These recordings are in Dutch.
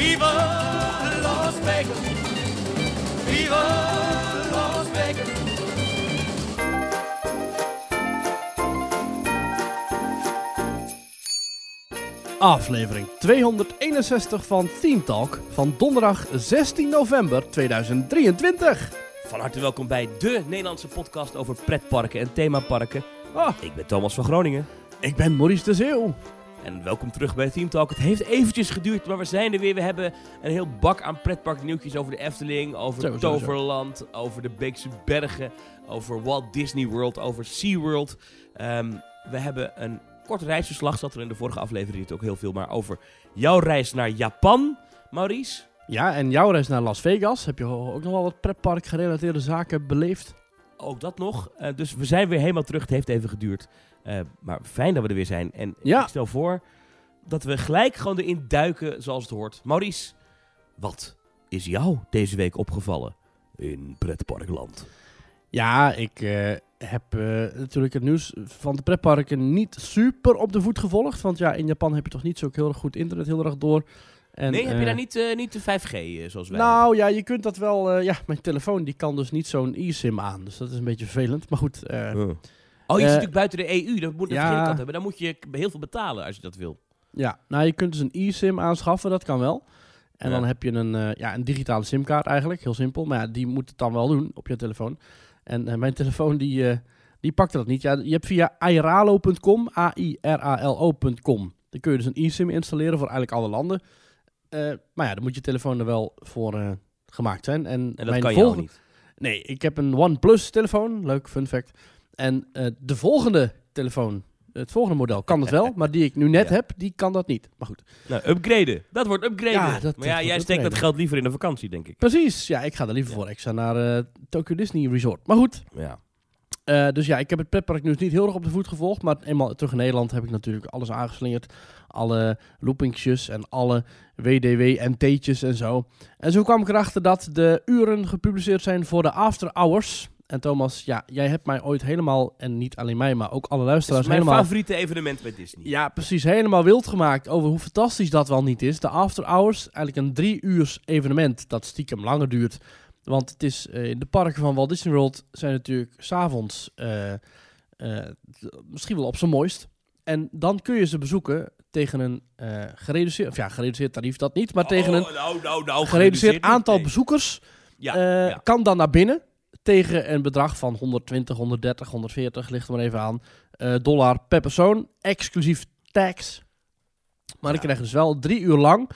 Viva Las Vegas. Viva Las Vegas. Aflevering 261 van Team Talk van donderdag 16 november 2023. Van harte welkom bij de Nederlandse podcast over pretparken en themaparken. Ah, Ik ben Thomas van Groningen. ik ben Maurice de Zeeuw. En welkom terug bij Team Talk. Het heeft eventjes geduurd, maar we zijn er weer. We hebben een heel bak aan pretparknieuwtjes over de Efteling, over Zo, zo, zo. Toverland, over de Beekse Bergen, over Walt Disney World, over SeaWorld. Ehm we hebben een kort reisverslag, zat er in de vorige aflevering niet ook heel veel, maar over jouw reis naar Japan, Maurice. Ja, en jouw reis naar Las Vegas. Heb je ook nog wel wat pretpark gerelateerde zaken beleefd? Ook dat nog. Eh, dus we zijn weer helemaal terug. Het heeft even geduurd. Eh, maar fijn dat we er weer zijn. En Ja. ik stel voor dat we gelijk gewoon erin duiken zoals het hoort. Maurice, wat is jou deze week opgevallen in pretparkland? Ja, ik eh, heb eh, natuurlijk het nieuws van de pretparken niet super op de voet gevolgd. Want ja, in Japan heb je toch niet zo heel erg goed internet heel erg door. En, nee, heb je daar niet, niet de 5G eh, zoals wij? Nou ja, je kunt dat wel. ja, mijn telefoon die kan dus niet zo'n eSIM aan. Dus dat is een beetje vervelend. Maar goed? Oh, je Eh, zit natuurlijk buiten de EU. Dat moet dat ja. hebben. Dan moet je heel veel betalen als je dat wil. ja. Nou, je kunt dus een eSIM aanschaffen. Dat kan wel. En Ja. dan heb je een, eh, ja, een digitale simkaart eigenlijk. Heel simpel. Maar ja, die moet het dan wel doen op je telefoon. En eh, mijn telefoon die, die pakte dat niet. Ja, je hebt via airalo.com, A-I-R-A-L-O.com. Dan kun je dus een eSIM installeren voor eigenlijk alle landen. Maar ja, dan moet je telefoon er wel voor gemaakt zijn. En, En dat mijn kan je volgende- niet. Nee, ik heb een OnePlus telefoon. Leuk fun fact. En eh, de volgende telefoon, het volgende model kan het wel. maar die ik nu net Ja. heb, die kan dat niet. Maar goed. Nou, upgraden. Dat wordt upgraden. Ja, dat- maar dat ja, jij steekt dat upgraden. geld liever in de vakantie, denk ik. Precies. Ja, ik ga er liever Ja. voor. Ik ga naar eh, Tokyo Disney Resort. Maar goed. Ja. eh, dus ja, ik heb het pretparknieuws niet heel erg op de voet gevolgd. Maar eenmaal terug in Nederland heb ik natuurlijk alles aangeslingerd. Alle loopingjes en alle WDW-NT'tjes en zo. En zo kwam ik erachter dat de uren gepubliceerd zijn voor de after hours. En Thomas, ja, jij hebt mij ooit helemaal, en niet alleen mij, maar ook alle luisteraars is mijn helemaal... favoriete evenement bij Disney. Ja, precies. Helemaal wild gemaakt over hoe fantastisch dat wel niet is. De After Hours, eigenlijk een drie uurs evenement dat stiekem langer duurt. Want het is in de parken van Walt Disney World zijn natuurlijk s'avonds eh, misschien wel op zijn mooist. En dan kun je ze bezoeken tegen een gereduceerd, of ja, gereduceerd tarief dat niet, maar tegen een Oh, nou, nou, nou, gereduceerd aantal bezoekers Ja, ja. kan dan naar binnen tegen een bedrag van 120, 130, 140, ligt er maar even aan, eh, dollar per persoon, exclusief tax. Maar ik Ja. krijg dus wel drie uur lang,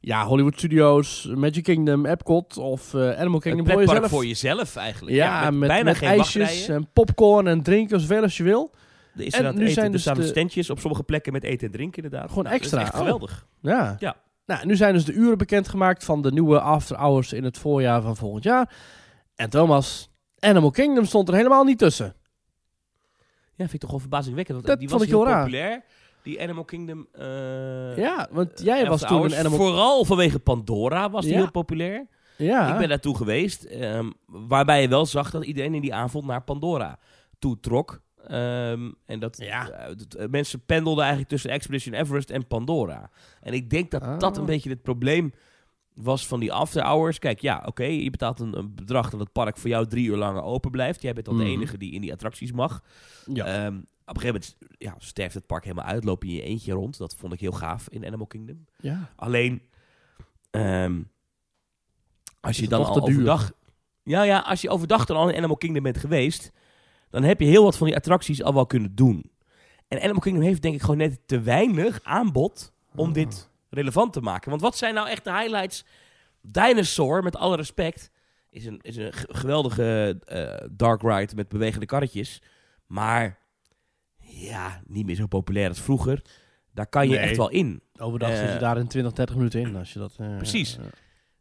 ja, Hollywood Studios, Magic Kingdom, Epcot of eh, Animal Kingdom voor jezelf. voor jezelf eigenlijk. Ja, met, bijna met geen ijsjes wachtrijen. en popcorn en drinken zoveel als je wil. Er is en inderdaad nu eten, zijn er dus de- standjes op sommige plekken met eten en drinken inderdaad. Gewoon Nou, extra. echt Oh. geweldig. Ja. Ja. Nou, nu zijn dus de uren bekendgemaakt van de nieuwe After Hours in het voorjaar van volgend jaar. En Thomas, Animal Kingdom stond er helemaal niet tussen. Ja, vind ik toch wel verbazingwekkend. Want Dat die vond was ik heel heel raar. populair. Die Animal Kingdom. eh, Ja, want jij was toen Hours. een Animal... Vooral vanwege Pandora was die Ja. heel populair. Ja, Ik ben daartoe geweest. ehm, waarbij je wel zag dat iedereen in die avond naar Pandora toe trok. Ehm, en dat Ja. eh, dat, eh, mensen pendelden eigenlijk tussen Expedition Everest en Pandora. En ik denk dat dat Ah. een beetje het probleem was van die after hours. Kijk, ja, oké, je betaalt een, een bedrag dat het park voor jou drie uur langer open blijft. Jij bent dan Mhm. de enige die in die attracties mag. ja. Ehm, op een gegeven moment ja, sterft het park helemaal uit, loop je in je eentje rond. Dat vond ik heel gaaf in Animal Kingdom. ja. Alleen, ehm, als je dan al overdag... Ja, ja, als je overdag dan al in Animal Kingdom bent geweest... dan heb je heel wat van die attracties al wel kunnen doen. En Animal Kingdom heeft denk ik gewoon net te weinig aanbod... om Ah. dit relevant te maken. Want wat zijn nou echt de highlights? Dinosaur, met alle respect... is een, is een geweldige eh, dark ride met bewegende karretjes. Maar ja, niet meer zo populair als vroeger. Daar kan je Nee. echt wel in. Overdag Eh, zit je daar in 20, 30 minuten in. Als je dat, eh, Precies. eh,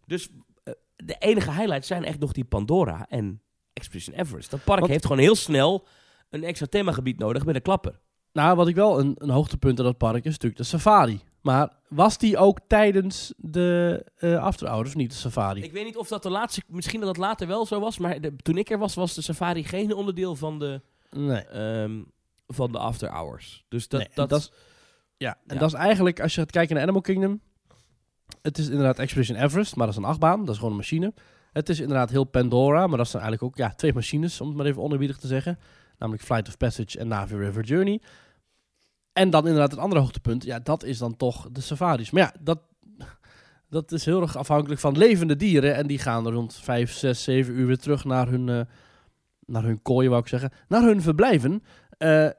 Dus eh, de enige highlights zijn echt nog die Pandora en Expedition Everest. Dat park heeft gewoon heel snel een extra themagebied nodig met een klapper. nou, wat ik wel een, een hoogtepunt aan dat park is natuurlijk de safari. Maar was die ook tijdens de eh after hours of niet, de safari? Ik weet niet of dat de laatste, misschien dat het later wel zo was, maar de- toen ik er was, was de safari geen onderdeel van de, nee. ehm, van de after hours. Dus dat, Nee, dat, dat is- Ja, en Ja. dat is eigenlijk, als je gaat kijken naar Animal Kingdom, Het is inderdaad Expedition Everest, maar dat is een achtbaan. Dat is gewoon een machine. Het is inderdaad heel Pandora, maar dat zijn eigenlijk ook ja, twee machines, om het maar even onerbiedig te zeggen. Namelijk Flight of Passage en Navi River Journey. En dan inderdaad het andere hoogtepunt, ja, dat is dan toch de safaris. Maar ja, dat, dat is heel erg afhankelijk van levende dieren. En die gaan rond 5, 6, 7 uur weer terug naar hun, eh naar hun kooien, wou ik zeggen. Naar hun verblijven. Eh,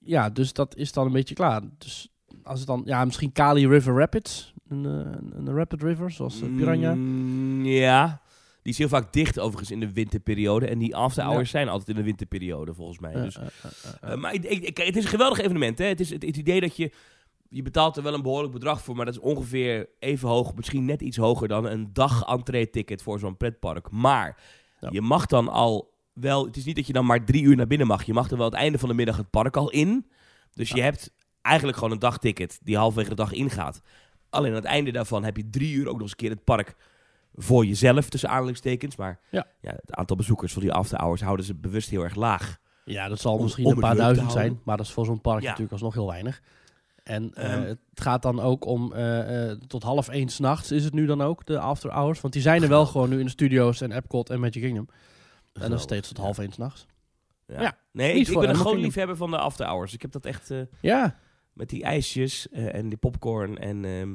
ja, dus dat is dan een beetje klaar. Dus als het dan, ja, misschien Kali River Rapids. Een, eh, een, rapid river, zoals Piranha. Mm, ja. Die is heel vaak dicht overigens in de winterperiode. En die after Ja. hours zijn altijd in de winterperiode volgens mij. Dus, maar ik, ik, ik- het is een geweldig evenement. Hè? Het is het, het idee dat je... Je betaalt er wel een behoorlijk bedrag voor, maar dat is ongeveer even hoog, misschien net iets hoger dan een dag entree-ticket voor zo'n pretpark. Maar Ja. je mag dan al wel, het is niet dat je dan maar drie uur naar binnen mag. Je mag er wel het einde van de middag het park al in. Dus je hebt eigenlijk gewoon een dagticket die halverwege de dag ingaat. Alleen aan het einde daarvan heb je drie uur ook nog eens een keer het park voor jezelf, tussen aanhalingstekens. Maar Ja. het aantal bezoekers voor die after hours houden ze bewust heel erg laag. ja, dat zal om- misschien om een paar duizend zijn. Maar dat is voor zo'n park Ja. natuurlijk alsnog heel weinig. En eh, Ehm. het gaat dan ook om eh, eh, tot half één s'nachts is het nu dan ook, de after hours. Want die zijn er wel gewoon nu in de studio's en Epcot en Magic Kingdom. En dan Geweldig, steeds tot half één s'nachts. Ja. Ja, nee, ik, ik ben een groot liefhebber van de after hours. Ik heb dat echt Ja, met die ijsjes en die popcorn. En, ehm,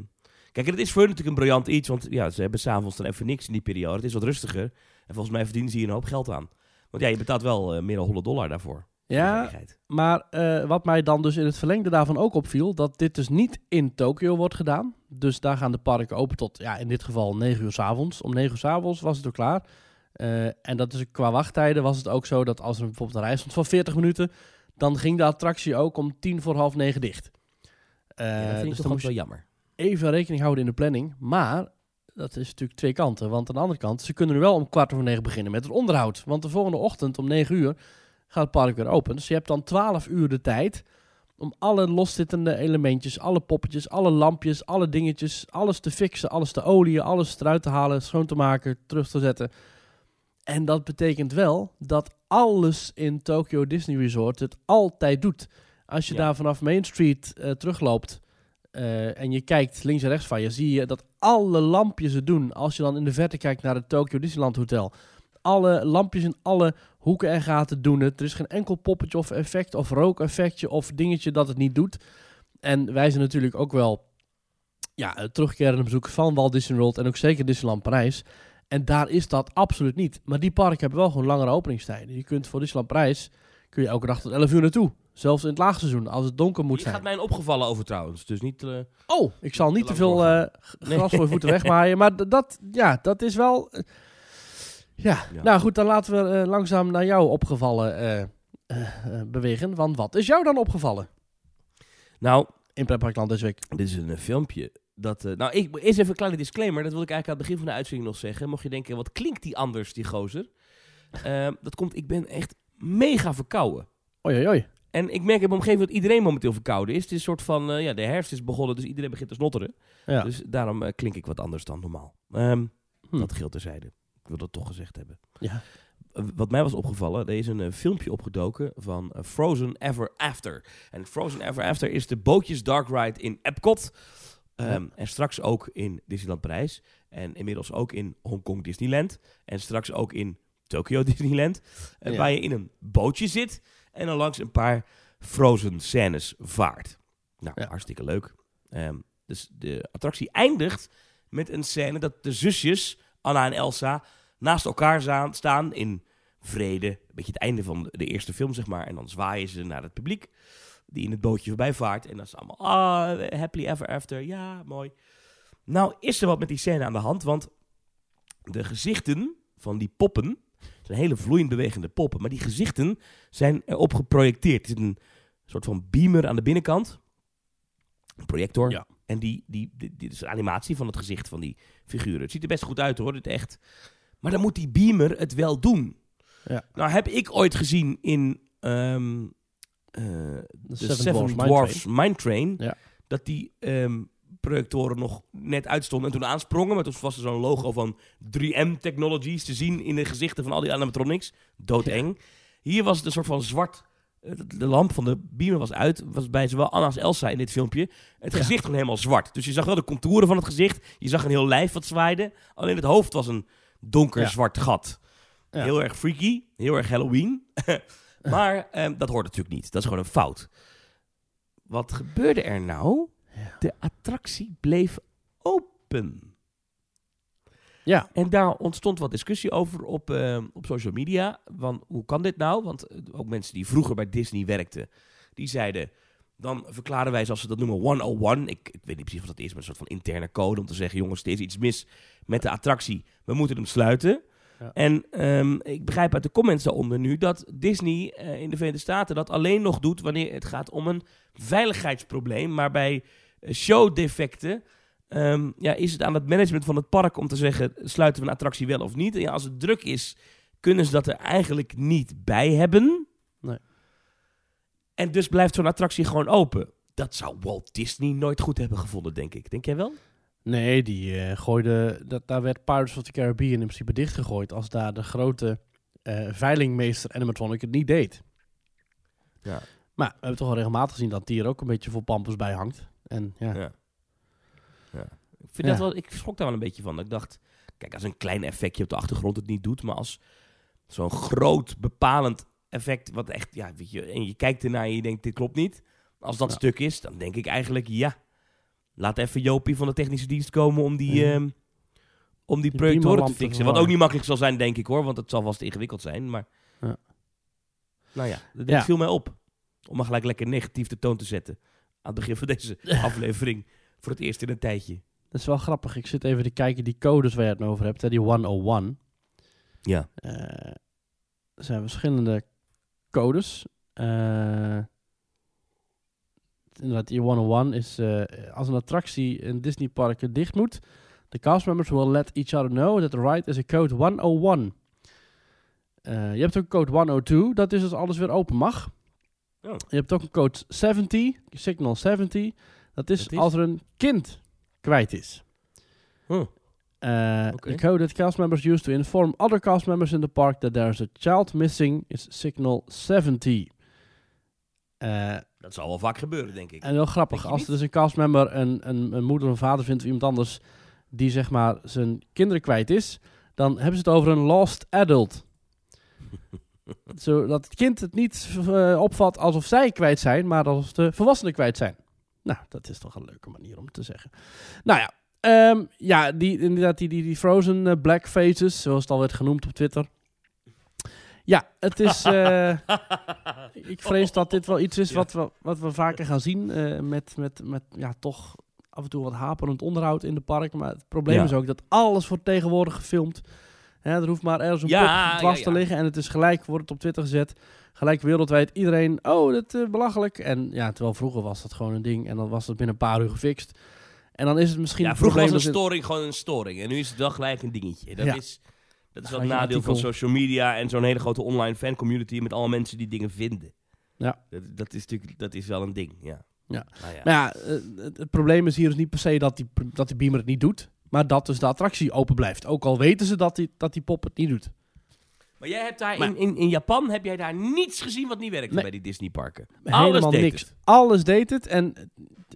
Kijk, en het is voor hun natuurlijk een briljant iets. Want ja, ze hebben s'avonds dan even niks in die periode. Het is wat rustiger. En volgens mij verdienen ze hier een hoop geld aan. Want ja, je betaalt wel eh, meer dan 100 dollar daarvoor. Ja maar eh, wat mij dan dus in het verlengde daarvan ook opviel, dat dit dus niet in Tokio wordt gedaan. Dus daar gaan de parken open tot, ja, in dit geval 9 uur s avonds. Om 9 uur s avonds was het ook klaar. Eh, en dat is qua wachttijden was het ook zo dat als er bijvoorbeeld een reis stond van 40 minuten, dan ging de attractie ook om tien voor half negen dicht. Ja, dat vind ik dus toch ook wel jammer. Even rekening houden in de planning. Maar dat is natuurlijk twee kanten. Want aan de andere kant, ze kunnen nu wel om kwart over negen beginnen met het onderhoud. Want de volgende ochtend om negen uur gaat het park weer open. Dus je hebt dan 12 uur de tijd om alle loszittende elementjes, alle poppetjes, alle lampjes, alle dingetjes, alles te fixen, alles te oliën, alles eruit te halen, schoon te maken, terug te zetten. En dat betekent wel dat alles in Tokyo Disney Resort het altijd doet. Als je Ja. daar vanaf Main Street eh, terugloopt eh, en je kijkt links en rechts van je, zie je dat alle lampjes het doen. Als je dan in de verte kijkt naar het Tokyo Disneyland Hotel. Alle lampjes in alle hoeken en gaten doen het. Er is geen enkel poppetje of effect of rookeffectje of dingetje dat het niet doet. En wij zijn natuurlijk ook wel ja, terugkerende bezoekers van Walt Disney World en ook zeker Disneyland Parijs. En daar is dat absoluut niet. Maar die parken hebben wel gewoon langere openingstijden. Je kunt voor Disneyland Parijs kun je elke dag tot 11 uur naartoe. Zelfs in het laagseizoen, als het donker moet Hier zijn. gaat mij een opgevallen over trouwens. Dus niet... eh, Oh, ik zal niet te lang veel eh, g- gras voor je voeten wegmaaien. Maar d- dat, ja, dat is wel... eh, ja. Ja. nou goed, dan laten we eh, langzaam naar jou opgevallen eh, eh, eh, bewegen. Want wat is jou dan opgevallen nou, in Pretparkland deze week? Dit is een eh, filmpje. Dat, eh, nou, ik, eerst even een kleine disclaimer. Dat wil ik eigenlijk aan het begin van de uitzending nog zeggen. Mocht je denken, wat klinkt die anders, die gozer? Eh, dat komt, ik ben echt mega verkouden. Oei, oei, oei. En ik merk in mijn omgeving dat iedereen momenteel verkouden is. Het is een soort van, eh, ja, de herfst is begonnen, dus iedereen begint te snotteren. Ja. Dus daarom eh, klink ik wat anders dan normaal. Hm. Dat geldt terzijde. Ik wil dat toch gezegd hebben. ja. Eh, Wat mij was opgevallen, er is een filmpje opgedoken van Frozen Ever After. En Frozen Ever After is de bootjes dark ride in Epcot. Ehm, En straks ook in Disneyland Parijs. En inmiddels ook in Hongkong Disneyland. En straks ook in Tokyo Disneyland. Ja. Waar je in een bootje zit en dan langs een paar Frozen scènes vaart. Nou, Ja. hartstikke leuk. Ehm, dus de attractie eindigt met een scène dat de zusjes, Anna en Elsa, naast elkaar staan in vrede. Een beetje het einde van de- eerste film, zeg maar. En dan zwaaien ze naar het publiek die in het bootje voorbij vaart. En dan is allemaal, ah, happily ever after. Ja, mooi. Nou is er wat met die scène aan de hand, want de gezichten van die poppen, zijn hele vloeiend bewegende poppen, maar die gezichten zijn erop geprojecteerd. Er zit een soort van beamer aan de binnenkant, een projector. Ja. En die, die, dit is een animatie van het gezicht van die figuren. Het ziet er best goed uit hoor, dit echt. Maar dan moet die beamer het wel doen. Ja. Nou heb ik ooit gezien in ehm, eh, De de Seven Seven, Dwarfs Mine Mine Train. Ja. Dat die ehm, projectoren nog net uitstonden en toen aansprongen. Maar toen was er zo'n logo van 3M Technologies te zien in de gezichten van al die animatronics. Doodeng. Hier was het een soort van zwart eh, de- lamp van de beamer was uit. Was bij zowel Anna als Elsa in dit filmpje. Het Ja. gezicht gewoon helemaal zwart. Dus je zag wel de contouren van het gezicht. Je zag een heel lijf wat zwaaide. Alleen het hoofd was een donker Ja. zwart gat. Ja. Heel erg freaky. Heel erg Halloween. maar ehm, dat hoort natuurlijk niet. Dat is gewoon een fout. Wat gebeurde er nou? Ja. De attractie bleef open. Ja. En daar ontstond wat discussie over op, eh, op social media. Van hoe kan dit nou? Want eh, ook mensen die vroeger bij Disney werkten, die zeiden. Dan verklaren wij, zoals ze dat noemen, 101. Ik, ik weet niet precies wat dat is, maar een soort van interne code om te zeggen: jongens, er is iets mis met de attractie. We moeten hem sluiten. Ja. En ehm, ik begrijp uit de comments daaronder nu dat Disney eh, in de Verenigde Staten dat alleen nog doet wanneer het gaat om een veiligheidsprobleem. Maar bij showdefecten Ehm, ja, is het aan het management van het park om te zeggen: sluiten we een attractie wel of niet? En ja, als het druk is, kunnen ze dat er eigenlijk niet bij hebben. Nee. En dus blijft zo'n attractie gewoon open. Dat zou Walt Disney nooit goed hebben gevonden, denk ik. Denk jij wel? Nee, die eh, gooide... Dat, daar werd Pirates of the Caribbean in principe dichtgegooid... als daar de grote eh, veilingmeester animatronic het niet deed. Ja. Maar we hebben toch al regelmatig gezien dat die er ook een beetje voor pampers bij hangt. En ja, Ja. ja. Ik, vind Ja. dat wel, ik schrok daar wel een beetje van. Dat Ik dacht, kijk, als een klein effectje op de achtergrond het niet doet, maar als zo'n groot bepalend effect, wat echt, ja, weet je, en je kijkt ernaar en je denkt, dit klopt niet. Als dat stuk is, dan denk ik eigenlijk, ja, laat even Jopie van de technische dienst komen om die, Ja. ehm, om die projectoren te fixen. Wat ook niet makkelijk zal zijn, denk ik hoor, want het zal vast ingewikkeld zijn. Maar, Ja. nou ja, dat viel mij op. Om maar gelijk lekker negatief de toon te zetten. Het begin van deze aflevering. Voor het eerst in een tijdje. dat is wel grappig. Ik zit even te kijken die codes waar je het over hebt. Hè, die 101. Ja. Eh, er zijn verschillende codes. Eh, inderdaad, die 101 is eh, als een attractie in Disneyparken dicht moet. The cast members will let each other know that the ride is a code 101. Eh, je hebt ook code 102, dat is als alles weer open mag. Oh. Je hebt ook een code 70, signal 70. Dat is, Dat is? als er een kind kwijt is. Huh. Uh, Oké. The code that cast members use to inform other cast members in the park that there is a child missing is signal 70. Uh, Dat zal wel vaak gebeuren, denk ik. en heel grappig, als er dus een castmember een, een, een moeder of een vader vindt of iemand anders die zeg maar zijn kinderen kwijt is, dan hebben ze het over een lost adult. Zodat het kind het niet eh, opvat alsof zij kwijt zijn, maar alsof de volwassenen kwijt zijn. Nou, dat is toch een leuke manier om te zeggen. Nou ja, ehm, ja die, inderdaad, die, die, die Frozen eh, Black Faces, zoals het al werd genoemd op Twitter. Ja, het is. eh, ik vrees dat dit wel iets is wat, we, wat we vaker gaan zien. met, met, met ja, toch af en toe wat haperend onderhoud in de park. Maar het probleem Ja. is ook dat alles wordt tegenwoordig gefilmd. Hè, er hoeft maar ergens een Ja, pop dwars ja, te liggen. En het is gelijk, wordt het op Twitter gezet. Gelijk wereldwijd iedereen. Oh, dat is belachelijk. En ja, terwijl vroeger was dat gewoon een ding. En dan was dat binnen een paar uur gefixt. En dan is het misschien. Ja, vroeger was een storing gewoon een storing. En nu is het wel gelijk een dingetje. Dat is, dat is wel het een nadeel van social media en zo'n hele grote online fancommunity met alle mensen die dingen vinden. Ja. Dat, dat is natuurlijk dat is wel een ding, ja. Ja. Nou ja. Maar ja, eh, het, het probleem is hier dus niet per se dat die, dat die beamer het niet doet. Maar dat dus de attractie open blijft. Ook al weten ze dat die, dat die pop het niet doet. Maar jij hebt daar Maar- in, in, in Japan heb jij daar niets gezien wat niet werkte Nee. bij die Disney parken. Helemaal deed niks. het. Alles deed het. En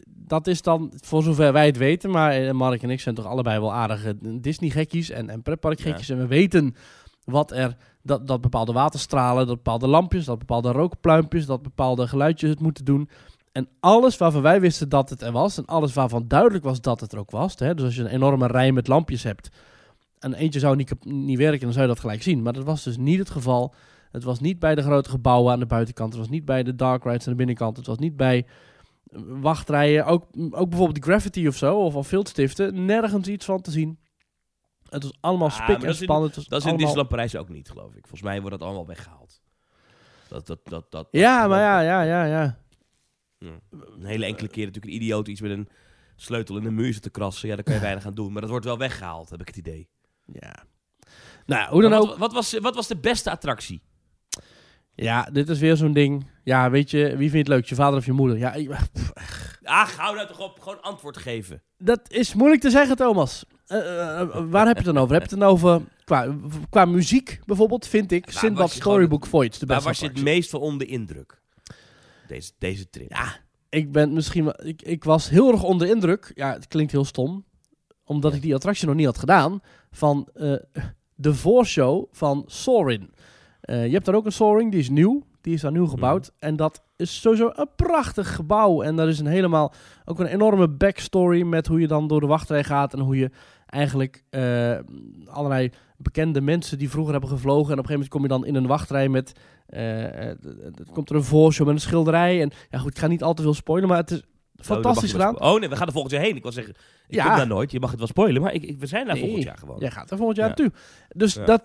dat is dan, voor zover wij het weten, maar eh, Mark en ik zijn toch allebei wel aardige Disney-gekkies en, en pretparkgekkies. En we weten wat er, dat, dat bepaalde waterstralen, dat bepaalde lampjes, dat bepaalde rookpluimpjes, dat bepaalde geluidjes het moeten doen. En alles waarvan wij wisten dat het er was, en alles waarvan duidelijk was dat het er ook was. Hè, dus als je een enorme rij met lampjes hebt, en eentje zou niet, niet werken, dan zou je dat gelijk zien. Maar dat was dus niet het geval. Het was niet bij de grote gebouwen aan de buitenkant. Het was niet bij de dark rides aan de binnenkant. Het was niet bij eh, wachtrijen. Ook, ook bijvoorbeeld de Gravity of zo, of al viltstiften. Nergens iets van te zien. Het was allemaal Ah, spik en dat is in- span. Het was Dat is in allemaal- Disneyland Parijs ook niet, geloof ik. Volgens mij wordt dat allemaal weggehaald. Dat, dat, dat, dat, Ja, dat- maar ja, ja, ja, ja. Ja. Een hele enkele keer natuurlijk een idioot iets met een sleutel in de muur zit te krassen. Ja, daar kan je weinig aan doen. Maar dat wordt wel weggehaald, heb ik het idee. ja. Nou, hoe dan ook. wat, wat, was, wat was de beste attractie? Ja, dit is weer zo'n ding. Ja, weet je, wie vindt het leuk? Je vader of je moeder? Ja, ik- Ach, hou nou toch op. Gewoon antwoord geven. Dat is moeilijk te zeggen, Thomas. Eh, eh, eh, waar heb je het dan over? Heb je het dan over qua, qua muziek bijvoorbeeld? Vind ik Waar je Storybook Voyage de Waar beste was je het meest van onder de indruk? Deze, deze trip. Ja, ik ben misschien wel... Ik, ik was heel erg onder de indruk. Ja, het klinkt heel stom. Omdat Ja. ik die attractie nog niet had gedaan. Van eh, de voorshow van Soarin. Eh, je hebt daar ook een Soaring, die is nieuw. Die is daar nieuw gebouwd. En dat is sowieso een prachtig gebouw. En daar is een helemaal... Ook een enorme backstory met hoe je dan door de wachtrij gaat. En hoe je eigenlijk eh, allerlei bekende mensen die vroeger hebben gevlogen. En op een gegeven moment kom je dan in een wachtrij met... eh, eh, d- komt er een voorshow met een schilderij. En ja goed, ik ga niet al te veel spoilen, maar het is fantastisch Oh, mag je gedaan. Oh nee, we gaan er volgend jaar heen. Ik wil zeggen, ik Ja. kom daar nooit. Je mag het wel spoilen, maar ik, ik- we zijn daar Nee. volgend jaar gewoon. Jij gaat er volgend jaar Ja. naartoe. Dus Ja. dat,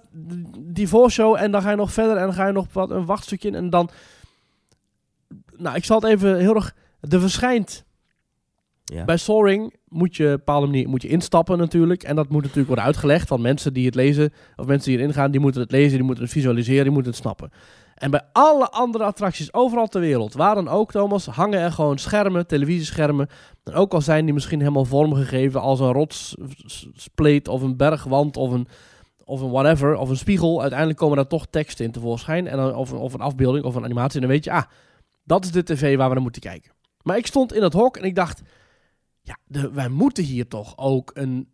die voorshow en dan ga je nog verder en dan ga je nog wat een wachtstukje in. En dan... Nou, ik zal het even heel erg... Er verschijnt Ja. Bij Soaring moet je op een bepaalde manier moet je instappen natuurlijk. En dat moet natuurlijk worden uitgelegd. Want mensen die het lezen, of mensen die erin gaan, die moeten het lezen, die moeten het visualiseren, die moeten het snappen. En bij alle andere attracties overal ter wereld, waar dan ook, Thomas, hangen er gewoon schermen, televisieschermen. En ook al zijn die misschien helemaal vormgegeven als een rotsspleet of een bergwand of een, of een whatever, of een spiegel. Uiteindelijk komen daar toch teksten in tevoorschijn. En dan, of, of een afbeelding of een animatie. En dan weet je, ah, dat is de tv waar we naar moeten kijken. Maar ik stond in het hok en ik dacht, ja, de, wij moeten hier toch ook een,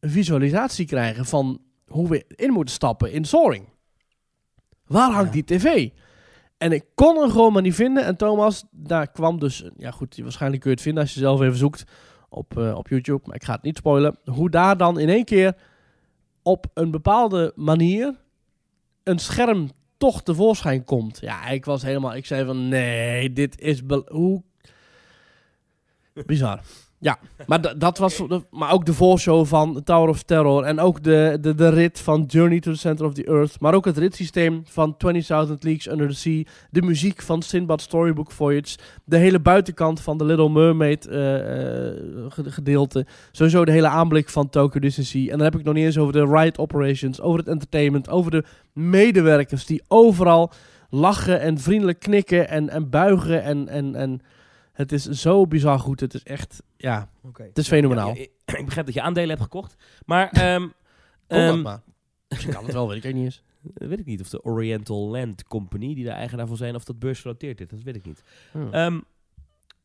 een visualisatie krijgen van hoe we in moeten stappen in Soaring. Waar hangt Ja. die tv? En ik kon hem gewoon maar niet vinden. En Thomas, daar kwam dus... Ja goed, waarschijnlijk kun je het vinden als je zelf even zoekt op, eh, op YouTube. Maar ik ga het niet spoilen. Hoe daar dan in één keer op een bepaalde manier een scherm toch tevoorschijn komt. Ja, ik was helemaal... Ik zei van, nee, dit is... Hoe... Bizar. Ja, maar dat was... Maar ook de voorshow van Tower of Terror. En ook de, de, de rit van Journey to the Center of the Earth. Maar ook het ritssysteem van 20.000 Leagues Under the Sea. De muziek van Sinbad Storybook Voyage. De hele buitenkant van de Little Mermaid eh, eh, ge- gedeelte. Sowieso de hele aanblik van Tokyo Disney Sea. En dan heb ik nog niet eens over de ride operations. Over het entertainment. Over de medewerkers die overal lachen en vriendelijk knikken en, en buigen. En, en, en het is zo bizar goed. Het is echt, ja, het is fenomenaal. Ja, ja, ik, begrijp dat je aandelen hebt gekocht. Maar ehm, Kom dat ehm, maar. Misschien kan het wel, weet ik niet eens. weet ik niet of de Oriental Land Company, die daar eigenaar van zijn, of dat beursgenoteerd is. Dat weet ik niet. Hmm. Ehm,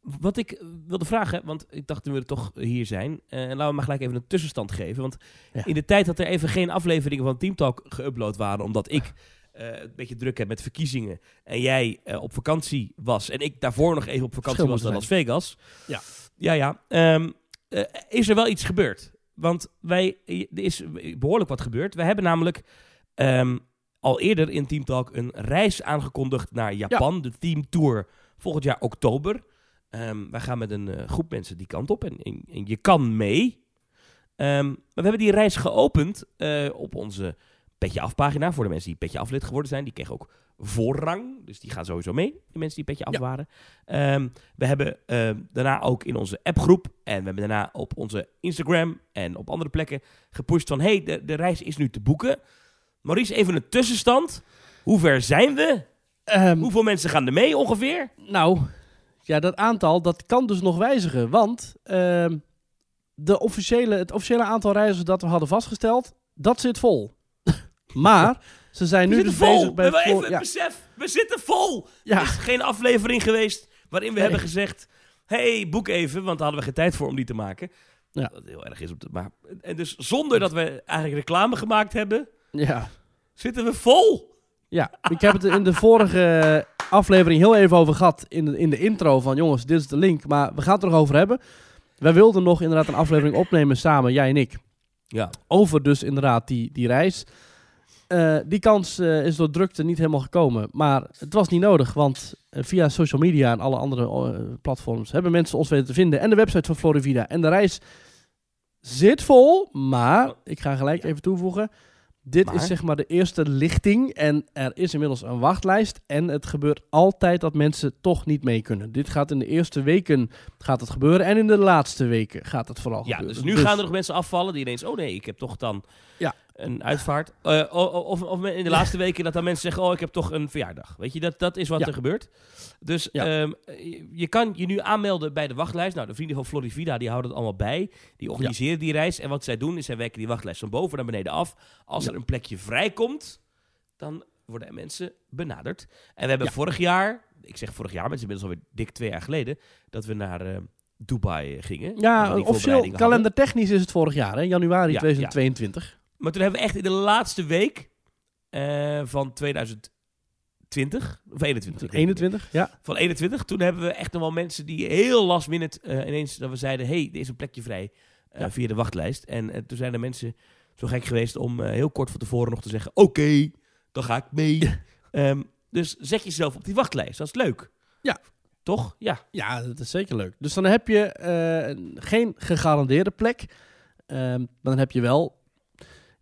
wat ik wilde vragen, want ik dacht toen we toch hier zijn, eh, en laten we maar gelijk even een tussenstand geven. Want Ja. in de tijd dat er even geen afleveringen van Team Talk geüpload waren, omdat ik eh, een beetje druk heb met verkiezingen en jij eh, op vakantie was en ik daarvoor nog even op vakantie was naar Las Vegas. Ja. Ja, ja. Ehm, eh, is er wel iets gebeurd? Want wij, er is behoorlijk wat gebeurd. We hebben namelijk ehm, al eerder in Team Talk een reis aangekondigd naar Japan. De Team Tour volgend jaar oktober. Ehm, wij gaan met een groep mensen die kant op en, en, en je kan mee. Maar we hebben die reis geopend op onze Petje Af pagina. Voor de mensen die Petje Af lid geworden zijn. Die kregen ook voorrang. Dus die gaan sowieso mee. Die mensen die Petje Af Ja. waren. Ehm, we hebben ehm, daarna ook in onze appgroep. En we hebben daarna op onze Instagram en op andere plekken gepusht van... hey, de, de reis is nu te boeken. Maurice, even een tussenstand. Hoe ver zijn we? Ehm, Hoeveel mensen gaan er mee ongeveer? nou, ja, dat aantal, dat kan dus nog wijzigen. Want de officiële, het officiële aantal reizigers dat we hadden vastgesteld, dat zit vol. maar ze zijn We nu dus vol. bezig bij we even ja, besef. We zitten vol. ja, Er is geen aflevering geweest waarin we Nee. hebben gezegd... hey, boek even, want daar hadden we geen tijd voor om die te maken. Ja. Wat heel erg is. Op de, maar, en dus zonder dat we eigenlijk reclame gemaakt hebben, ja. zitten we vol. Ja, ik heb het in de vorige aflevering heel even over gehad. In de, in de intro van jongens, dit is de link. Maar we gaan het er nog over hebben. Wij wilden nog inderdaad een aflevering opnemen samen, jij en ik. Ja. Over dus inderdaad die, die reis. Eh, die kans eh, is door drukte niet helemaal gekomen. Maar het was niet nodig, want eh, via social media en alle andere platforms hebben mensen ons weten te vinden. En de website van Florivida. En de reis zit vol, maar ik ga gelijk even toevoegen. Dit Maar? is zeg maar de eerste lichting en er is inmiddels een wachtlijst. En het gebeurt altijd dat mensen toch niet mee kunnen. Dit gaat in de eerste weken gaat het gebeuren en in de laatste weken gaat het vooral Ja, gebeuren. dus nu gaan er nog mensen afvallen die ineens... Oh nee, ik heb toch dan Ja. Een uitvaart. Eh, of, of in de laatste weken dat dan mensen zeggen... Oh, ik heb toch een verjaardag. Weet je, dat, dat is wat Ja. er gebeurt. Dus Ja. ehm, je, kan je nu aanmelden bij de wachtlijst. Nou, de vrienden van Florivida die houden het allemaal bij. Die organiseren die reis. En wat zij doen is zij werken die wachtlijst van boven naar beneden af. Als er een plekje vrijkomt... Dan worden mensen benaderd. En we hebben vorig jaar, ik zeg vorig jaar, maar het is inmiddels alweer dik twee jaar geleden, dat we naar eh, Dubai gingen. Ja, officieel kalendertechnisch is het vorig jaar, hè? januari Ja, 2022. Maar toen hebben we echt in de laatste week eh, van 2020, of 21, ik weet het niet 21, ja. van 21. Toen hebben we echt nog wel mensen die heel last minute eh, ineens dat we zeiden: hey, er is een plekje vrij eh, Ja. via de wachtlijst. En toen zijn er mensen zo gek geweest om heel kort van tevoren nog te zeggen: oké, dan ga ik mee. Ehm, dus zet jezelf op die wachtlijst, dat is leuk. Ja. Toch? Ja. Ja, dat is zeker leuk. Dus dan heb je een- geen gegarandeerde plek. Ehm, maar dan heb je wel...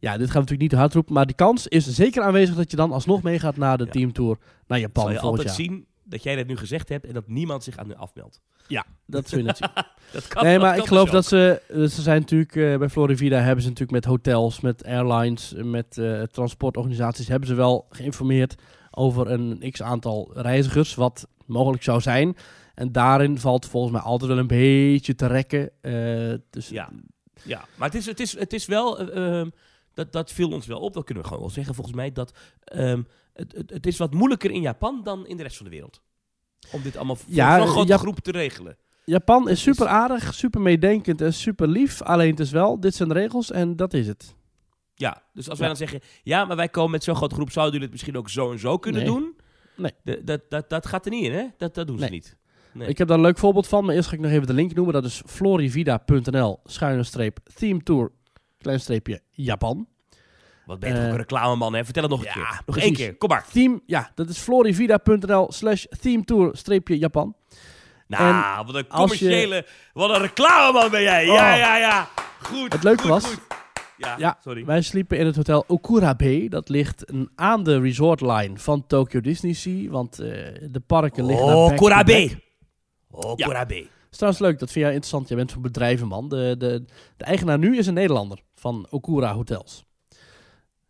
Ja, dit gaan we natuurlijk niet hard roepen. Maar die kans is zeker aanwezig dat je dan alsnog meegaat naar de Ja. teamtour naar Japan zal je altijd jaar. zien dat jij dat nu gezegd hebt en dat niemand zich aan u afmeldt. Ja, dat zul je zien. Dat kan, nee, dat maar kan ik geloof dus dat ze... eh, Ze zijn natuurlijk... eh, bij Florivida hebben ze natuurlijk met hotels, met airlines, met eh, transportorganisaties... hebben ze wel geïnformeerd over een x-aantal reizigers... wat mogelijk zou zijn. En daarin valt volgens mij altijd wel een beetje te rekken. dus Ja. Ja, maar het is, het is, het is wel, eh, ehm, dat, dat viel ons wel op, dat kunnen we gewoon wel zeggen volgens mij, dat ehm, het, het, het is wat moeilijker in Japan dan in de rest van de wereld. Om dit allemaal voor Ja, zo'n grote groep te regelen. Japan is super aardig, super meedenkend en super lief. Alleen het is wel, dit zijn de regels en dat is het. Ja, dus als wij Ja. dan zeggen, ja, maar wij komen met zo'n grote groep, zouden jullie het misschien ook zo en zo kunnen Nee. doen? Nee. Dat, dat, dat gaat er niet in, hè? Dat, dat doen ze Nee. niet. Nee. Ik heb daar een leuk voorbeeld van, maar eerst ga ik nog even de link noemen. Dat is florivida.nl, schuine streep, theme tour, klein streepje, Japan. Wat ben je toch Eh, ook een reclameman, hè? Vertel het nog een ja, keer. Nog één keer, kom maar. Theme, ja, dat is florivida.nl slash theme tour, streepje, Japan. Nou, wat een je- commerciële, wat een reclameman ben jij. Ja, Oh. ja, ja. Goed, Het leuke goed, was- goed. Ja, Ja, sorry. Wij sliepen in het hotel Okura Bay. Dat ligt aan de resortline van Tokyo Disney Sea. Want eh, de parken liggen daar Oh, back Korabe. back. Oh, Ja. Is trouwens leuk, dat vind jij interessant. Jij bent van bedrijvenman. De, de, de eigenaar nu is een Nederlander van Okura Hotels.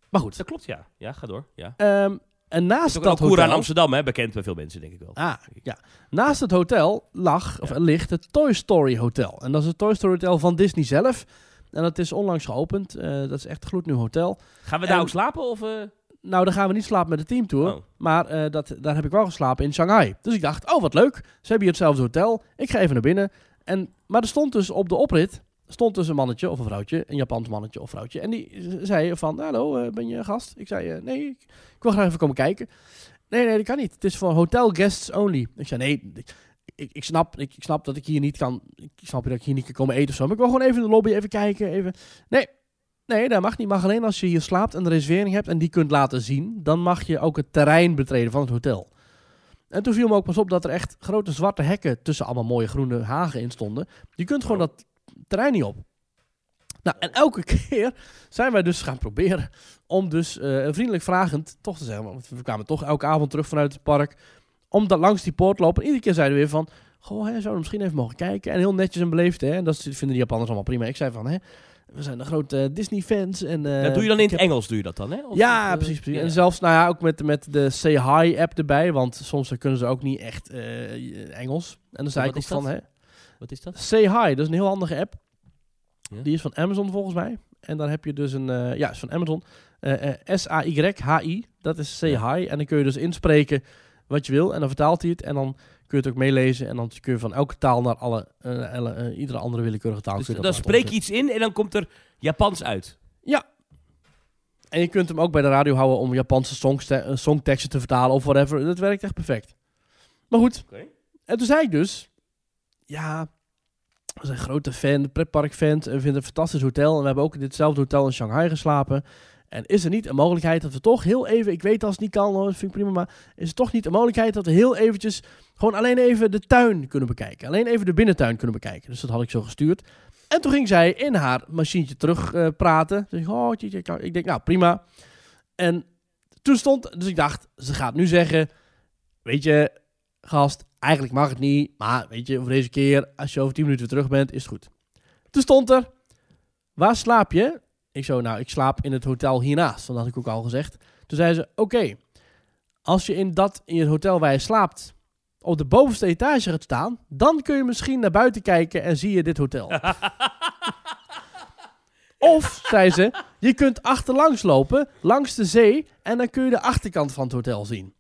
Maar goed. Dat klopt, ja. Ja, ga door. Ja. ehm, en naast dat Koera in. Amsterdam, hè? Bekend bij veel mensen, denk ik wel. Ah, ja. Naast het hotel lag, of Ja. ligt het Toy Story Hotel. En dat is het Toy Story Hotel van Disney zelf. En dat is onlangs geopend. Eh, dat is echt een gloednieuw hotel. Gaan we daar En- ook slapen? Of, eh? Nou, dan gaan we niet slapen met de teamtour. Oh. Maar eh, dat, daar heb ik wel geslapen in Shanghai. Dus ik dacht, oh wat leuk. Ze hebben hier hetzelfde hotel. Ik ga even naar binnen. En, maar er stond dus op de oprit stond dus een mannetje of een vrouwtje. Een Japans mannetje of vrouwtje. En die zei van, hallo, eh, ben je gast? Ik zei, eh, nee, ik, ik wil graag even komen kijken. Nee, nee, dat kan niet. Het is voor hotel guests only. Ik zei, nee, ik, ik, ik snap, ik, ik snap dat ik hier niet kan... Ik snap dat ik hier niet kan komen eten of zo. Maar ik wil gewoon even in de lobby even kijken. Even. Nee, Nee, dat mag niet. Mag alleen als je hier slaapt en een reservering hebt en die kunt laten zien. Dan mag je ook het terrein betreden van het hotel. En toen viel me ook pas op dat er echt grote zwarte hekken tussen allemaal mooie groene hagen in stonden. Je kunt gewoon dat terrein niet op. Nou, en elke keer zijn wij dus gaan proberen om dus eh, vriendelijk vragend toch te zeggen, want we kwamen toch elke avond terug vanuit het park, om dat langs die poort lopen. En iedere keer zeiden we weer van, goh, hè, zouden misschien even mogen kijken. En heel netjes en beleefd, hè. En dat vinden de Japanners allemaal prima. Ik zei van, hè, we zijn de grote Disney-fans. En, eh, dat doe je dan in het heb- Engels, doe je dat dan, hè? Of- ja, eh, precies. precies. ja. En zelfs, nou ja, ook met, met de Say Hi app erbij. Want soms kunnen ze ook niet echt eh, Engels. En dan zei ik ook van, hè, Wat is dat? Say Hi, dat is een heel handige app. Ja. Die is van Amazon volgens mij. En dan heb je dus een, eh, ja, is van Amazon. Eh, eh, S-A-Y-H-I, dat is Say Ja. Hi. En dan kun je dus inspreken wat je wil. En dan vertaalt hij het. En dan kun je het ook meelezen. En dan kun je van elke taal naar alle, eh, alle, eh, iedere andere willekeurige taal. Dus dan dat spreek je iets in en dan komt er Japans uit. En je kunt hem ook bij de radio houden om Japanse songste- eh, songteksten te vertalen of whatever. Dat werkt echt perfect. Maar goed. Oké. En toen zei ik dus... Ja, we zijn grote fan, pretparkfans. En we vinden het een fantastisch hotel. En we hebben ook in ditzelfde hotel in Shanghai geslapen. En is er niet een mogelijkheid dat we toch heel even... Ik weet als het niet kan, dat vind ik prima. Maar is er toch niet een mogelijkheid dat we heel eventjes... Gewoon alleen even de tuin kunnen bekijken. Alleen even de binnentuin kunnen bekijken. Dus dat had ik zo gestuurd. En toen ging zij in haar machientje terug eh, praten. Dus ik, oh, ik denk, nou prima. En toen stond, dus ik dacht, ze gaat nu zeggen, weet je, gast, eigenlijk mag het niet, maar weet je, voor deze keer, als je over 10 minuten weer terug bent, is het goed. Toen stond er, waar slaap je? Ik zo, nou, ik slaap in het hotel hiernaast, dat had ik ook al gezegd. Toen zei ze, oké, als je in dat, in het hotel waar je slaapt, op de bovenste etage gaat staan, dan kun je misschien naar buiten kijken en zie je dit hotel. Of, zei ze, je kunt achterlangs lopen, langs de zee, en dan kun je de achterkant van het hotel zien.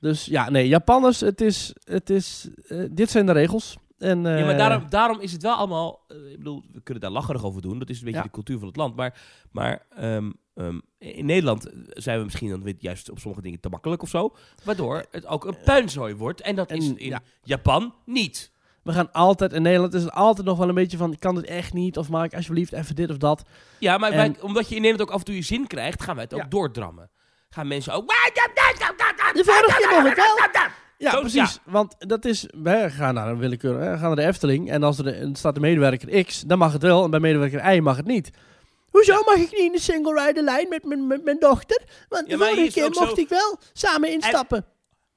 Dus ja, nee, Japanners, het is, het is, eh, dit zijn de regels. En, Ja, maar eh, daarom, daarom is het wel allemaal... eh, ik bedoel, we kunnen daar lacherig over doen. Dat is een beetje Ja. de cultuur van het land. Maar, maar ehm, ehm, in Nederland zijn we misschien dan weer juist op sommige dingen te makkelijk of zo. Waardoor het ook een puinzooi wordt. En dat En, is in ja. Japan niet. We gaan altijd, in Nederland is het altijd nog wel een beetje van, kan dit echt niet? Of maak alsjeblieft even dit of dat. Ja, maar En- wij, omdat je in Nederland ook af en toe je zin krijgt, gaan wij het ook doordrammen. Gaan mensen ook... De het wel. Ja, Zo, precies. Want dat is, wij gaan naar een willekeur, hè, gaan naar de Efteling. En als er, er staat de medewerker X, dan mag het wel. En bij medewerker Y mag het niet. Hoezo mag ik niet in de single rider lijn met mijn- met mijn dochter? Want de vorige keer mocht zo- ik wel samen instappen.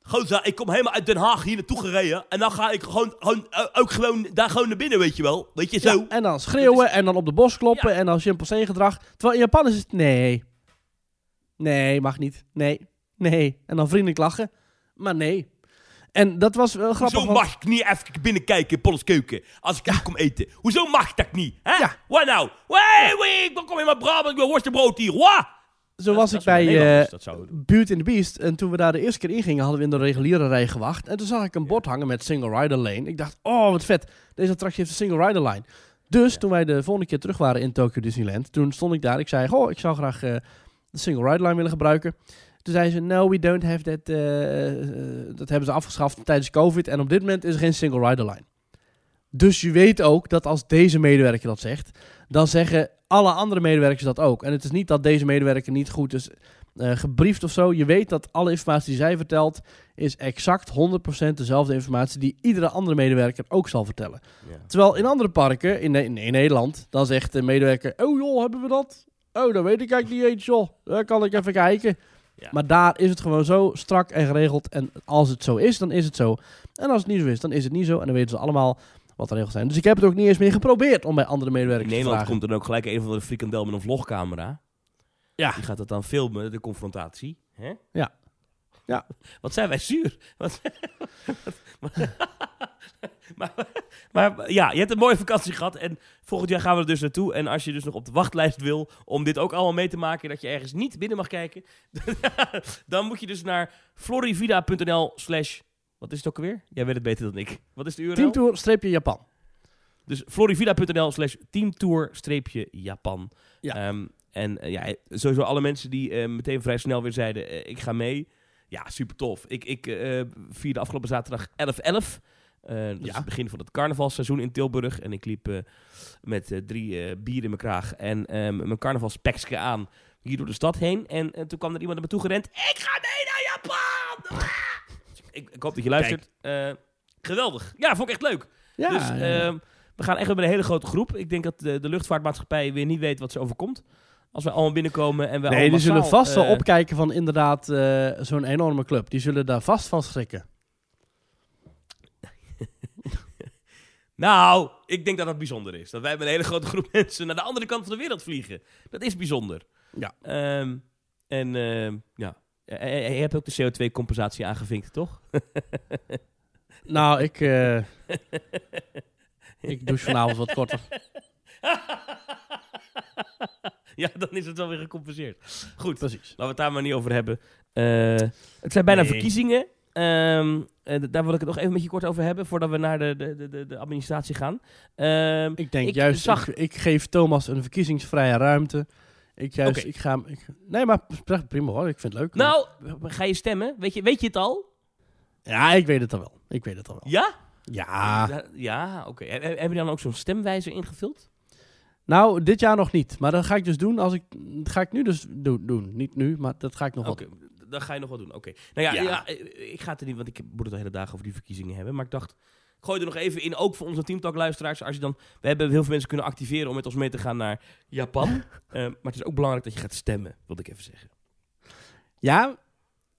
Gozer, ik kom helemaal uit Den Haag hier naartoe gereden. En dan ga ik gewoon, gewoon eh, ook gewoon daar gewoon naar binnen, weet je wel. Weet je, zo. Ja, en dan schreeuwen en dan op de bos kloppen Ja. en dan chimpansee gedrag. Terwijl in Japan is het nee. Nee, mag niet. Nee. Nee. En dan vriendelijk lachen. Maar nee. En dat was wel grappig. Hoezo want- mag ik niet even binnenkijken in Polles keuken als ik niet kom eten? Hoezo mag dat niet? Hè? Ja. Wat nou? Wee, wee, ik kom in mijn Brabant, ik wil worstenbrood hier. Wat? Zo was Dat ik bij zou Buurt in de Beast. En toen we daar de eerste keer in gingen, hadden we in de reguliere rij gewacht. En toen zag ik een bord hangen met single rider lane. Ik dacht, oh wat vet. Deze attractie heeft een single rider line. Dus toen wij de volgende keer terug waren in Tokyo Disneyland, toen stond ik daar. Ik zei, goh, ik zou graag eh, de single rider line willen gebruiken. Toen zei ze, no, we don't have that. eh, eh, dat hebben ze afgeschaft tijdens COVID. En op dit moment is er geen single rider line. Dus je weet ook dat als deze medewerker dat zegt, dan zeggen alle andere medewerkers dat ook. En het is niet dat deze medewerker niet goed is eh, gebriefd of zo. Je weet dat alle informatie die zij vertelt, is exact 100% dezelfde informatie die iedere andere medewerker ook zal vertellen. Ja. Terwijl in andere parken, in, in Nederland, dan zegt de medewerker, oh joh, hebben we dat? Oh, dat weet ik eigenlijk niet eens, joh. Daar kan ik even kijken. Ja. Maar daar is het gewoon zo strak en geregeld. En als het zo is, dan is het zo. En als het niet zo is, dan is het niet zo. En dan weten ze allemaal wat de regels zijn. Dus ik heb het ook niet eens meer geprobeerd om bij andere In medewerkers te Nederland komt er ook gelijk een van de frikandel met een vlogcamera. Ja. Die gaat dat dan filmen, de confrontatie. Hè? Ja. Ja. Wat zijn wij zuur. Wat- maar, maar ja, je hebt een mooie vakantie gehad en volgend jaar gaan we er dus naartoe. En als je dus nog op de wachtlijst wil om dit ook allemaal mee te maken, dat je ergens niet binnen mag kijken, dan moet je dus naar florivida.nl slash... Wat is het ook alweer? Jij weet het beter dan ik. Wat is de URL? Teamtour streepje Japan. Dus florivida.nl slash teamtour-japan. Ja. Ehm, en eh, ja, sowieso alle mensen die eh, meteen vrij snel weer zeiden, eh, ik ga mee. Ja, super tof. Ik, ik vierde afgelopen zaterdag 11-11. Eh, dat is het begin van het carnavalseizoen in Tilburg. En ik liep eh, met eh, drie eh bier in mijn kraag en ehm, mijn carnavalspekske aan hier door de stad heen. En, en toen kwam er iemand naar me toe gerend. Ik ga mee naar Japan! Ah! Ik, ik hoop dat je luistert. Geweldig. Ja, vond ik echt leuk. Ja, dus ja. ehm, we gaan echt met een hele grote groep. Ik denk dat de, de luchtvaartmaatschappij weer niet weet wat ze overkomt. Als we allemaal binnenkomen en we nee, allemaal die zullen vast wel opkijken van inderdaad zo'n enorme club. Die zullen daar vast van schrikken. Nou, ik denk dat dat bijzonder is. Dat wij met een hele grote groep mensen naar de andere kant van de wereld vliegen. Dat is bijzonder. Ja. Ehm, en ehm, ja, Eh, eh, je hebt ook de CO2-compensatie aangevinkt, toch? Nou, ik, eh, ik douche vanavond wat korter. ja, dan is het wel weer gecompenseerd. Goed, Precies. laten we het daar maar niet over hebben. Eh, het zijn bijna Nee. verkiezingen. Ehm, en daar wil ik het nog even met je kort over hebben, voordat we naar de, de, de- de, administratie gaan. Ehm, Ik denk Ik juist, zag- ik, ik geef Thomas een verkiezingsvrije ruimte. Ik juist, ik ga... Ik, nee, maar prima hoor, ik vind het leuk. nou, ga je stemmen? Weet je, weet je het al? Ja, ik weet het al wel. Ik weet het al wel. Ja? Ja. Ja, oké. Heb je dan ook zo'n stemwijzer ingevuld? Nou, dit jaar nog niet. Maar dat ga ik dus doen als ik... Dat ga ik nu dus doen. doen. Niet nu, maar dat ga ik nog wel Oké, dan ga je nog wat doen. Oké. Nou ja, Ja. ja, eh, ik ga het er niet, want ik moet het de hele dagen over die verkiezingen hebben. Maar ik dacht, gooi er nog even in, ook voor onze Teamtalk-luisteraars. Als je dan, we hebben heel veel mensen kunnen activeren om met ons mee te gaan naar Japan. Eh, maar het is ook belangrijk dat je gaat stemmen, wilde ik even zeggen. Ja?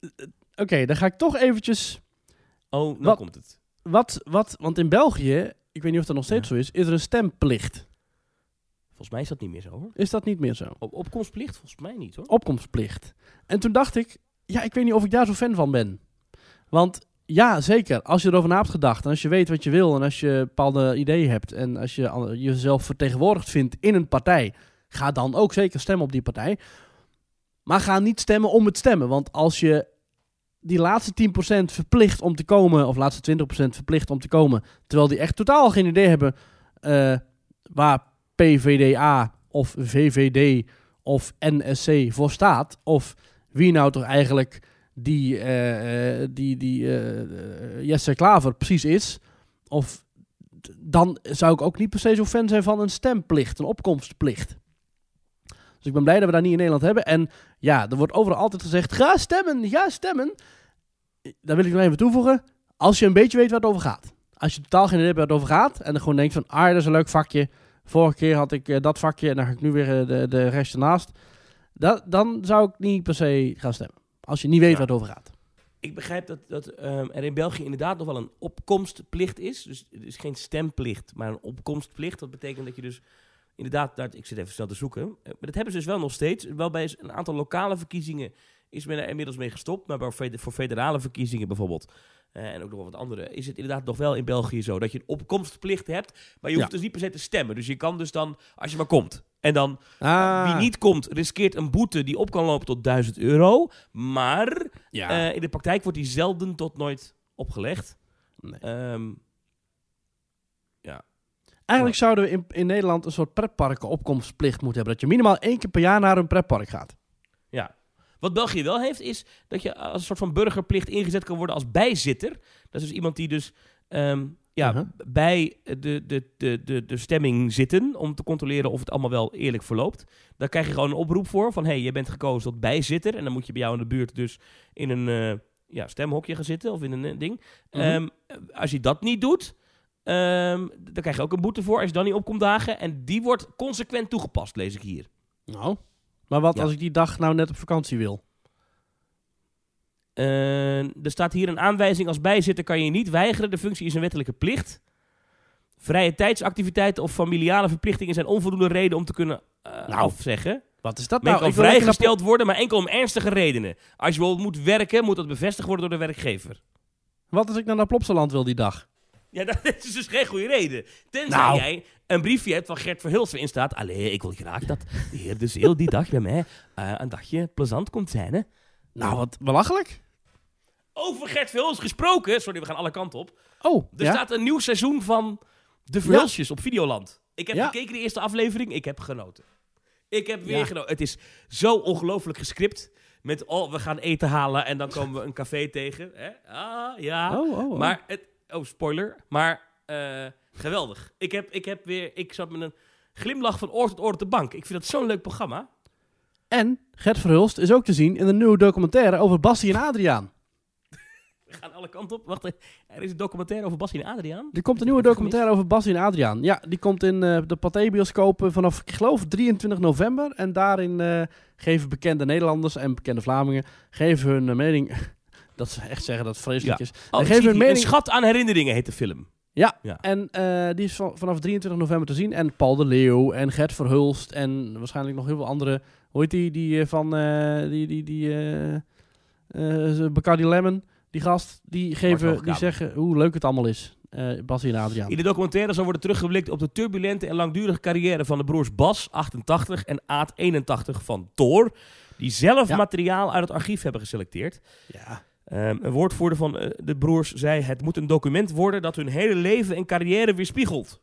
eh, Oké, dan ga ik toch eventjes... Oh, nou Wat? komt het. Wat, wat... Want in België, ik weet niet of dat nog steeds Ja. zo is, is er een stemplicht. Volgens mij is dat niet meer zo, hoor. Is dat niet meer zo? Op, opkomstplicht? Volgens mij niet, hoor. Opkomstplicht. En toen dacht ik, ja, ik weet niet of ik daar zo fan van ben. Want Ja, zeker. Als je erover na hebt gedacht en als je weet wat je wil en als je bepaalde ideeën hebt en als je jezelf vertegenwoordigd vindt in een partij, ga dan ook zeker stemmen op die partij. Maar ga niet stemmen om het stemmen, want als je die laatste 10% verplicht om te komen, of laatste 20% verplicht om te komen, terwijl die echt totaal geen idee hebben eh, waar PVDA of VVD of NSC voor staat, of wie nou toch eigenlijk die, eh, eh, die, die eh, Jesse Klaver precies is. Of dan zou ik ook niet per se zo fan zijn van een stemplicht, een opkomstplicht. Dus ik ben blij dat we dat niet in Nederland hebben. En ja, er wordt overal altijd gezegd, ga stemmen, ga stemmen. Daar wil ik nog even toevoegen, als je een beetje weet waar het over gaat. Als je totaal geen idee hebt waar het over gaat en dan gewoon denkt van, ah, dat is een leuk vakje. Vorige keer had ik dat vakje en dan ga ik nu weer de, de rest ernaast. Dat, dan zou ik niet per se gaan stemmen. Als je niet weet Ja. waar het over gaat. Ik begrijp dat, dat ehm, er in België inderdaad nog wel een opkomstplicht is. Dus het is geen stemplicht, maar een opkomstplicht. Dat betekent dat je dus inderdaad, daar, ik zit even snel te zoeken. eh, Maar dat hebben ze dus wel nog steeds. Wel bij een aantal lokale verkiezingen is men er inmiddels mee gestopt. Maar voor federale verkiezingen bijvoorbeeld, eh, en ook nog wel wat andere, is het inderdaad nog wel in België zo. Dat je een opkomstplicht hebt, maar je hoeft Ja. dus niet per se te stemmen. Dus je kan dus dan, als je maar komt. En dan Ah, wie niet komt, riskeert een boete die op kan lopen tot 1000 euro. Maar Ja. eh, in de praktijk wordt die zelden tot nooit opgelegd. Nee. Ehm, Eigenlijk zouden we in, in Nederland een soort pretparken opkomstplicht moeten hebben. Dat je minimaal één keer per jaar naar een pretpark gaat. ja. Wat België wel heeft, is dat je als een soort van burgerplicht ingezet kan worden als bijzitter. Dat is dus iemand die dus ehm, ja, bij de, de, de, de, de stemming zitten om te controleren of het allemaal wel eerlijk verloopt. Daar krijg je gewoon een oproep voor van, hé, hey, je bent gekozen tot bijzitter. En dan moet je bij jou in de buurt dus in een eh, ja, stemhokje gaan zitten of in een eh, ding. Mhm. Ehm, als je dat niet doet, ehm, dan krijg je ook een boete voor als je dan niet op komt dagen. En die wordt consequent toegepast, lees ik hier. Nou. Maar wat Ja. als ik die dag nou net op vakantie wil? Eh, er staat hier een aanwijzing als bijzitter kan je niet weigeren. De functie is een wettelijke plicht. Vrije tijdsactiviteiten of familiale verplichtingen zijn onvoldoende reden om te kunnen eh, Nou, afzeggen. Wat is dat Men nou? kan vrijgesteld worden, maar enkel om ernstige redenen. Als je bijvoorbeeld moet werken, moet dat bevestigd worden door de werkgever. Wat als ik nou naar Plopsaland wil die dag? Ja, dat is dus geen goede reden. Tenzij Nou. jij een briefje hebt van Gert Verhulst waarin staat... Allee, ik wil graag dat de heer de Zeel die dag bij mij eh, een dagje plezant komt zijn, hè. Nou, wat belachelijk. Over Gert Verhulst gesproken... Sorry, we gaan alle kanten op. Oh, Er ja? staat een nieuw seizoen van De Verhulstjes op Videoland. Ik heb gekeken de eerste aflevering. Ik heb genoten. Ik heb weer genoten. Het is zo ongelooflijk gescript. Met, oh, we gaan eten halen en dan komen we een café tegen. Hè? Ah, ja. Oh, oh, oh. Maar, het, oh, spoiler. Maar, eh, geweldig. Ik, heb, ik heb weer, ik zat met een glimlach van oor tot oor op de bank. Ik vind dat zo'n leuk programma. En Gert Verhulst is ook te zien in de nieuwe documentaire over Bassie en Adriaan. We gaan alle kanten op. Wacht, er is een documentaire over Bassie en Adriaan. Er komt een nieuwe documentaire over Bassie en Adriaan. Ja, die komt in eh, de Pathé-bioscoop eh, vanaf, ik geloof, 23 november. En daarin eh, geven bekende Nederlanders en bekende Vlamingen geven hun mening... dat ze echt zeggen dat het vreselijk Ja. is. Oh, En ik geef zie een hier, mening- Een schat aan herinneringen heet de film. Ja, Ja. en die is van- vanaf 23 november te zien. En Paul de Leeuw en Gert Verhulst en waarschijnlijk nog heel veel andere. Hoe heet die, die van die, die, die Bacardi Lemon, die gast, die, geven, die zeggen hoe leuk het allemaal is. Eh Bassie en Adriaan. In de documentaire zal worden teruggeblikt op de turbulente en langdurige carrière van de broers Bas, 88, en Aad, 81 van Thor. Die zelf Ja. materiaal uit het archief hebben geselecteerd. Ja. Ehm, een woordvoerder van eh, de broers zei: Het moet een document worden dat hun hele leven en carrière weerspiegelt.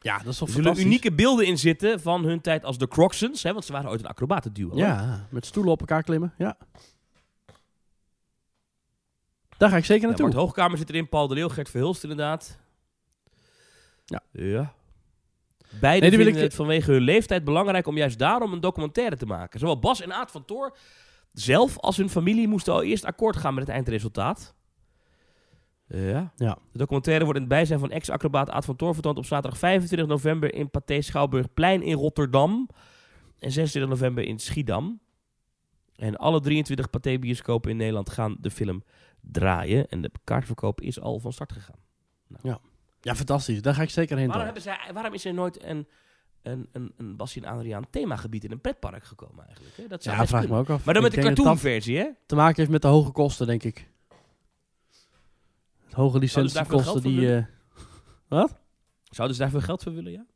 ja, dat is Er toch zullen fantastisch. unieke beelden in zitten van hun tijd als de Crocsons, hè, want ze waren ooit een acrobatenduo. Ja, met stoelen op elkaar klimmen. Ja. Daar ga ik zeker Ja, naartoe. Bart Hoogkamer zit erin, Paul de Leeuw, Gert Verhulst inderdaad. Ja. ja. Beiden Nee, vinden ik- het vanwege hun leeftijd belangrijk om juist daarom een documentaire te maken. Zowel Bas en Aad van Toor zelf als hun familie moesten al eerst akkoord gaan met het eindresultaat. Ja. Ja. De documentaire wordt in het bijzijn van ex-acrobaat Aad van Toor vertoond op zaterdag 25 november in Pathé Schouwburgplein in Rotterdam. En 26 november in Schiedam. En alle 23 Pathé-bioscopen in Nederland gaan de film draaien. En de kaartverkoop is al van start gegaan. Ja, fantastisch. Daar ga ik zeker heen. Waarom, hebben zij, waarom is er nooit een, een, een, een Bassie en Adriaan themagebied in een pretpark gekomen eigenlijk? Hè? Dat zou Ja, vraag me ook af. Maar dan Ik met de cartoonversie, hè? te maken heeft met de hoge kosten, denk ik. hoge daar veel licentiekosten die... voor eh, Zouden ze daar veel geld voor willen, ja?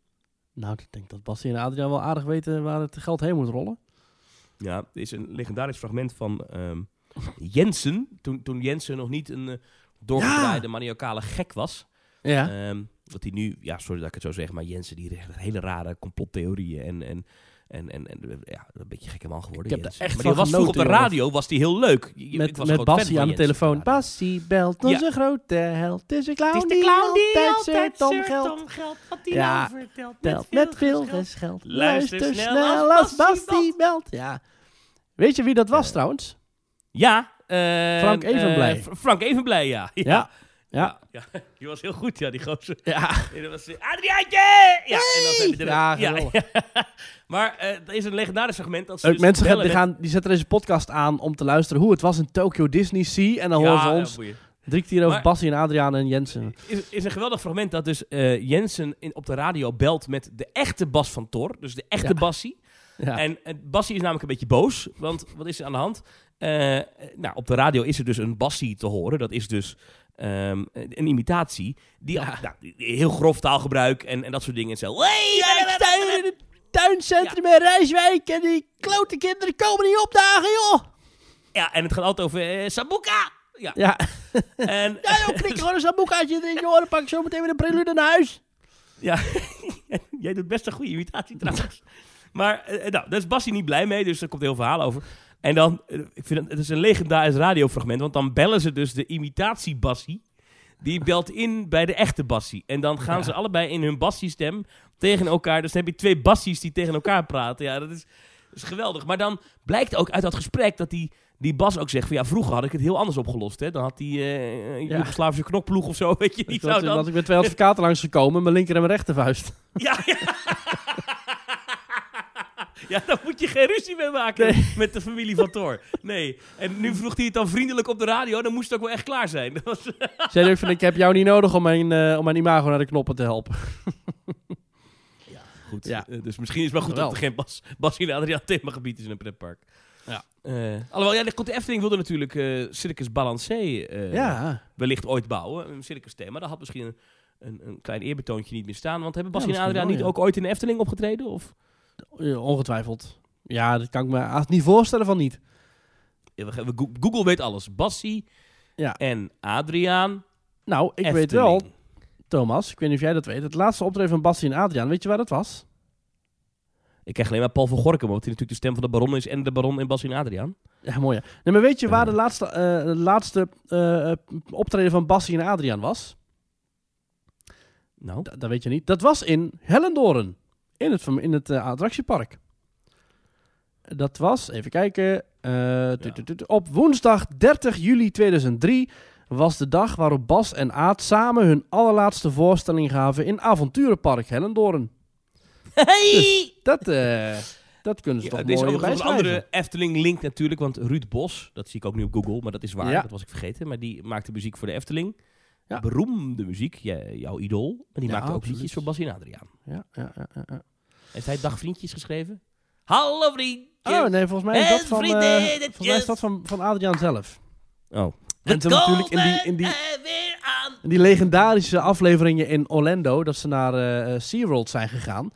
nou, ik denk dat Bassie en Adriaan wel aardig weten waar het geld heen moet rollen. Ja, er is een legendarisch fragment van ehm, Jensen. Toen, toen Jensen nog niet een eh, doorgedraaide maniacale gek was. Ja. Ehm, wat hij nu, ja, sorry dat ik het zo zeg, maar Jensen die heeft hele rare complottheorieën en, en, en, en, en ja, een beetje gekke man geworden. Ik heb Jensen. echt maar die was vroeger op de radio, was die heel leuk. Ik met was met Bassie aan de telefoon. Bassie belt Ja. onze grote held. Het is een clown, Het is de clown die altijd om geld. geld. Wat hij Ja, nou vertelt Telt met veel gescheld. Luister Luister snel als Bassie belt. Ja. Weet je wie dat was Eh, trouwens? Ja. eh, Frank Evenblij. Fr- Frank Evenblij, ja. Ja. Ja. Ja. ja. Die was heel goed, ja, die gozer. Ja. Was hij, Adriaantje! Ja, en dan zijn er. Ja, maar eh, er is een legendarisch segment dat ze Ook dus mensen gaan, die, gaan, die zetten deze podcast aan om te luisteren hoe het was in Tokyo Disney Sea. En dan horen ze ons boeien. drie keer over Bassie en Adriaan en Jensen. is, is een geweldig fragment dat dus eh, Jensen in, op de radio belt met de echte Bas van Tor. Dus de echte. Bassie. Ja. En eh, Bassie is namelijk een beetje boos. Want wat is er aan de hand? Eh, nou, op de radio is er dus een Bassie te horen. Dat is dus ehm, een imitatie. Die, Ja. nou, heel grof taalgebruik en, en dat soort dingen. En zo. Hey, Ja, ik in het tuincentrum in Rijswijk en die klote kinderen komen niet opdagen, joh! Ja, en het gaat altijd over eh, Sabuka. Ja, Ja, en, ja joh, knik gewoon een erin, joh, dan pak ik zo meteen weer een prelude naar huis. Ja, jij doet best een goede imitatie trouwens. Maar eh, nou, daar is Bassie niet blij mee, dus er komt heel verhaal over. En dan, eh, ik vind het, het is een legendarisch radiofragment, want dan bellen ze dus de imitatie Bassie. Die belt in bij de echte Bassie. En dan gaan Ja. ze allebei in hun Bassie-stem tegen elkaar. Dus dan heb je twee Bassies die tegen elkaar praten. Ja, dat is, dat is geweldig. Maar dan blijkt ook uit dat gesprek dat die, die Bas ook zegt van... Ja, vroeger had ik het heel anders opgelost. Hè? Dan had die eh Ja. Joegoslavische knokploeg of zo, weet je. Die zou had, dan... dat ik met twee advocaten langs gekomen, mijn linker en mijn rechtervuist. Ja, ja. ja, daar moet je geen ruzie mee maken Nee. met de familie van Thor. Nee. En nu vroeg hij het dan vriendelijk op de radio, dan moest het ook wel echt klaar zijn. Dat was, van, ik heb jou niet nodig om mijn, eh, om mijn imago naar de knoppen te helpen. goed. Ja. Eh, dus misschien is het wel goed dat er geen Bas, Bas en Adriaan themagebied is in een pretpark. Ja. Eh, alhoewel, ja, de, Efteling wilde natuurlijk Circus Balancé ja, wellicht ooit bouwen. Een circus thema. Daar had misschien een, een, een klein eerbetoontje niet meer staan. Want hebben Bas Ja, en Adriaan wel, niet ja. ook ooit in de Efteling opgetreden? Of? Ongetwijfeld. Ja, dat kan ik me haast niet voorstellen van niet. Google weet alles. Bassie Ja. en Adriaan. Nou, ik weet wel, Thomas, ik weet niet of jij dat weet. Het laatste optreden van Bassie en Adriaan, weet je waar dat was? Ik krijg alleen maar Paul van Gorkum, omdat hij natuurlijk de stem van de baron is en de baron en Bassie en Adriaan. Ja, mooi. Ja. Nee, maar weet je waar de laatste, eh, de laatste eh, optreden van Bassie en Adriaan was? Nou, Da- dat weet je niet. Dat was in Hellendoorn. In het, in het eh, attractiepark. Dat was, even kijken. eh, op woensdag 30 juli 2003 was de dag waarop Bas en Aad samen hun allerlaatste voorstelling gaven in Avonturenpark Hellendoorn. hey! Dat, eh, dat kunnen ze Ja, toch is mooi ook een andere Efteling-link natuurlijk, want Ruud Bos, dat zie ik ook nu op Google, maar dat is waar, Ja. dat was ik vergeten, maar die maakte muziek voor de Efteling. Ja. Beroemde muziek, jouw idool. Maar die Ja, maakte ook absoluut. liedjes voor en Adriaan. Ja, ja, ja, ja. Heeft hij Dagvriendjes geschreven? Hallo vriendjes! Oh nee, volgens mij is dat En van, eh, volgens mij is dat van, van Adriaan zelf. Oh. En toen natuurlijk in die, in die, in die legendarische afleveringen in Orlando, dat ze naar eh eh, SeaWorld zijn gegaan.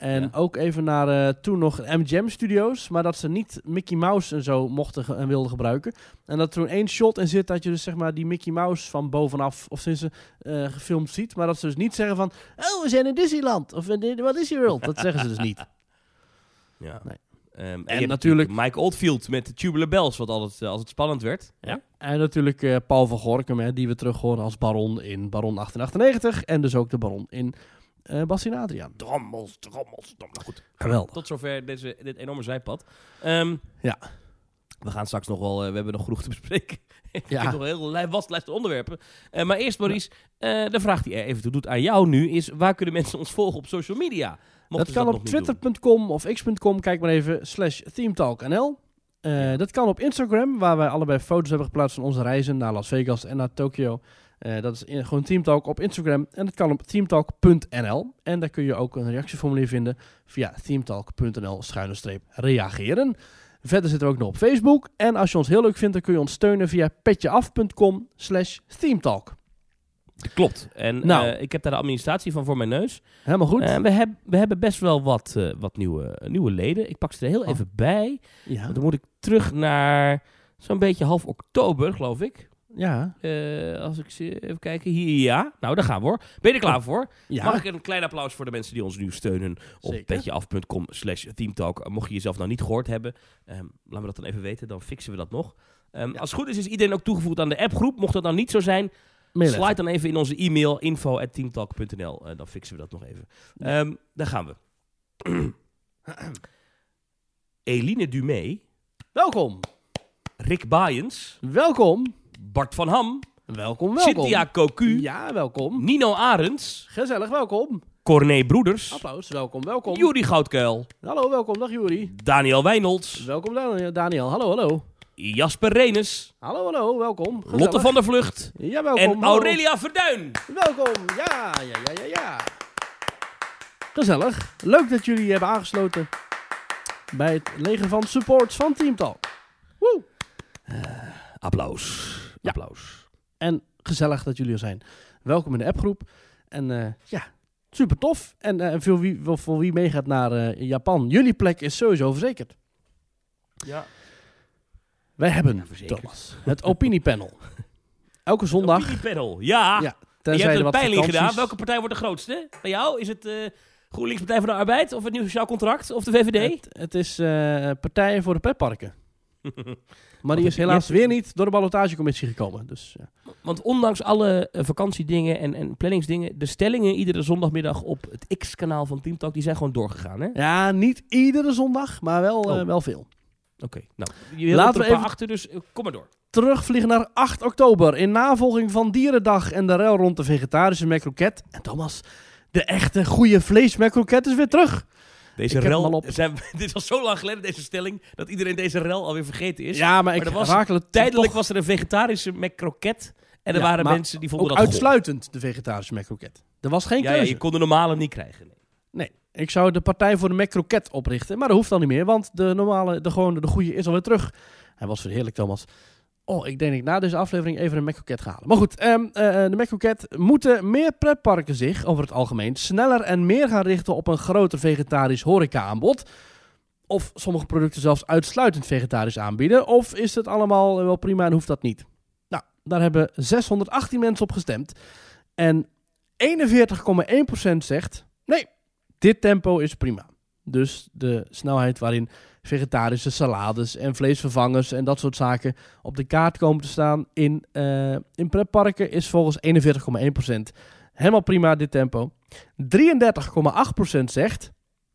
En Ja. ook even naar eh, toen nog MGM Studios, maar dat ze niet Mickey Mouse en zo mochten en wilden gebruiken. En dat er toen één shot in zit dat je dus zeg maar die Mickey Mouse van bovenaf of sinds ze eh, gefilmd ziet. Maar dat ze dus niet zeggen van, oh we zijn in Disneyland of in wat is SeaWorld. Dat zeggen ze dus niet. Ja. Nee. Ehm, en, natuurlijk- Mike Oldfield met de Tubular Bells, wat altijd, eh, als het spannend werd. Ja. En natuurlijk Paul van Gorkum, hè, die we terug horen als baron in Baron 1898. En dus ook de baron in eh Bassin Adriaan. Drommels, drommels, drommels. Goed. Geweldig. Tot zover deze, dit enorme zijpad. Ehm, Ja. We gaan straks nog wel, eh, we hebben nog genoeg te bespreken. Ik Ja. heb nog een heel li- vast lijst onderwerpen. Eh, maar eerst Maurice, de vraag die er even toe doet aan jou nu is, waar kunnen mensen ons volgen op social media? Mochten dat kan nog op twitter.com of x.com. Kijk maar even, slash themetalknl. Eh, dat kan op Instagram, waar wij allebei foto's hebben geplaatst van onze reizen naar Las Vegas en naar Tokio. Eh, dat is in, gewoon Teamtalk op Instagram. En dat kan op teamtalk.nl. En daar kun je ook een reactieformulier vinden via teamtalk.nl schuine streep reageren. Verder zitten we ook nog op Facebook. En als je ons heel leuk vindt, dan kun je ons steunen via petjeaf.com slash themetalk. Klopt. En Nou. eh, ik heb daar de administratie van voor mijn neus. Helemaal goed. En we, heb, we hebben best wel wat, eh, wat nieuwe, nieuwe leden. Ik pak ze er heel Oh. even bij. ja. Want dan moet ik terug naar zo'n beetje half oktober, geloof ik. Ja. Eh, als ik ze even kijken. Hier, ja. Nou, daar gaan we hoor. Ben je er klaar voor? ja. Mag ik een klein applaus voor de mensen die ons nu steunen op petjeaf.com slash teamtalk. Mocht je jezelf nou niet gehoord hebben, ehm, laat me dat dan even weten. Dan fixen we dat nog. Ehm, Als het goed is, is iedereen ook toegevoegd aan de appgroep. Mocht dat nou niet zo zijn, Mail slide dan even in onze e-mail info.teamtalk.nl. Eh, dan fixen we dat nog even. Ehm, daar gaan we. Eline Dumé, Welkom. Rick Baaiens, Welkom. Bart van Ham, Welkom, welkom. Cynthia Cocu, Ja, welkom. Nino Arends, Gezellig, welkom. Corné Broeders, Applaus, welkom, welkom. Juri Goudkuil, Hallo, welkom. Dag Juri. Daniel Wijnolds, Welkom Dan- Daniel. Hallo, hallo. Jasper Renes, Hallo, hallo, welkom. Gezellig. Lotte van der Vlucht Ja, welkom. en hallo. Aurelia Verduin. Welkom. Ja, ja, ja, ja, ja. Gezellig. Leuk dat jullie hebben aangesloten bij het leger van supports van Team Talk. Woe. Applaus. Ja. Applaus. En gezellig dat jullie er zijn. Welkom in de appgroep. En eh, ja, super tof. En eh, voor, wie, voor wie meegaat naar eh, Japan, jullie plek is sowieso verzekerd. Ja. Wij hebben, Ja, verzekerd. Thomas, het opiniepanel. Elke zondag, Opiniepanel. Ja. Ja, je hebt een peiling gedaan. Welke partij wordt de grootste? Bij jou? Is het GroenLinks Partij van de Arbeid of het Nieuw Sociaal Contract of de VVD? Het, het is Partijen voor de Petparken. Maar die is helaas weer niet door de ballotagecommissie gekomen. Dus, ja. Want ondanks alle eh, vakantiedingen en, en planningsdingen, de stellingen iedere zondagmiddag op het X-kanaal van Teamtalk, die zijn gewoon doorgegaan, hè? Oké, ja, niet iedere zondag, maar wel, eh, Oh. wel veel. nou, je wilt Laten we even- achter, dus eh, kom maar door. Terugvliegen naar 8 oktober in navolging van Dierendag en de rel rond de vegetarische macroket. En Thomas, de echte goede vleesmacroket is weer terug. Deze Ik rel, op. zijn, dit was zo lang geleden, deze stelling, dat iedereen deze rel alweer vergeten is. Ja, maar ik was Tijdelijk toch was er een vegetarische McCroket en er Ja, waren mensen die vonden dat goor. uitsluitend de vegetarische macroket. Er was geen Ja, ja, keuze. je kon de normale niet krijgen. nee. Nee, ik zou de Partij voor de Macroket oprichten. Maar dat hoeft dan niet meer, want de normale, de gewone, de goede is alweer terug. Hij was weer heerlijk, Thomas. Oh, ik denk ik na deze aflevering even een Macroket ga halen. Maar goed, ehm, eh, de Macroket moeten meer pretparken zich over het algemeen sneller en meer gaan richten op een groter vegetarisch horeca-aanbod. Of sommige producten zelfs uitsluitend vegetarisch aanbieden. Of is het allemaal wel prima en hoeft dat niet? Nou, daar hebben 618 mensen op gestemd. En 41,1% zegt: nee, dit tempo is prima. Dus de snelheid waarin vegetarische salades en vleesvervangers en dat soort zaken op de kaart komen te staan in, eh in pretparken is volgens 41,1% helemaal prima dit tempo. 33,8% zegt,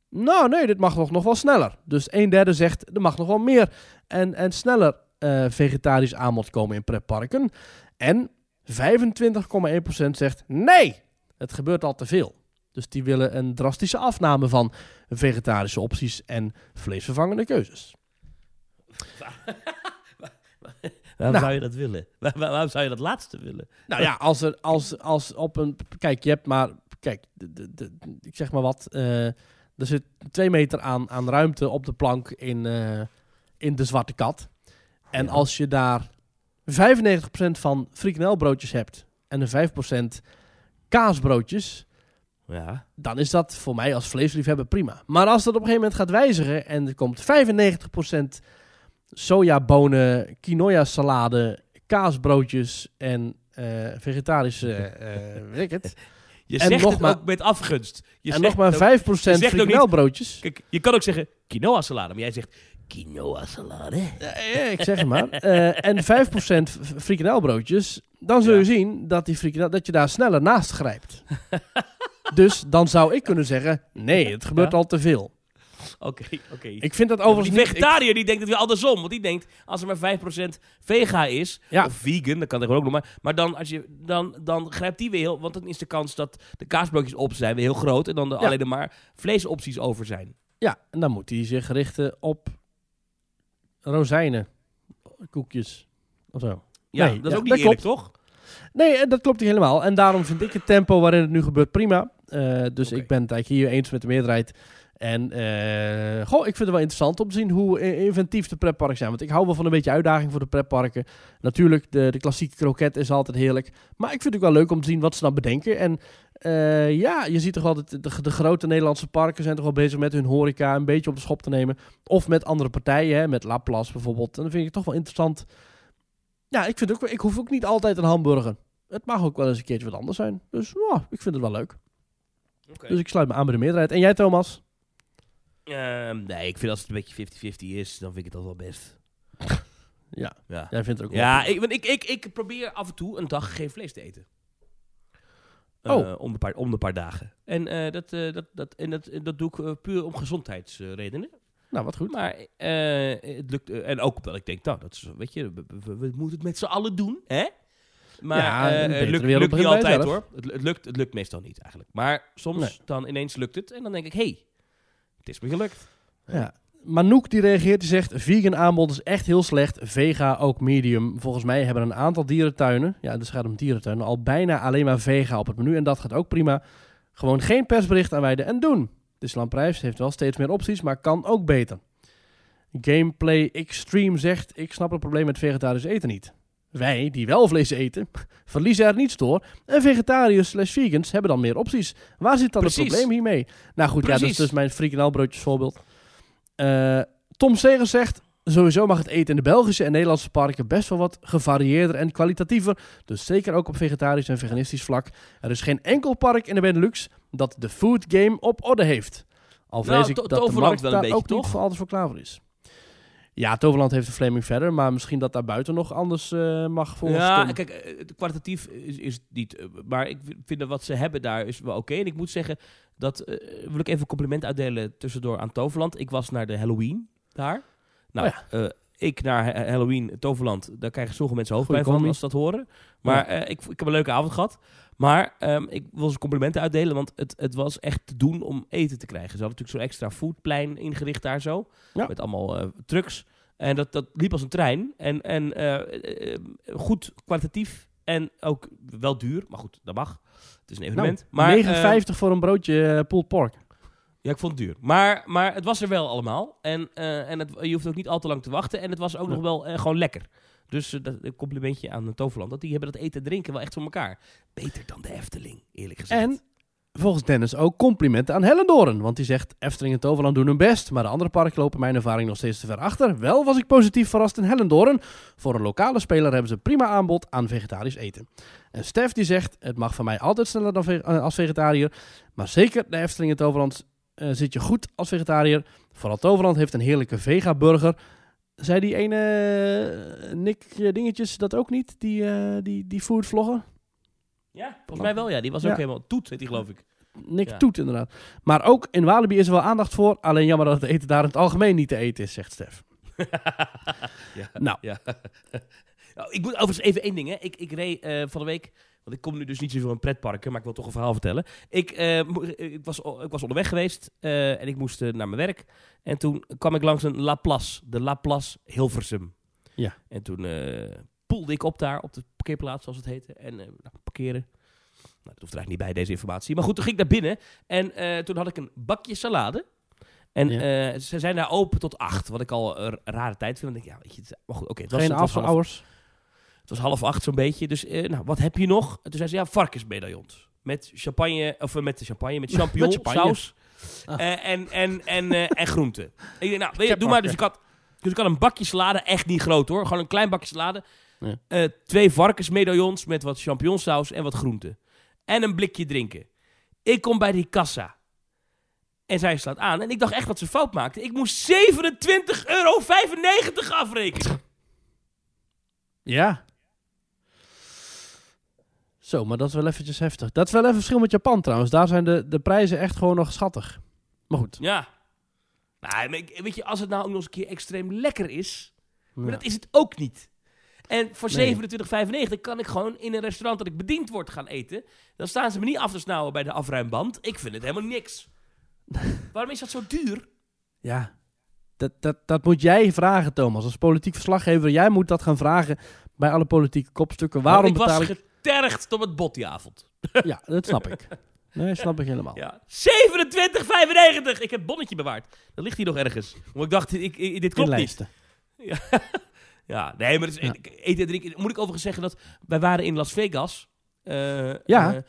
nou nee, dit mag nog, nog wel sneller. Dus een derde zegt, er mag nog wel meer en, en sneller eh, vegetarisch aanbod komen in pretparken. En 25,1% zegt, nee, het gebeurt al te veel. Dus die willen een drastische afname van vegetarische opties en vleesvervangende keuzes. Waarom Nou. zou je dat willen? Waar- waar- waarom zou je dat laatste willen? Nou ja, als er als, als op een. Kijk, je hebt maar. Kijk, de, de, de- ik zeg maar wat. eh, er zit twee meter aan, aan ruimte op de plank in, eh, in de Zwarte Kat. En Ja. als je daar 95% van frikandelbroodjes hebt en een 5% kaasbroodjes, Ja. dan is dat voor mij als vleesliefhebber prima. Maar als dat op een gegeven moment gaat wijzigen en er komt 95% sojabonen, quinoa salade, kaasbroodjes en eh, vegetarische, eh weet ik het. Je En zegt nog het maar- ook met afgunst. Je en zegt nog maar ook- 5% zegt ook niet- frikandelbroodjes. Kijk, je kan ook zeggen quinoa salade, maar jij zegt quinoa salade. Ja, ik zeg het maar. Eh, en 5% f- frikandelbroodjes. Dan zul je Ja. zien dat, die frikandel, dat je daar sneller naast grijpt. dus dan zou ik kunnen zeggen, nee, het gebeurt Ja. al te veel. Oké, oké. Ik vind dat overigens die niet... ik- vegetariër die denkt het weer andersom. Want die denkt, als er maar 5% vega is, Ja. of vegan, dat kan er ook nog maar. Maar dan, als je, dan, dan grijpt die weer heel... Want dan is de kans dat de kaasbroodjes op zijn weer heel groot. En dan Ja. alleen maar vleesopties over zijn. Ja, en dan moet hij zich richten op rozijnen, koekjes of zo. Ja, Nee, dat is ook niet dat eerlijk, klopt. toch? Nee, en dat klopt niet helemaal. En daarom vind ik het tempo waarin het nu gebeurt prima. Eh, dus ik ben het eigenlijk hier eens met de meerderheid. En eh, goh, ik vind het wel interessant om te zien hoe inventief de pretparken zijn. Want ik hou wel van een beetje uitdaging voor de pretparken. Natuurlijk, de, de klassieke kroket is altijd heerlijk. Maar ik vind het ook wel leuk om te zien wat ze dan bedenken. En eh, ja, je ziet toch wel dat de, de, de grote Nederlandse parken zijn toch wel bezig met hun horeca een beetje op de schop te nemen. Of met andere partijen, hè, met Laplace bijvoorbeeld. En dan vind ik het toch wel interessant. Ja, ik, vind ook, ik hoef ook niet altijd een hamburger. Het mag ook wel eens een keertje wat anders zijn. Dus ja, ik vind het wel leuk. Dus ik sluit me aan bij de meerderheid. En jij, Thomas? Ehm, nee, ik vind als het een beetje 50-50 is, dan vind ik het dat wel best. Ja, Ja, jij vindt het ook wel. ja ik, want ik, ik, ik probeer af en toe een dag geen vlees te eten. Eh, Oh. om, de paar, om de paar dagen. En, eh, dat, eh, dat, dat, en dat, dat doe ik puur om gezondheidsredenen. Nou, wat goed. Maar eh, het lukt. en ook omdat ik denk, nou, dat is, weet je, we, we- we moeten het met z'n allen doen, hè? Maar Ja, eh, betere lukt, niet altijd hoor. Het, het, lukt, het lukt meestal niet eigenlijk. Maar soms Nee. dan ineens lukt het. En dan denk ik, hé, hey, het is me gelukt. Ja. Manouk die reageert, die zegt... Vegan aanbod is echt heel slecht. Vega ook medium. Volgens mij hebben een aantal dierentuinen... Ja, dus gaat om dierentuinen... al bijna alleen maar vega op het menu. En dat gaat ook prima. Gewoon geen persbericht aanwijden en doen. Disneyland Prijs heeft wel steeds meer opties... maar kan ook beter. Gameplay Extreme zegt... Ik snap het probleem met vegetarisch eten niet. Wij, die wel vlees eten, verliezen er niets door. En vegetariërs slash vegans hebben dan meer opties. Waar zit dan het probleem hiermee? Nou goed, ja, dat is dus mijn frikandelbroodjes voorbeeld. Eh, Tom Segers zegt... Sowieso mag het eten in de Belgische en Nederlandse parken best wel wat gevarieerder en kwalitatiever. Dus zeker ook op vegetarisch en veganistisch vlak. Er is geen enkel park in de Benelux dat de food game op orde heeft. Al vrees Nou, ik dat de markt wel een daar beetje, ook niet toch? voor alles voor klaar voor is. Ja, Toverland heeft de Flaming verder, maar misschien dat daar buiten nog anders eh, mag volgens Ja, Tom. kijk, eh, het kwalitatief is, is het niet. eh, Maar ik vind dat wat ze hebben daar is wel oké. En ik moet zeggen, dat wil ik even een compliment uitdelen tussendoor aan Toverland. Ik was naar de Halloween daar. Nou, Oh eh, ik naar Ha- Halloween Toverland, daar krijgen sommige mensen hoofdpijn van als ze dat horen. Maar ik, ik heb een leuke avond gehad. Maar ehm, ik wil ze complimenten uitdelen, want het, het was echt te doen om eten te krijgen. Ze hadden natuurlijk zo'n extra foodplein ingericht daar zo. Ja. Met allemaal eh, trucks. En dat, dat liep als een trein. En, en eh, eh, goed kwalitatief en ook wel duur. Maar goed, dat mag. Het is een evenement. Nou, maar, 9,50 voor een broodje pulled pork. ja, ik vond het duur. Maar, maar het was er wel allemaal. En, en het, je hoeft ook niet al te lang te wachten. En het was ook Ja. nog wel gewoon lekker. Dus eh, dat, een complimentje aan Toverland. Dat die hebben dat eten en drinken wel echt voor elkaar. Beter dan de Efteling, eerlijk gezegd. En volgens Dennis ook complimenten aan Hellendoorn. Want die zegt, Efteling en Toverland doen hun best. Maar de andere parken lopen mijn ervaring nog steeds te ver achter. Wel was ik positief verrast in Hellendoorn. Voor een lokale speler hebben ze prima aanbod aan vegetarisch eten. En Stef die zegt, het mag van mij altijd sneller dan eh, als vegetariër. Maar zeker de Efteling en Toverland eh, zit je goed als vegetariër. Vooral Toverland heeft een heerlijke vega-burger. Zei die ene eh, Nick eh, Dingetjes dat ook niet? Die, eh, die, die food vlogger? Ja, volgens mij wel. Ja, die was Ja. ook helemaal toet, heet die geloof ik. Nick Ja. Toet inderdaad. Maar ook in Walibi is er wel aandacht voor. Alleen jammer dat het eten daar in het algemeen niet te eten is, zegt Stef. ja. Nou. Ja. Nou, ik moet overigens even één ding. Hè. Ik, ik reed van de week... Want ik kom nu dus niet zoveel in pretparken, maar ik wil toch een verhaal vertellen. Ik, eh, mo- ik, was, ik was onderweg geweest eh, en ik moest eh, naar mijn werk. En toen kwam ik langs een Laplace. De Laplace Hilversum. Ja. En toen eh poelde ik op daar, op de parkeerplaats zoals het heette. En eh, nou, parkeren. Nou, dat hoeft er eigenlijk niet bij, deze informatie. Maar goed, toen ging ik naar binnen. En eh, toen had ik een bakje salade. En Ja. eh, ze zijn daar open tot acht. Wat ik al een rare tijd vind. Denk ik, ja, weet je, maar goed, oké. was, Geen after hours. Het was half acht zo'n beetje. Dus eh, nou, wat heb je nog? En toen zei ze, ja, varkensmedaillons. Met champagne, of eh, met de champagne, met champignon, champagne. saus. Ah. Eh, en, en, en, en groenten. Ik denk, nou, weet je, doe maar. Dus ik, had, dus ik had een bakje salade, echt niet groot hoor. Gewoon een klein bakje salade. Ja. Twee varkensmedaillons met wat champignonsaus en wat groenten. En een blikje drinken. Ik kom bij die kassa. En zij slaat aan. En ik dacht echt dat ze fout maakte. Ik moest 27,95 euro afrekenen. Ja. Zo, maar dat is wel eventjes heftig. Dat is wel even verschil met Japan trouwens. Daar zijn de, de prijzen echt gewoon nog schattig. Maar goed. Ja. Nou, weet je, als het nou ook nog eens een keer extreem lekker is. Maar dat is het ook niet. En voor Nee. 27,95 kan ik gewoon in een restaurant dat ik bediend word gaan eten. Dan staan ze me niet af te snauwen bij de afruimband. Ik vind het helemaal niks. Waarom is dat zo duur? Ja, dat, dat, dat moet jij vragen, Thomas. Als politiek verslaggever, jij moet dat gaan vragen bij alle politieke kopstukken. Waarom ik betaal ik... getergd op het bot die avond. Ja, dat snap ik. Nee, snap ik helemaal. Ja. 27,95! Ik heb het bonnetje bewaard. Dat ligt hier nog ergens. Want ik dacht, ik, ik- dit klopt niet. Inlijsten. Ja, nee, maar het is, Ja. eten en drinken. Moet ik overigens zeggen dat wij waren in Las Vegas. eh, Ja. eh,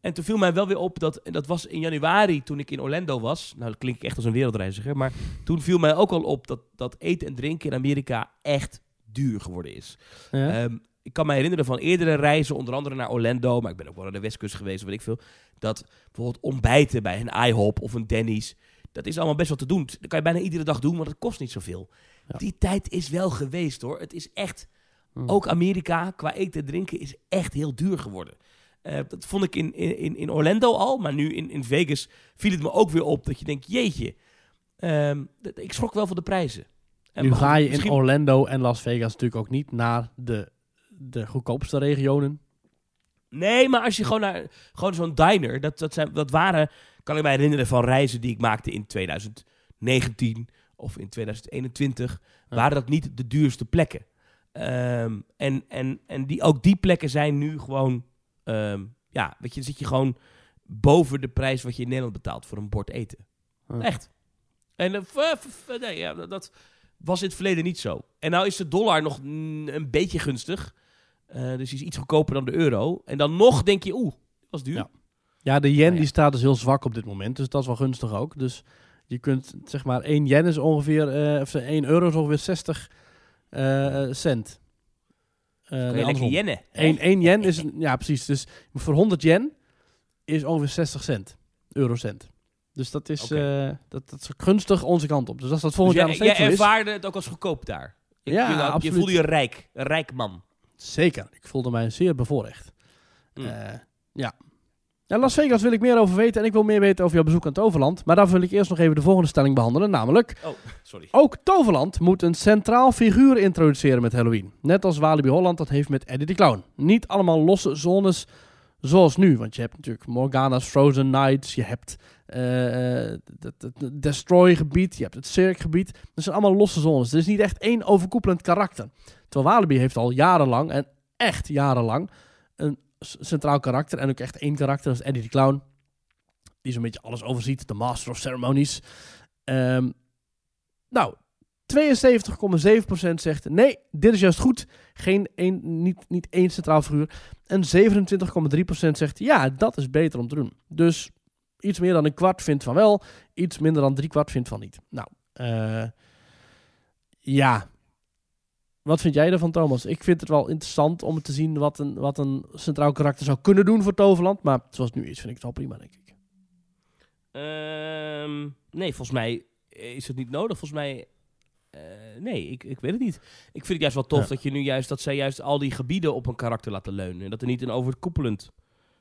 en toen viel mij wel weer op dat, dat was in januari toen ik in Orlando was. Nou, dat klink ik echt als een wereldreiziger. Maar toen viel mij ook al op dat, dat eten en drinken in Amerika echt duur geworden is. Ja. Ehm, ik kan me herinneren van eerdere reizen, onder andere naar Orlando, maar ik ben ook wel naar de Westkust geweest, weet ik veel. Dat bijvoorbeeld ontbijten bij een IHOP of een Denny's, dat is allemaal best wel te doen. Dat kan je bijna iedere dag doen, want het kost niet zoveel. Ja. Die tijd is wel geweest hoor. Het is echt, Hmm. ook Amerika qua eten en drinken is echt heel duur geworden. Eh, dat vond ik in, in, in Orlando al, maar nu in, in Vegas viel het me ook weer op dat je denkt, jeetje, ehm, ik schrok wel van de prijzen. En nu ga je in Orlando en Las Vegas natuurlijk ook niet naar de, de goedkoopste regionen. Nee, maar als je gewoon naar gewoon zo'n diner, dat, dat, zijn, dat waren, kan ik mij herinneren van reizen die ik maakte in 2019 of in 2021, Ja. waren dat niet de duurste plekken. Ehm, en en, en die, ook die plekken zijn nu gewoon, ehm, ja, weet je, zit je gewoon boven de prijs wat je in Nederland betaalt voor een bord eten. Ja. Echt. En eh, f- f- f- nee, ja, dat, dat was in het verleden niet zo. En nou is de dollar nog een beetje gunstig. Eh, dus die is iets goedkoper dan de euro. En dan nog denk je, oeh, dat was duur. Ja. Ja, de yen Nou ja. die staat dus heel zwak op dit moment, dus dat is wel gunstig ook. Dus je kunt, zeg maar, 1 yen is ongeveer, eh of 1 euro is ongeveer 60 eh, cent. Eh, Kan nee, je lekker andersom. jennen. hè? 1, 1 yen is, ja precies, dus voor 100 yen is ongeveer 60 cent, eurocent. Dus dat is, eh, dat, dat is gunstig onze kant op. Dus als dat Dus volgend jaar jij, nog steeds jij is, ervaarde het ook als goedkoop daar. Je, Ja, je, je absoluut. voelde je rijk. Een rijk man. Zeker. Ik voelde mij zeer bevoorrecht. Mm. Ja. Ja, Las Vegas wil ik meer over weten en ik wil meer weten over jouw bezoek aan Toverland. Maar daarvoor wil ik eerst nog even de volgende stelling behandelen, namelijk... Oh, sorry. Ook Toverland moet een centraal figuur introduceren met Halloween. Net als Walibi Holland dat heeft met Eddie de Clown. Niet allemaal losse zones zoals nu. Want je hebt natuurlijk Morgana's Frozen Nights. Je hebt het, het- het Destroy gebied. Je hebt het Cirque gebied. Dat zijn allemaal losse zones. Er is niet echt één overkoepelend karakter. Terwijl Walibi heeft al jarenlang, en echt jarenlang, een centraal karakter. En ook echt één karakter, dat is Eddie de Clown. Die zo'n beetje alles overziet. De Master of Ceremonies. Ehm, nou, 72,7% zegt nee, dit is juist goed. Geen één, niet, niet één centraal figuur. En 27,3% zegt ja, dat is beter om te doen. Dus iets meer dan een kwart vindt van wel. Iets minder dan drie kwart vindt van niet. Nou, eh, ja. Wat vind jij ervan, Thomas? Ik vind het wel interessant om te zien wat een, wat een centraal karakter zou kunnen doen voor Toverland. Maar zoals het nu is, vind ik het wel prima, denk ik. Ehm, nee, volgens mij is het niet nodig. Volgens mij... eh, nee, ik, ik weet het niet. Ik vind het juist wel tof Ja. dat je nu juist... dat zij juist al die gebieden op een karakter laten leunen. En dat er niet een overkoepelend...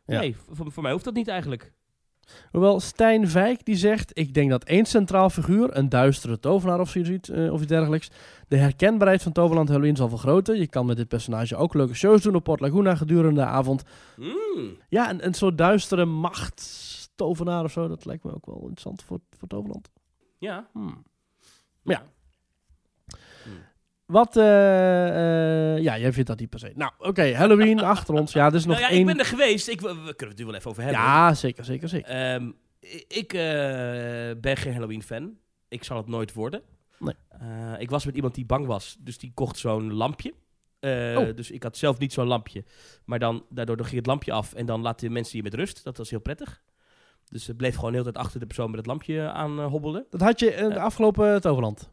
Ja. Nee, voor, voor mij hoeft dat niet eigenlijk. Hoewel Stijn Vijk die zegt: Ik denk dat één centraal figuur, een duistere tovenaar of zoiets, eh, of iets dergelijks, de herkenbaarheid van Toverland Halloween zal vergroten. Je kan met dit personage ook leuke shows doen op Port Laguna gedurende de avond. Mm. Ja, een, een soort duistere machtstovenaar of zo, dat lijkt me ook wel interessant voor, voor Toverland. Ja. Hmm. Ja. Wat, eh, eh, ja, jij vindt dat niet per se. Nou, oké, Halloween achter ons. Ja, is nog Nou ja, één. ik ben er geweest. Ik, we we kunnen het natuurlijk wel even over hebben. Ja, zeker, zeker, zeker. Ehm, ik eh, ben geen Halloween-fan. Ik zal het nooit worden. Nee. Ik was met iemand die bang was, dus die kocht zo'n lampje. Oh. Dus ik had zelf niet zo'n lampje. Maar dan, daardoor ging het lampje af en dan laten mensen je met rust. Dat was heel prettig. Dus het bleef gewoon de hele tijd achter de persoon met het lampje aan hobbelen. Dat had je in de afgelopen Toverland.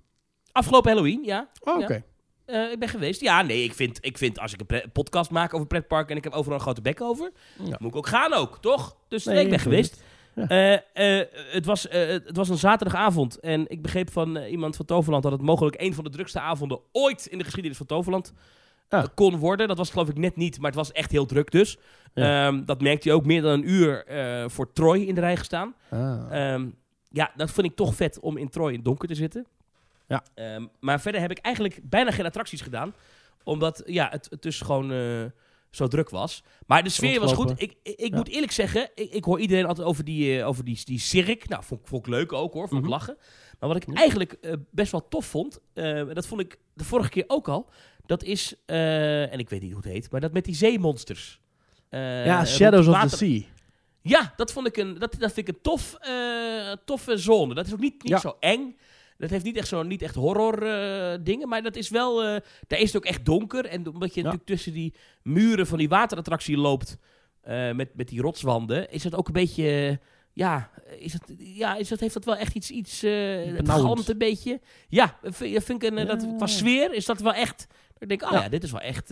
Afgelopen Halloween, ja. Oh, Ja. oké. Eh, ik ben geweest. Ja, nee, ik vind, ik vind als ik een podcast maak over pretpark en ik heb overal een grote bek over, Ja. moet ik ook gaan ook, toch? Dus nee, Nee, ik ben geweest. Ja. Eh, eh, het, was, het was een zaterdagavond en ik begreep van iemand van Toverland dat het mogelijk een van de drukste avonden ooit in de geschiedenis van Toverland Ah. kon worden. Dat was geloof ik net niet, maar het was echt heel druk dus. Ja. Ehm, dat merkte je ook meer dan een uur voor Troy in de rij gestaan. Ah. Ehm, ja, dat vind ik toch vet om in Troy in het donker te zitten. Ja. Ehm, maar verder heb ik eigenlijk bijna geen attracties gedaan. Omdat ja, het, het dus gewoon eh, zo druk was. Maar de sfeer was goed. Ik, ik, ik Ja. moet eerlijk zeggen, ik, ik hoor iedereen altijd over die, eh, over die, die cirque. Nou, vond, ik- vond ik leuk ook hoor, vond ik Mhm. lachen. Maar wat ik eigenlijk eh, best wel tof vond, eh, dat vond ik de vorige keer ook al. Dat is, en ik weet niet hoe het heet, maar dat met die zeemonsters. Ja, Shadows of the Sea. Ja, dat vond ik een, dat, dat vind ik een tof, toffe zone. Dat is ook niet, niet Ja. zo eng. Dat heeft niet echt, zo, niet echt horror eh, dingen, maar dat is wel, eh, daar is het ook echt donker. En omdat je Ja. natuurlijk tussen die muren van die waterattractie loopt, eh, met, met die rotswanden, is dat ook een beetje, ja, is dat, ja is dat, heeft dat wel echt iets, iets het galmt een beetje. Ja, vind, ik een, dat, qua sfeer is dat wel echt, ik denk, oh Ja. ja, dit is wel echt...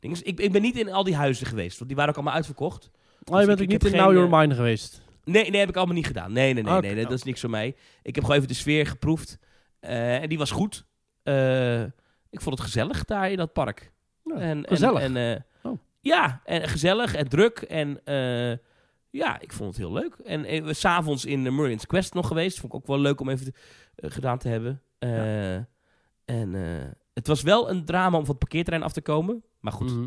Ik, ik ben niet in al die huizen geweest, want die waren ook allemaal uitverkocht. Oh, je bent ik ook niet in Now Your Mine geweest. Nee, nee, heb ik allemaal niet gedaan. Nee, nee, nee, nee, nee, dat is niks voor mij. Ik heb gewoon even de sfeer geproefd. eh, en die was goed. Eh, ik vond het gezellig daar in dat park. Ja, en, gezellig. En, en, eh, Oh. Ja, en gezellig en druk. En ja, ik vond het heel leuk. En we s'avonds in uh, Merlin's Quest nog geweest. Vond ik ook wel leuk om even gedaan te hebben. En het was wel een drama om van het parkeerterrein af te komen. Maar goed, Mhm.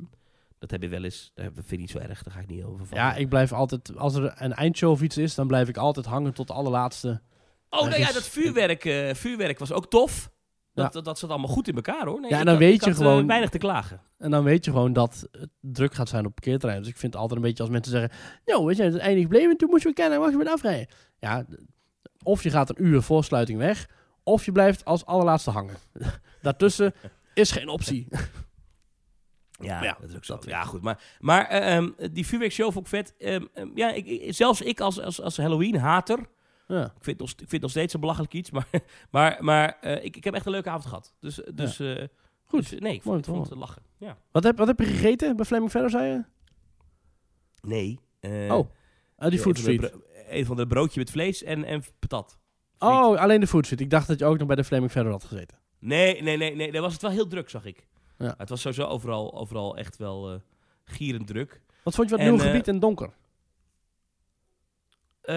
Dat heb je wel eens. Dat vind ik niet zo erg. Daar ga ik niet over vallen. Ja, ik blijf altijd... Als er een eindshow of iets is, dan blijf ik altijd hangen tot de allerlaatste. Oh, nou ja, dat vuurwerk, eh, vuurwerk was ook tof. Dat, Ja. dat, dat zat allemaal goed in elkaar hoor. Nee, Ja, en dan had- weet je had, eh, gewoon- weinig te klagen. En dan weet je gewoon dat het druk gaat zijn op parkeerterrein. Dus ik vind het altijd een beetje als mensen zeggen... Nou, we zijn het einde gebleven en toen moesten we kennen. Wacht, je bent afrijden. Ja, of je gaat een uur voor sluiting weg... of je blijft als allerlaatste hangen. Daartussen is geen optie. Ja, Ja, dat is ook zo. dat ja, goed. Maar, maar eh, ehm, die vuurwerkshow vond ik vet. Ehm, ehm, ja, ik, zelfs ik als, als, als Halloween-hater... Ja. Ik vind, het nog, ik vind het nog steeds een belachelijk iets. Maar, maar, maar eh, ik, ik heb echt een leuke avond gehad. Dus, dus, eh, Goed. dus, nee, ik vond, vond het lachen. Ja. Wat, heb, wat heb je gegeten bij Flaming Feather, zei je? Nee. eh, oh, uit die Food Street. Een van de broodje met vlees en, en patat. Oh, alleen de Food Street. Ik dacht dat je ook nog bij de Flaming Feather had gezeten. Nee, nee, nee, nee. Daar was het wel heel druk, zag ik. Maar Het was sowieso overal, overal echt wel eh, gierend druk. Wat vond je het nieuwe eh, gebied en donker? Eh,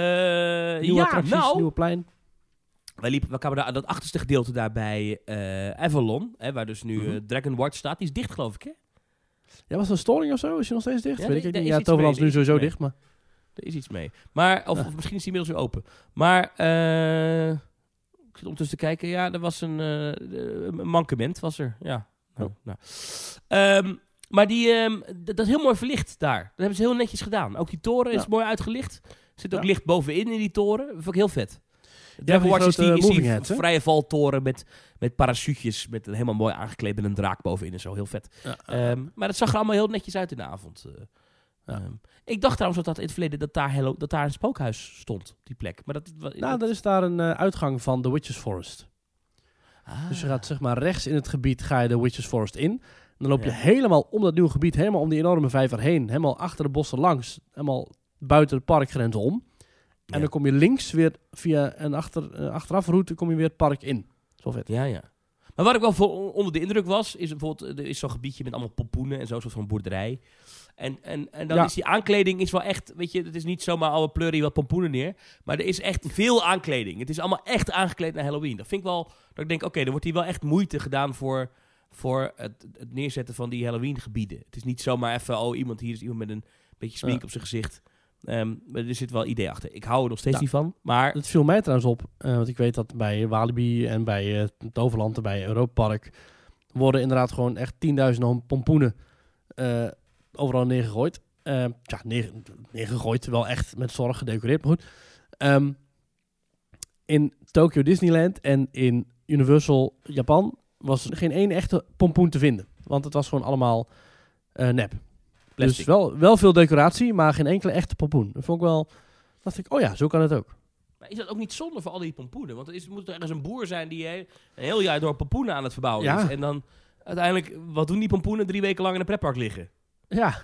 Nieuwe attracties, nou, nieuwe plein. wij, liepen, we kwamen daar aan dat achterste gedeelte daar bij Avalon, hè, waar dus nu Mhm. Dragon Watch staat. Die is dicht, geloof ik, hè? Ja, was er een storing of zo? Is je nog steeds dicht? Ja, Weet ik niet. Ja, Toverland is nu sowieso dicht, maar... Er is iets mee. Maar, of, Ja. of misschien is die inmiddels weer open. Maar, eh, ik zit ondertussen te kijken. Ja, er was een, een mankement, was er. Ja. Nou, Oh. nou. Ehm, maar die, ehm, dat is heel mooi verlicht daar. Dat hebben ze heel netjes gedaan. Ook die toren is mooi uitgelicht. Er zit ook licht bovenin in die toren. Dat vond ik heel vet. Dragon Watch is die, is die hè? vrije valtoren met, met parachutjes. Met een helemaal mooi aangekleed met een draak bovenin en zo. Heel vet. Ja, Ehm, maar het zag er allemaal heel netjes uit in de avond. eh. Ja. Ik dacht trouwens dat, dat in het verleden dat daar, hello, dat daar een spookhuis stond, op die plek. Maar dat, nou, er is daar een eh, uitgang van de Witches Forest. Ah. Dus je gaat zeg maar rechts in het gebied ga je de Witches Forest in. En dan loop je Ja. helemaal om dat nieuwe gebied, helemaal om die enorme vijver heen. Helemaal achter de bossen langs. Helemaal buiten de parkgrens om. En Ja. dan kom je links weer via een achter, eh, achterafroute kom je weer het park in. Zo vet. Ja, ja. Maar wat ik wel voor onder de indruk was, is bijvoorbeeld, er is zo'n gebiedje met allemaal pompoenen en zo, zo'n boerderij. En, en, en dan Ja. is die aankleding is wel echt, weet je, het is niet zomaar alle pleurie wat pompoenen neer. Maar er is echt veel aankleding. Het is allemaal echt aangekleed naar Halloween. Dat vind ik wel, dat ik denk, oké, er wordt hier wel echt moeite gedaan voor, voor het, het neerzetten van die Halloween gebieden. Het is niet zomaar even, oh, iemand hier is iemand met een beetje smink Ja. op zijn gezicht. Ehm, maar er zit wel idee achter. Ik hou er nog steeds Ja. niet van, maar... Dat viel mij trouwens op, eh, want ik weet dat bij Walibi en bij eh Toverland en bij Europa Park worden inderdaad gewoon echt tienduizenden pompoenen eh, overal neergegooid. Ja, neer, neergegooid, wel echt met zorg gedecoreerd, maar goed. Ehm, in Tokyo Disneyland en in Universal Japan was er geen één echte pompoen te vinden. Want het was gewoon allemaal eh, nep. Plastic. Dus wel, wel veel decoratie, maar geen enkele echte pompoen. Dat vond ik wel... dacht ik, oh ja, zo kan het ook. Maar is dat ook niet zonde voor al die pompoenen? Want er is, moet er ergens een boer zijn die eh, een heel jaar door pompoenen aan het verbouwen Ja. is. En dan uiteindelijk, wat doen die pompoenen drie weken lang in een pretpark liggen? Ja,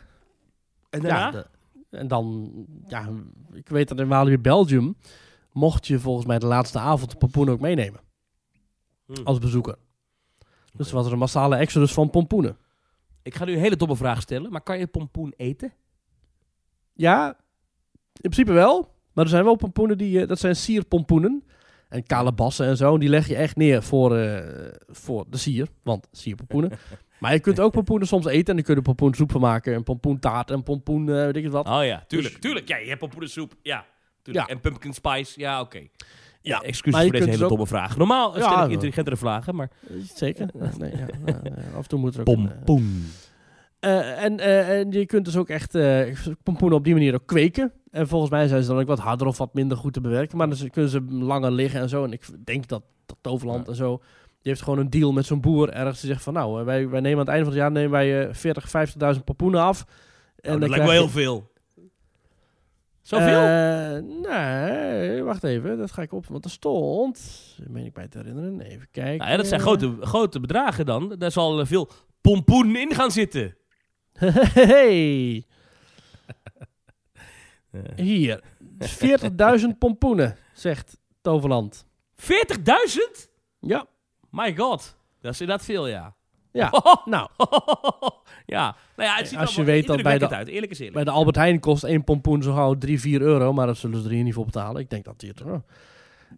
En daarna? ja de- en dan, ja, ik weet dat in Walibi Belgium mocht je volgens mij de laatste avond de pompoen ook meenemen Hm. als bezoeker. Dus Oké. was er een massale exodus van pompoenen. Ik ga nu een hele domme vraag stellen, maar kan je pompoen eten? Ja, in principe wel. Maar er zijn wel pompoenen die, eh, dat zijn sierpompoenen. En kalebassen en zo, en die leg je echt neer voor, eh, voor de sier. Want sierpompoenen. maar je kunt ook pompoenen soms eten en dan kun je pompoensoep van maken. En pompoentaart en pompoen, eh, weet ik het wat. Oh ja, tuurlijk. Dus- tuurlijk. Ja, je hebt pompoenensoep. Ja, tuurlijk. Ja. En pumpkin spice. Ja, oké. Ja, excuses voor deze hele dus ook- domme vraag. Normaal Ja, stel ik intelligentere vragen, maar... Zeker. Nee, ja, eh, af en toe moet er ook een, eh, Pompoen. Eh, en, eh, en je kunt dus ook echt eh, pompoenen op die manier ook kweken. En volgens mij zijn ze dan ook wat harder of wat minder goed te bewerken. Maar dan kunnen ze langer liggen en zo. En ik denk dat, dat Toverland Ja. en zo... Die heeft gewoon een deal met zo'n boer ergens. Die zegt van nou, eh, wij, wij nemen aan het einde van het jaar nemen wij eh 40, 50.000 pompoenen af. En Oh, dat lijkt je- heel veel. Zoveel? Eh, nee, wacht even. Dat ga ik op. Want er stond... Meen ik mij te herinneren. Even kijken. nou ja, dat zijn grote, grote bedragen dan. Daar zal eh, veel pompoen in gaan zitten. hey, hier. 40.000 pompoenen, zegt Toverland. 40.000? Ja. My god. Dat is inderdaad veel, ja. Ja, nou, ja. Nou ja, het ziet Als je weet dat bij de- uit. Eerlijk is eerlijk. bij de Albert Heijn kost één pompoen zo gauw 3, 4 euro. Maar dat zullen ze er hier niet voor betalen. Ik denk dat die het... oh.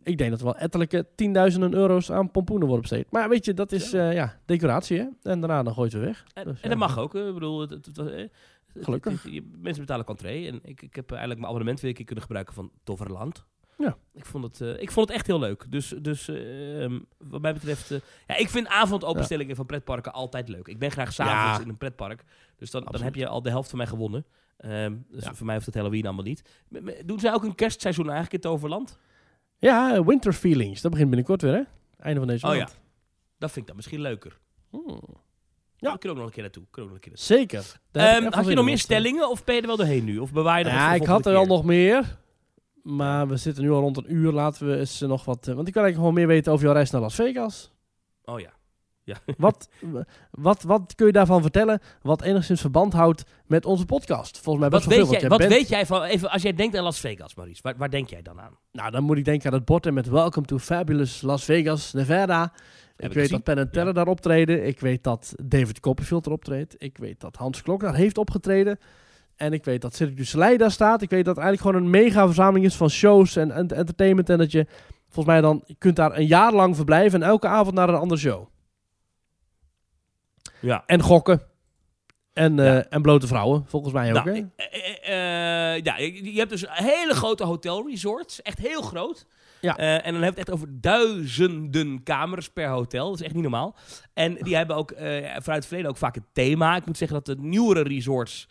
Ik denk dat er wel ettelijke tienduizenden euro's aan pompoenen worden besteed. Maar weet je, dat is ja, ja decoratie, hè. En daarna dan gooit ze weg. En, Dus, en ja. dat mag ook. eh, Ik bedoel, het, het, het- eh, het- Gelukkig. mensen betalen contree. En ik, ik heb eigenlijk mijn abonnement weer een keer kunnen gebruiken van Toverland. Ja. Ik vond het, eh, ik vond het echt heel leuk. Dus, dus eh, ehm, wat mij betreft... eh, ja, ik vind avondopenstellingen van pretparken altijd leuk. Ik ben graag s'avonds Ja. in een pretpark. Dus dan, dan heb je al de helft van mij gewonnen. Ehm, dus Ja. voor mij hoeft het Halloween allemaal niet. Doen zij ook een kerstseizoen eigenlijk in Toverland? Ja, Winter Feelings. Dat begint binnenkort weer, hè? Einde van deze Oh maand. Dat vind ik dan misschien leuker. Hmm. Ja. Ja. We kunnen ook nog een keer naartoe. Kunnen ook nog een keer naartoe. Zeker. Daar Ehm, had je nog meer stellingen of ben je er wel doorheen nu? Of bewaar je Ja, ik had er al nog meer. Maar we zitten nu al rond een uur. Laten we eens eh, nog wat... eh, want ik wil eigenlijk gewoon meer weten over jouw reis naar Las Vegas. Oh ja. Wat, wat, wat kun je daarvan vertellen wat enigszins verband houdt met onze podcast? Volgens mij Wat, best wel weet veel. jij, wat bent- weet jij van, even, als jij denkt aan Las Vegas, Maurice, waar, waar denk jij dan aan? Nou, dan moet ik denken aan het bord en met Welcome to Fabulous Las Vegas, Nevada. Ik ik weet gezien. dat Penn en Teller daar optreden. Ik weet dat David Copperfield er optreedt. Ik weet dat Hans Klok daar heeft opgetreden. En ik weet dat Cirque du Soleil daar staat. Ik weet dat het eigenlijk gewoon een mega verzameling is van shows en, en entertainment. En dat je volgens mij dan, je kunt daar een jaar lang verblijven en elke avond naar een andere show. Ja. En gokken. En, eh, en blote vrouwen, volgens mij ook. Nou, hè? eh, eh, ja, je je hebt dus hele grote hotelresorts, echt heel groot. Ja. En dan hebben we het echt over duizenden kamers per hotel. Dat is echt niet normaal. En die hebben ook eh, vanuit het verleden ook vaak een thema. Ik moet zeggen dat de nieuwere resorts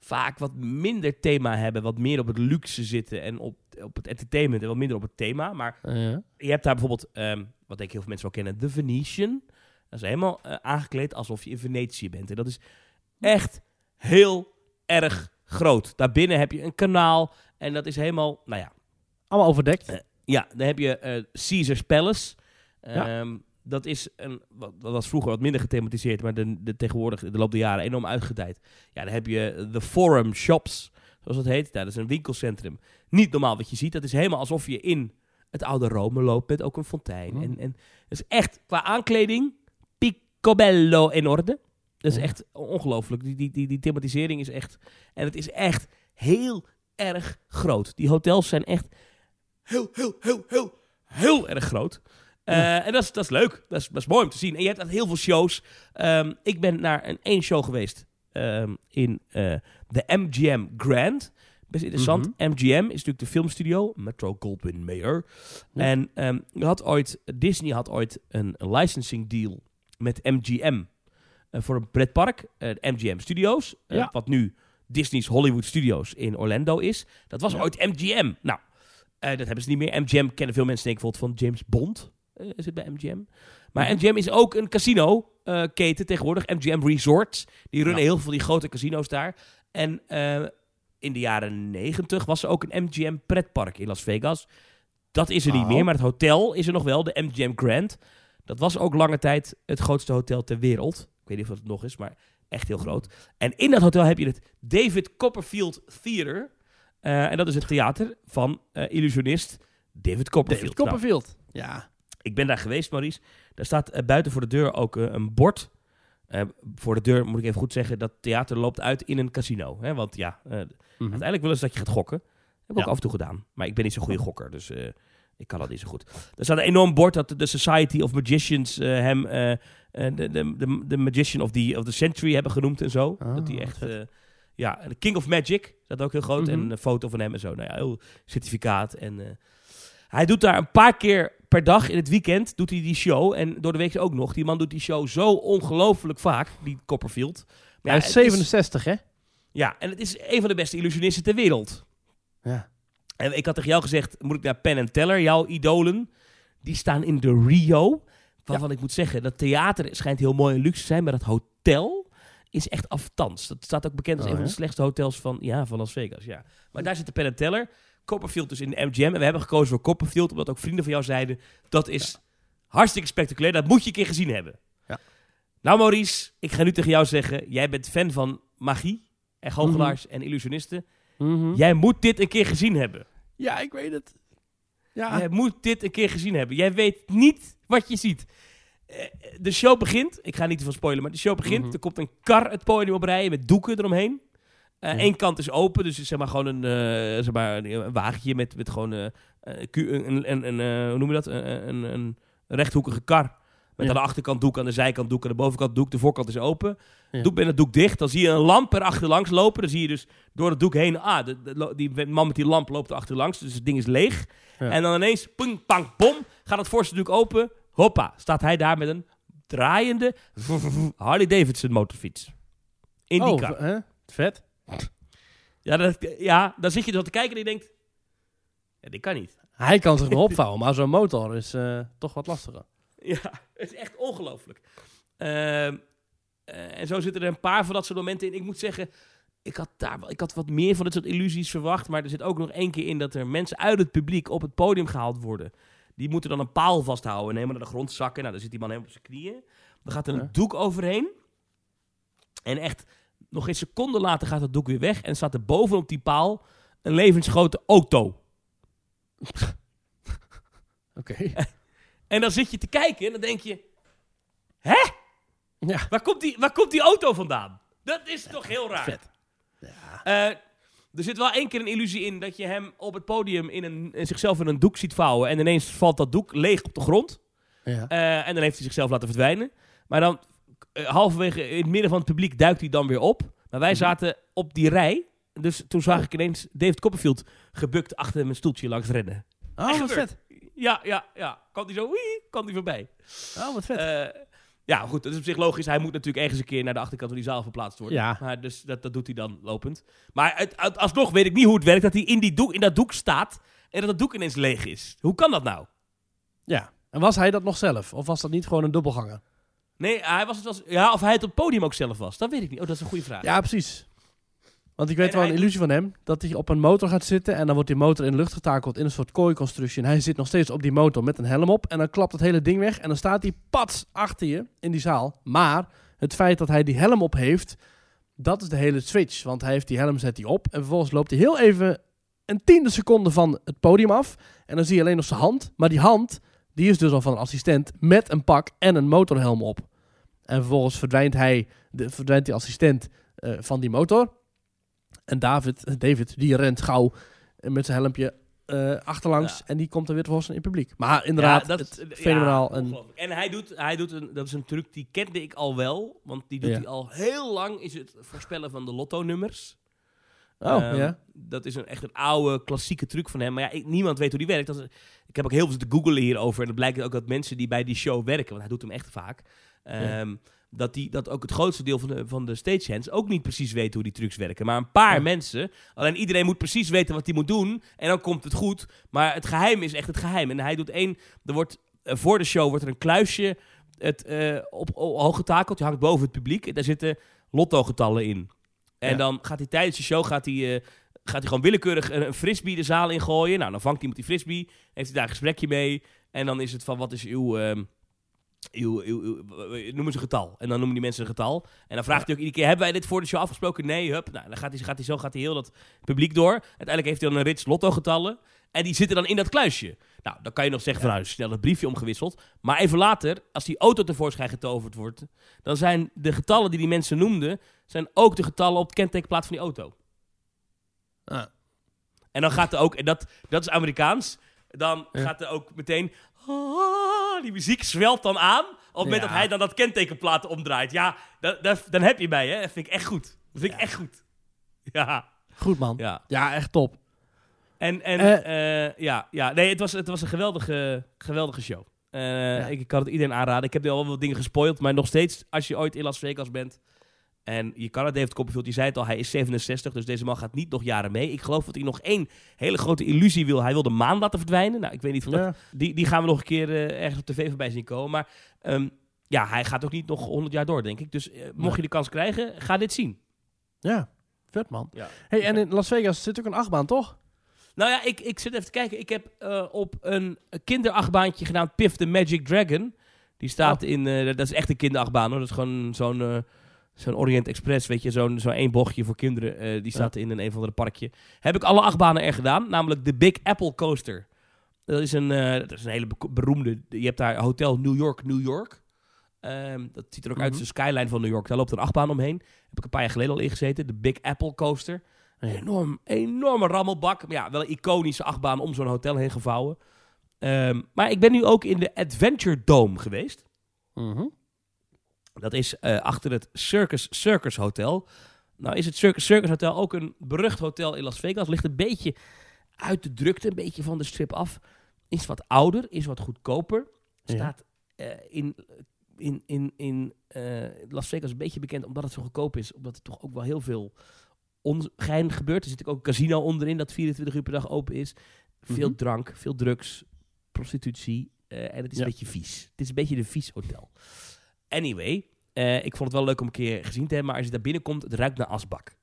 vaak wat minder thema hebben. Wat meer op het luxe zitten en op, op het entertainment en wat minder op het thema. Maar Eh, je hebt daar bijvoorbeeld, ehm, wat denk ik heel veel mensen wel kennen, de Venetian. Dat is helemaal eh, aangekleed alsof je in Venetië bent. En dat is echt heel erg groot. Daarbinnen heb je een kanaal en dat is helemaal, nou ja, allemaal overdekt. Eh, ja, dan heb je Caesar's Palace. Ja. Dat is een, wat, dat was vroeger wat minder gethematiseerd, maar de, de tegenwoordig, de loop der jaren, enorm uitgedijd. Ja, dan heb je de Forum Shops, zoals dat heet. Ja, dat is een winkelcentrum. Niet normaal wat je ziet. Dat is helemaal alsof je in het oude Rome loopt met ook een fontein. Mm. En, en dat is echt qua aankleding picobello in orde. Dat is Ja. echt ongelooflijk. Die, die, die, die thematisering is echt... En het is echt heel erg groot. Die hotels zijn echt heel, heel, heel, heel, heel erg groot. Eh, En dat is, dat is leuk. Dat is, dat is mooi om te zien. En je hebt heel veel shows. Ehm, ik ben naar een één show geweest ehm, in eh, de MGM Grand. Best interessant. MGM is natuurlijk de filmstudio. Metro Goldwyn Mayer. Ja. En je had ooit, Disney had ooit een, licensing deal met MGM. eh, voor een pretpark. MGM Studios. Ja. Wat nu Disney's Hollywood Studios in Orlando is. Dat was ooit MGM. Nou, dat hebben ze niet meer. MGM kennen veel mensen denk ik bijvoorbeeld van James Bond. Eh zit bij MGM. Maar MGM is ook een casino-keten tegenwoordig. MGM Resorts. Die runnen Ja. heel veel van die grote casino's daar. En eh, in de jaren negentig was er ook een MGM pretpark in Las Vegas. Dat is er niet Oh. meer, maar het hotel is er nog wel. De MGM Grand. Dat was ook lange tijd het grootste hotel ter wereld. Ik weet niet of het nog is, maar echt heel groot. En in dat hotel heb je het David Copperfield Theater. Eh, en dat is het theater van eh, illusionist David Copperfield. David Nou, Copperfield. Ja. Ik ben daar geweest, Maurice. Daar staat eh, buiten voor de deur ook eh, een bord. Eh, voor de deur moet ik even goed zeggen, dat theater loopt uit in een casino. Hè? Want ja, eh, uiteindelijk willen ze dat je gaat gokken. Heb ik ook af en toe gedaan. Maar ik ben niet zo'n goede gokker, dus ik kan dat niet zo goed. Er staat een enorm bord dat de Society of Magicians hem de, de, de, de Magician of the, of the Century hebben genoemd en zo. Ah, dat hij echt... ja, de King of Magic staat ook heel groot. Mhm. En een foto van hem en zo. Nou ja, heel certificaat. En hij doet daar een paar keer per dag in het weekend doet hij die show. En door de week ook nog. Die man doet die show zo ongelooflijk vaak, die Copperfield. Maar Hij ja, is het 67, hè? ja, en het is een van de beste illusionisten ter wereld. Ja. En ik had tegen jou gezegd, moet ik naar Penn en Teller, jouw idolen, die staan in de Rio. Waarvan ik moet zeggen, dat theater schijnt heel mooi en luxe te zijn, maar dat hotel is echt aftans. Dat staat ook bekend als Oh, een van de slechtste hotels van, ja, van Las Vegas. Ja. Maar daar zit de Penn en Teller. Copperfield dus in de MGM. En we hebben gekozen voor Copperfield, omdat ook vrienden van jou zeiden, dat is hartstikke spectaculair. Dat moet je een keer gezien hebben. Ja. Nou Maurice, ik ga nu tegen jou zeggen, jij bent fan van magie en goochelaars en illusionisten. Mhm. Jij moet dit een keer gezien hebben. Ja, ik weet het. Ja. Jij moet dit een keer gezien hebben. Jij weet niet wat je ziet. Eh, De show begint. Ik ga niet te veel spoilen, maar de show begint. Mhm. Er komt een kar het podium oprijden met doeken eromheen. Eén Ja. kant is open, dus zeg maar gewoon een, eh, zeg maar, een wagentje met, met gewoon eh, eh, een, een, eh, hoe noem je dat? Een, een, rechthoekige kar. Met Ja. aan de achterkant doek, aan de zijkant doek, aan de bovenkant doek. De voorkant is open. Ja. Doek ben het doek dicht. Dan zie je een lamp erachterlangs lopen. Dan zie je dus door het doek heen... Ah, de, die man met die lamp loopt er achterlangs. Dus het ding is leeg. En dan ineens, ping, pang, bom, gaat het voorste doek open. Hoppa, staat hij daar met een draaiende Harley Davidson motorfiets. In die oh, kar. hè? Vet. Ja, dat, ja, dan zit je er te kijken en je denkt... Ja, dit kan niet. Hij kan zich nog opvouwen, maar zo'n motor is eh, toch wat lastiger. Ja, het is echt ongelooflijk. Ehm, eh, en zo zitten er een paar van dat soort momenten in. Ik moet zeggen, ik had, daar, ik had wat meer van dit soort illusies verwacht. Maar er zit ook nog één keer in dat er mensen uit het publiek op het podium gehaald worden. Die moeten dan een paal vasthouden en helemaal naar de grond zakken. Nou, dan zit die man helemaal op zijn knieën. Dan gaat er een Ja. doek overheen. En echt, nog een seconde later gaat het doek weer weg. En staat er bovenop die paal een levensgrote auto. Oké. En dan zit je te kijken en dan denk je... Hè? Ja. Waar komt die, waar komt die auto vandaan? Dat is toch heel raar. Vet. Eh, er zit wel één keer een illusie in dat je hem op het podium in, een, in zichzelf in een doek ziet vouwen. En ineens valt dat doek leeg op de grond. Ja. Eh, en dan heeft hij zichzelf laten verdwijnen. Maar dan halverwege in het midden van het publiek duikt hij dan weer op. Maar wij Mhm. zaten op die rij. Dus toen zag ik ineens David Copperfield gebukt achter mijn stoeltje langs rennen. Oh, wat vet. Ja, ja, ja. Kan hij zo, wii, kan hij voorbij. Oh, wat vet. Eh, ja, goed, dat is op zich logisch. Hij moet natuurlijk ergens een keer naar de achterkant van die zaal verplaatst worden. Ja. Maar dus dat, dat doet hij dan lopend. Maar het- alsnog weet ik niet hoe het werkt dat hij in, die doek, in dat doek staat en dat het doek ineens leeg is. Hoe kan dat nou? ja. En was hij dat nog zelf? Of was dat niet gewoon een dubbelganger? Nee, hij was het was, ja, of hij het op het podium ook zelf was. Dat weet ik niet. Oh, dat is een goede vraag. Ja, precies. Want ik weet En wel hij een illusie van hem, dat hij op een motor gaat zitten en dan wordt die motor in de lucht getakeld in een soort kooiconstructie. En hij zit nog steeds op die motor met een helm op en dan klapt het hele ding weg en dan staat hij pats achter je in die zaal. Maar het feit dat hij die helm op heeft, dat is de hele switch. Want hij heeft die helm, zet hij op en vervolgens loopt hij heel even een tiende seconde van het podium af. En dan zie je alleen nog zijn hand. Maar die hand, die is dus al van een assistent met een pak en een motorhelm op. En vervolgens verdwijnt hij, de, verdwijnt die assistent eh, van die motor. En David, David die rent gauw eh, met zijn helmpje eh, achterlangs. Ja. En die komt er weer tevoorschijn in het publiek. Maar inderdaad, dat, het, ja, fenomenaal. en. En hij doet, hij doet een, dat is een truc die kende ik al wel. Want die doet hij al heel lang, is het voorspellen van de lotto-nummers. oh, Ehm, ja. Dat is een, echt een oude, klassieke truc van hem. Maar ja, ik- niemand weet hoe die werkt. Dat is- ik heb ook heel veel te googlen hierover. En dan blijkt ook dat mensen die bij die show werken, want hij doet hem echt vaak, ehm, dat, die, dat ook het grootste deel van de, van de stagehands ook niet precies weten hoe die trucs werken. Maar een paar Ja. mensen. Alleen iedereen moet precies weten wat hij moet doen. En dan komt het goed. Maar het geheim is echt het geheim. En hij doet één. Er wordt, eh, voor de show wordt er een kluisje het, eh, op, op, hoog getakeld. Die hangt boven het publiek. En daar zitten lotto-getallen in. En Ja. dan gaat hij tijdens de show gaat hij, eh, gaat hij gewoon willekeurig een, een frisbee de zaal ingooien. Nou, dan vangt iemand die frisbee. Heeft hij daar een gesprekje mee. En dan is het van, wat is uw... ehm, uw, uw, uw- w- noem eens een getal. En dan noemen die mensen een getal. En dan vraagt hij ook iedere keer, hebben wij dit voor de show afgesproken? Nee, hup. Nou, dan gaat hij, gaat hij zo gaat hij heel dat publiek door. Uiteindelijk heeft hij dan een rits lotto-getallen. En die zitten dan in dat kluisje. Nou, dan kan je nog zeggen van, nou, snel het briefje omgewisseld. Maar even later, als die auto tevoorschijn getoverd wordt... dan zijn de getallen die die mensen noemden... zijn ook de getallen op het kentekenplaat van die auto. Ah. En dan gaat er ook, en dat, dat is Amerikaans, dan Ja. gaat er ook meteen, die muziek zwelt dan aan, op het moment Ja. dat hij dan dat kentekenplaat omdraait. Ja, dan, dan, dan heb je mij, hè. Dat vind ik echt goed. Dat vind ik echt goed. Ja, Goed man. ja. Ja, echt top. En, en Eh. eh, ja, ja, nee, het was, het was een geweldige, geweldige show. Eh, ik, ik kan het iedereen aanraden. Ik heb nu al wel wat dingen gespoild, maar nog steeds, als je ooit in Las Vegas bent En je kan het, David Copperfield, je zei het al, hij is 67, dus deze man gaat niet nog jaren mee. Ik geloof dat hij nog één hele grote illusie wil. Hij wil de maan laten verdwijnen. Nou, ik weet niet of dat die, die gaan we nog een keer eh, ergens op tv voorbij zien komen. Maar ehm, ja, hij gaat ook niet nog 100 jaar door, denk ik. Dus eh, mocht je de kans krijgen, ga dit zien. Ja, vet man. Ja. Hey, en in Las Vegas zit ook een achtbaan, toch? Nou ja, ik, ik zit even te kijken. Ik heb eh, op een kinderachtbaantje gedaan, Piff the Magic Dragon. Die staat in, eh, dat is echt een kinderachtbaan hoor. Dat is gewoon zo'n zo'n Orient Express, weet je. Zo'n zo'n één bochtje voor kinderen. eh, die staat in een, een of andere parkje. Heb ik alle achtbanen er gedaan. Namelijk de Big Apple Coaster. Dat is een, eh, dat is een hele be- beroemde... Je hebt daar Hotel New York, New York. Ehm, dat ziet er ook uit Mhm. als de skyline van New York. Daar loopt een achtbaan omheen. Heb ik een paar jaar geleden al ingezeten. De Big Apple Coaster. Een enorm, enorme rammelbak. Maar ja, wel een iconische achtbaan om zo'n hotel heen gevouwen. Ehm, maar ik ben nu ook in de Adventure Dome geweest. Mhm. Dat is eh, achter het Circus Circus Hotel. Nou is het Circus Circus Hotel ook een berucht hotel in Las Vegas. Ligt een beetje uit de drukte, een beetje van de strip af. Is wat ouder, is wat goedkoper. Staat eh, in, in, in, in eh, Las Vegas een beetje bekend omdat het zo goedkoop is. Omdat er toch ook wel heel veel ongein gebeurt. Er zit ook een casino onderin dat 24 uur per dag open is. Veel Mhm. drank, veel drugs, prostitutie. en het is Ja. een beetje vies. Het is een beetje een vies hotel. Anyway, eh, ik vond het wel leuk om een keer gezien te hebben. Maar als je daar binnenkomt, het ruikt naar asbak.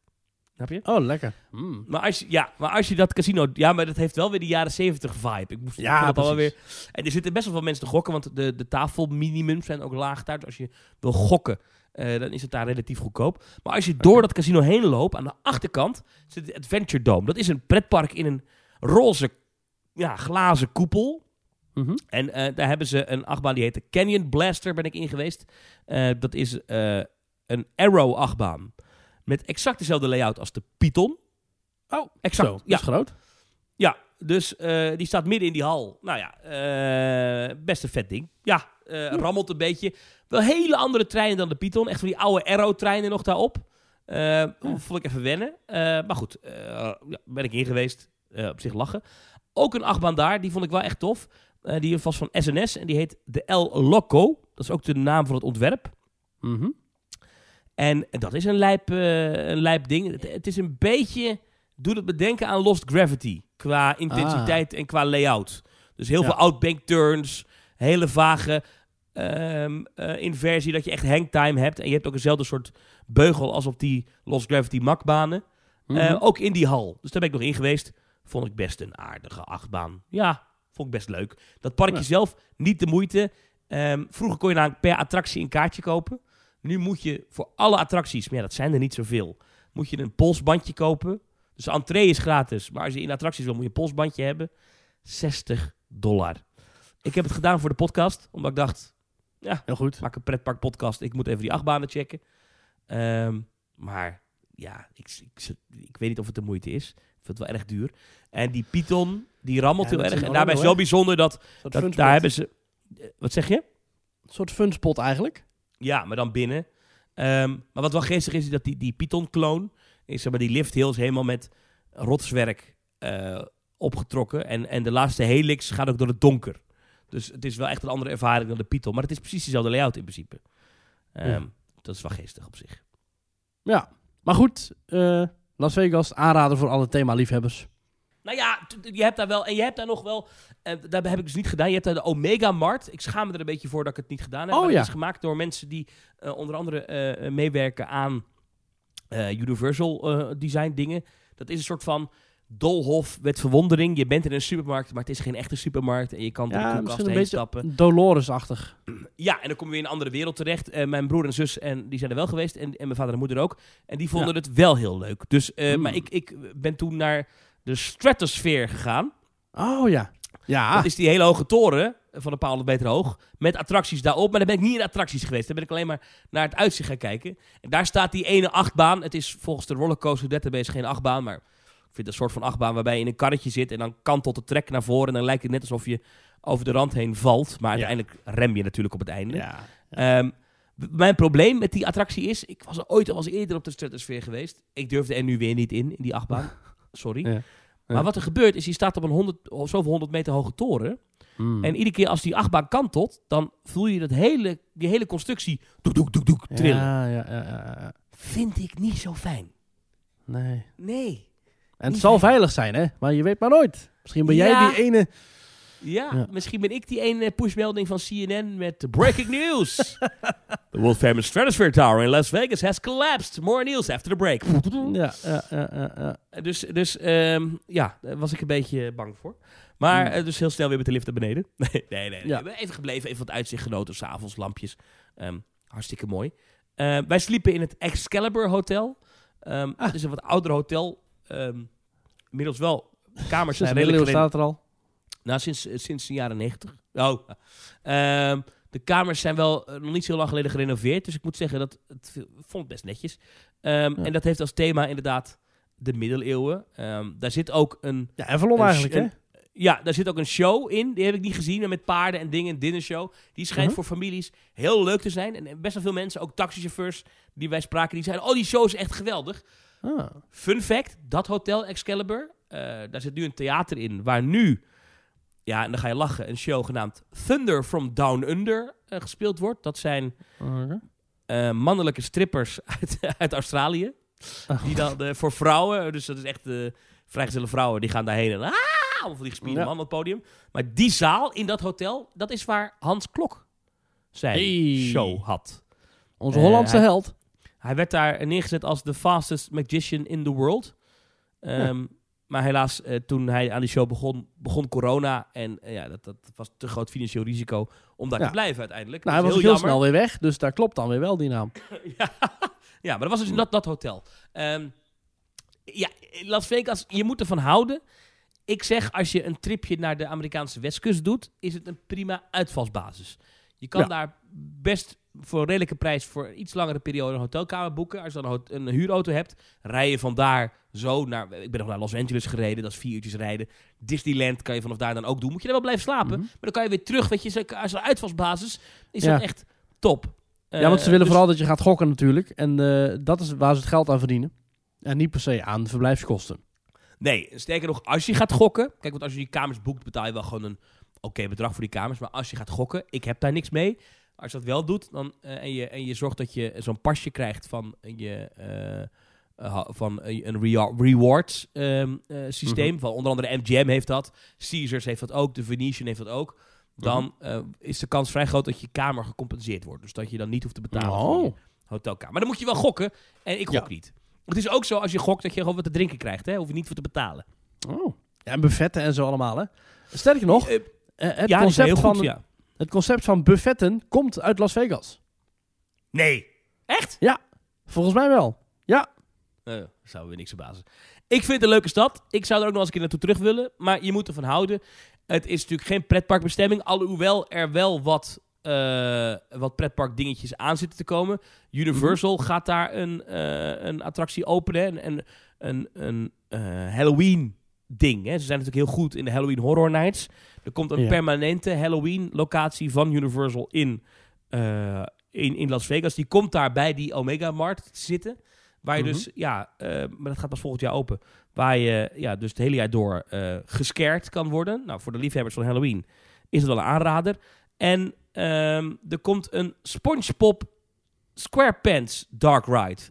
Snap je? Oh, lekker. Mm. Maar als, je, ja, maar als je dat casino... Ja, maar dat heeft wel weer de jaren 70 vibe. Ik moest Ja, het precies. weer... En er zitten best wel veel mensen te gokken, want de, de tafelminimums zijn ook laag daar. Dus als je wil gokken, eh, dan is het daar relatief goedkoop. Maar als je door dat casino heen loopt, aan de achterkant zit de Adventure Dome. Dat is een pretpark in een roze ja, glazen koepel. Mhm. En eh, daar hebben ze een achtbaan die heet de Canyon Blaster, ben ik in geweest. Eh, dat is eh, een Arrow-achtbaan. Met exact dezelfde layout als de Python. Oh, exact. Zo, dat ja, is groot. ja, dus die staat midden in die hal. Nou ja, best een vet ding. Ja, rammelt een beetje. Wel hele andere treinen dan de Python. Echt van die oude Arrow-treinen nog daarop. Eh Vond ik even wennen. Maar goed, ja, ben ik in geweest. Op zich lachen. Ook een achtbaan daar, die vond ik wel echt tof. Eh, die was van SNS en die heet de El Loco. Dat is ook de naam van het ontwerp. Mhm. En dat is een lijp, eh, een lijp ding. Het, het is een beetje... Doet het bedenken aan Lost Gravity. Qua intensiteit en qua layout. Dus heel Ja. veel outbank turns. Hele vage ehm, eh, inversie. Dat je echt hangtime hebt. En je hebt ook eenzelfde soort beugel als op die Lost Gravity makbanen. Mhm. Ook in die hal. Dus daar ben ik nog in geweest. Vond ik best een aardige achtbaan. Ja, vond ik best leuk. Dat parkje Ja. zelf, niet de moeite. Ehm, vroeger kon je nou per attractie een kaartje kopen. Nu moet je voor alle attracties, maar ja, dat zijn er niet zoveel, moet je een polsbandje kopen. Dus de entree is gratis, maar als je in attracties wil, moet je een polsbandje hebben. 60 dollar. Ik heb het gedaan voor de podcast, omdat ik dacht, Heel goed. maak een pretpark podcast, ik moet even die achtbanen checken. Ehm, maar ja, ik, ik, ik weet niet of het de moeite is. Ik vind het wel erg duur. En die Python, die rammelt heel erg. En daarbij is wel bijzonder dat, dat daar hebben ze... eh, Wat zeg je? Een soort funspot eigenlijk. Ja, maar dan binnen. Ehm, maar wat wel geestig is, is dat die, die Python-kloon... Is, zeg maar, die lift heel helemaal met rotswerk eh, opgetrokken. En, en de laatste helix gaat ook door het donker. Dus het is wel echt een andere ervaring dan de Python. Maar het is precies dezelfde layout in principe. Ehm, Ja. Dat is wel geestig op zich. Ja. Maar goed, eh, Las Vegas, aanrader voor alle thema-liefhebbers. Nou ja, je hebt daar wel... En je hebt daar nog wel... eh dat heb ik dus niet gedaan. Je hebt daar de Omega Mart. Ik schaam me er een beetje voor dat ik het niet gedaan heb. Oh, maar ja. Het is gemaakt door mensen die eh, onder andere meewerken aan Universal design dingen. Dat is een soort van doolhof met verwondering. Je bent in een supermarkt, maar het is geen echte supermarkt. En je kan door de koelkast heen stappen. Dolores-achtig. Ja, en dan kom je weer in een andere wereld terecht. Eh, mijn broer en zus, en die zijn er wel geweest. En, en mijn vader en moeder ook. En die vonden Ja. het wel heel leuk. Dus, eh, Mm. Maar ik, ik ben toen naar de Stratosphere gegaan. Oh ja. Ja. Dat is die hele hoge toren van een paar honderd meter hoog. Met attracties daarop. Maar daar ben ik niet in attracties geweest. Daar ben ik alleen maar naar het uitzicht gaan kijken. En daar staat die ene achtbaan. Het is volgens de Rollercoaster Database geen achtbaan. Maar vind een soort van achtbaan waarbij je in een karretje zit. En dan kantelt de trek naar voren. En dan lijkt het net alsof je over de rand heen valt. Maar Ja. uiteindelijk rem je natuurlijk op het einde. ja. Ehm, mijn probleem met die attractie is... Ik was er ooit al eens eerder op de Stratosphere geweest. Ik durfde er nu weer niet in, in die achtbaan. Sorry. Ja. Maar wat er gebeurt is, je staat op een 100, of zoveel honderd meter hoge toren. Mm. En iedere keer als die achtbaan kantelt, dan voel je dat hele, die hele constructie doek, doek, doek, doek, trillen. Ja, ja, ja. vind ik niet zo fijn. Nee. Nee. En het zal veilig zijn, hè? Maar je weet maar nooit. Misschien ben jij Ja. die ene... Ja, Ja. misschien ben ik die ene pushmelding van CNN met de breaking news. the world famous Stratosphere Tower in Las Vegas has collapsed. More news after the break. Ja, ja, ja, ja, ja. Dus, dus ehm, ja, daar was ik een beetje bang voor. Maar Hmm. eh, dus heel snel weer met de lift naar beneden. nee, nee, nee. Ja. We hebben even gebleven, even wat uitzicht genoten. S'avonds, lampjes. Ehm, hartstikke mooi. Eh, wij sliepen in het Excalibur Hotel. Ehm Ah. Het is een wat ouder hotel. Ehm inmiddels wel. Kamers zijn de redelijk middeleeuwen geleden- staat er al. nou, sinds, eh, sinds de jaren negentig. Oh. Ehm, de kamers zijn wel eh, nog niet zo lang geleden gerenoveerd. Dus ik moet zeggen, dat het vond het best netjes. Ja. En dat heeft als thema inderdaad de middeleeuwen. Daar zit ook een... Ja, Avalon eigenlijk, hè? Ja, daar zit ook een show in. Die heb ik niet gezien. Met paarden en dingen. Een dinnershow. Die schijnt Mhm. voor families heel leuk te zijn. En best wel veel mensen, ook taxichauffeurs die wij spraken, die zeiden... Oh, die show is echt geweldig. Ah. Fun fact, dat hotel Excalibur, eh, daar zit nu een theater in waar nu, ja, en dan ga je lachen, een show genaamd Thunder from Down Under eh, gespeeld wordt. Dat zijn eh, mannelijke strippers uit, uit Australië. Die dan voor vrouwen, dus dat is echt vrijgezelle vrouwen, die gaan daarheen en ah, van die gespierde Ja. man op het podium. Maar die zaal in dat hotel, dat is waar Hans Klok zijn Hey. show had. Onze Hollandse held. Hij werd daar neergezet als de fastest magician in the world. Ehm, Maar helaas, eh, toen hij aan die show begon, begon corona. En eh, ja, dat, dat was te groot financieel risico om daar Ja. te blijven uiteindelijk. Nou, hij was heel jammer. snel weer weg, dus daar klopt dan weer wel die naam. ja. ja, maar dat was dus in dat, dat hotel. Ehm, ja, Las Vegas, je moet ervan houden. Ik zeg, als je een tripje naar de Amerikaanse westkust doet, is het een prima uitvalsbasis. Je kan Ja. daar best voor een redelijke prijs voor een iets langere periode een hotelkamer boeken. Als je dan een, huurauto hebt, rij je vandaar zo naar... Ik ben nog naar Los Angeles gereden, dat is vier uurtjes rijden. Disneyland kan je vanaf daar dan ook doen. Moet je er wel blijven slapen, Mhm. maar dan kan je weer terug. Weet je, als een uitvalsbasis is Ja. dat echt top. ja, want ze Eh, willen dus- vooral dat je gaat gokken natuurlijk. En eh, dat is waar ze het geld aan verdienen. En niet per se aan de verblijfskosten. Nee, sterker nog, als je gaat gokken... Kijk, want als je die kamers boekt, betaal je wel gewoon een oké bedrag voor die kamers. Maar als je gaat gokken, ik heb daar niks mee. Als je dat wel doet dan, eh, en, je, en je zorgt dat je zo'n pasje krijgt van je... eh, eh, van een rea- rewards ehm, eh, systeem. Mhm. Van onder andere MGM heeft dat. Caesars heeft dat ook. De Venetian heeft dat ook. Dan eh, is de kans vrij groot dat je kamer gecompenseerd wordt. Dus dat je dan niet hoeft te betalen voor je Oh, hotelkamer. Maar dan moet je wel gokken. En ik gok Ja. niet. Het is ook zo als je gokt dat je gewoon wat te drinken krijgt. Hè? Hoef je niet voor te betalen. oh. Ja, en buffetten en zo allemaal, hè. Sterker nog, eh, het, ja, concept heel van, goed, ja. Het concept van buffetten komt uit Las Vegas. Nee. Echt? Volgens mij wel. Ja. Uh, zou weer niks verbazen. Ik vind het een leuke stad. Ik zou er ook nog eens een keer naartoe terug willen. Maar je moet ervan houden. Het is natuurlijk geen pretparkbestemming. Alhoewel er wel wat, eh wat pretpark dingetjes aan zitten te komen. Universal gaat daar een, eh, een attractie openen. En een, een, een eh, Halloween ding. Hè. Ze zijn natuurlijk heel goed in de Halloween Horror Nights. Er komt een Ja. permanente Halloween locatie van Universal in, eh, in, in Las Vegas. Die komt daar bij die Omega Mart te zitten. Waar je Mhm. dus, ja, eh, maar dat gaat pas volgend jaar open. Waar je ja, dus het hele jaar door gescared kan worden. Nou, voor de liefhebbers van Halloween is het wel een aanrader. En ehm, er komt een SpongeBob SquarePants Dark Ride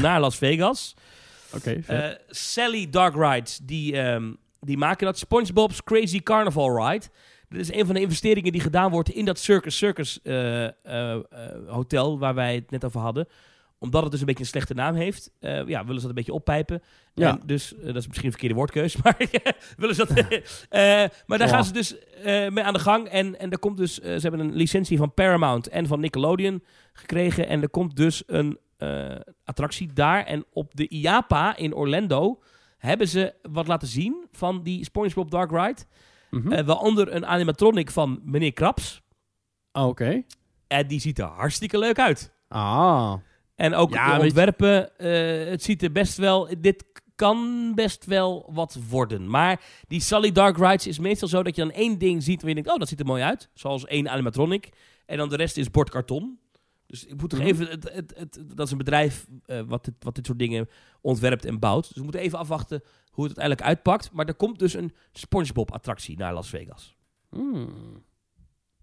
naar Las Vegas. Oké. Eh, Sally Dark Rides, die, ehm, die maken dat. SpongeBob's Crazy Carnival Ride. Dit is een van de investeringen die gedaan wordt in dat Circus Circus eh, eh, hotel waar wij het net over hadden. Omdat het dus een beetje een slechte naam heeft, ja, willen ze dat een beetje oppijpen. Ja. En dus, dat is misschien een verkeerde woordkeus, maar willen ze dat... maar daar Ja. gaan ze dus mee aan de gang. En, en er komt dus, ze hebben een licentie van Paramount en van Nickelodeon gekregen. En er komt dus een attractie daar. En op de IAPA in Orlando hebben ze wat laten zien van die SpongeBob Dark Ride. Mhm. Eh, waaronder een animatronic van meneer Krabs. Ah, Oké. En die ziet er hartstikke leuk uit. Ah. En ook Ja, de ontwerpen, eh, het ziet er best wel... Dit kan best wel wat worden. Maar die Sally Dark Rides is meestal zo dat je dan één ding ziet... waar je denkt, oh, dat ziet er mooi uit. Zoals één animatronic. En dan de rest is bordkarton. Dus ik moet toch Mhm. even... Het, het, het, dat is een bedrijf eh, wat, dit, wat dit soort dingen ontwerpt en bouwt. Dus we moeten even afwachten hoe het uiteindelijk uitpakt. Maar er komt dus een SpongeBob-attractie naar Las Vegas. Hmm.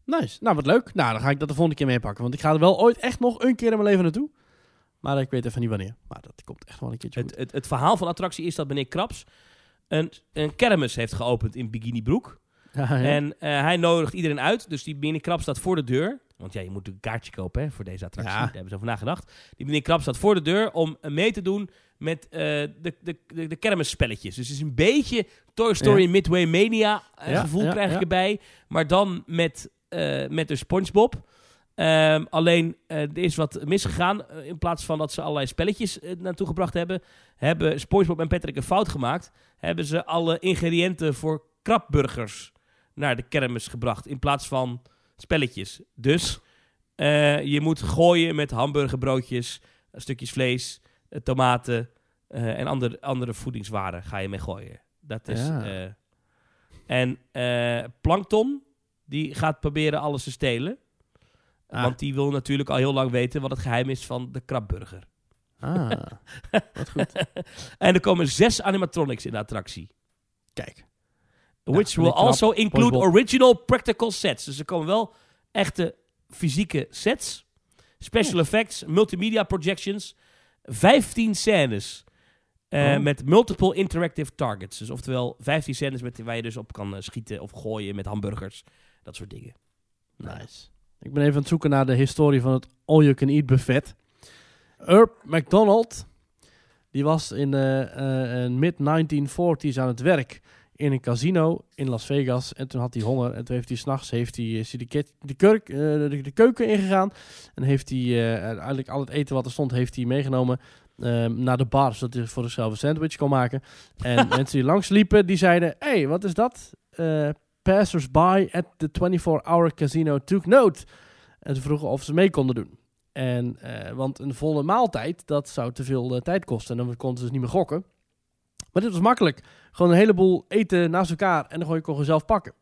Nice. Nou, wat leuk. Nou, dan ga ik dat de volgende keer meepakken. Want ik ga er wel ooit echt nog een keer in mijn leven naartoe. Maar ik weet even niet wanneer. Maar dat komt echt wel een keertje Het, het, het verhaal van de attractie is dat meneer Krabs een, een kermis heeft geopend in Bikini Broek. Ja, ja. En eh, hij nodigt iedereen uit. Dus die meneer Krabs staat voor de deur. Want ja, je moet een kaartje kopen hè, voor deze attractie. Ja. Daar hebben ze over nagedacht. Die meneer Krabs staat voor de deur om mee te doen met eh, de, de, de, de kermisspelletjes. Dus het is een beetje Toy Story Ja. Midway Mania eh, Ja, gevoel krijg ik erbij. Maar dan met, eh met de Spongebob. Ehm, alleen, er is wat misgegaan. In plaats van dat ze allerlei spelletjes naartoe gebracht hebben, hebben SpongeBob en Patrick een fout gemaakt. Hebben ze alle ingrediënten voor krabburgers naar de kermis gebracht. In plaats van spelletjes. Dus eh, je moet gooien met hamburgerbroodjes, stukjes vlees, eh, tomaten eh, en andere, andere voedingswaren ga je mee gooien. Dat is. Ja. en Plankton, die gaat proberen alles te stelen. Ah. Want die wil natuurlijk al heel lang weten wat het geheim is van de krabburger. Ah, wat goed. En er komen zes animatronics in de attractie. Kijk. Which will also include original practical sets. Dus er komen wel echte fysieke sets. Special effects, multimedia projections. 15 scènes. eh, Oh. Met multiple interactive targets. Dus oftewel 15 scènes met, waar je dus op kan eh, schieten of gooien met hamburgers. Dat soort dingen. Nice. Ik ben even aan het zoeken naar de historie van het All You Can Eat buffet. Herb McDonald, die was in de mid-1940s aan het werk in een casino in Las Vegas. En toen had hij honger en toen heeft hij s'nachts heeft hij, is hij de, ket- de, kurk, eh, de, de keuken ingegaan. En heeft hij eh, eigenlijk al het eten wat er stond heeft hij meegenomen ehm, naar de bar. Zodat hij voor zichzelf een sandwich kon maken. En mensen die langs liepen, die zeiden... Hey, wat is dat? Eh Passers-by at the 24-hour casino took note. En ze vroegen of ze mee konden doen. En, want een volle maaltijd, dat zou te veel tijd kosten. En dan konden ze dus niet meer gokken. Maar dit was makkelijk. Gewoon een heleboel eten naast elkaar en dan gewoon je kon zelf pakken.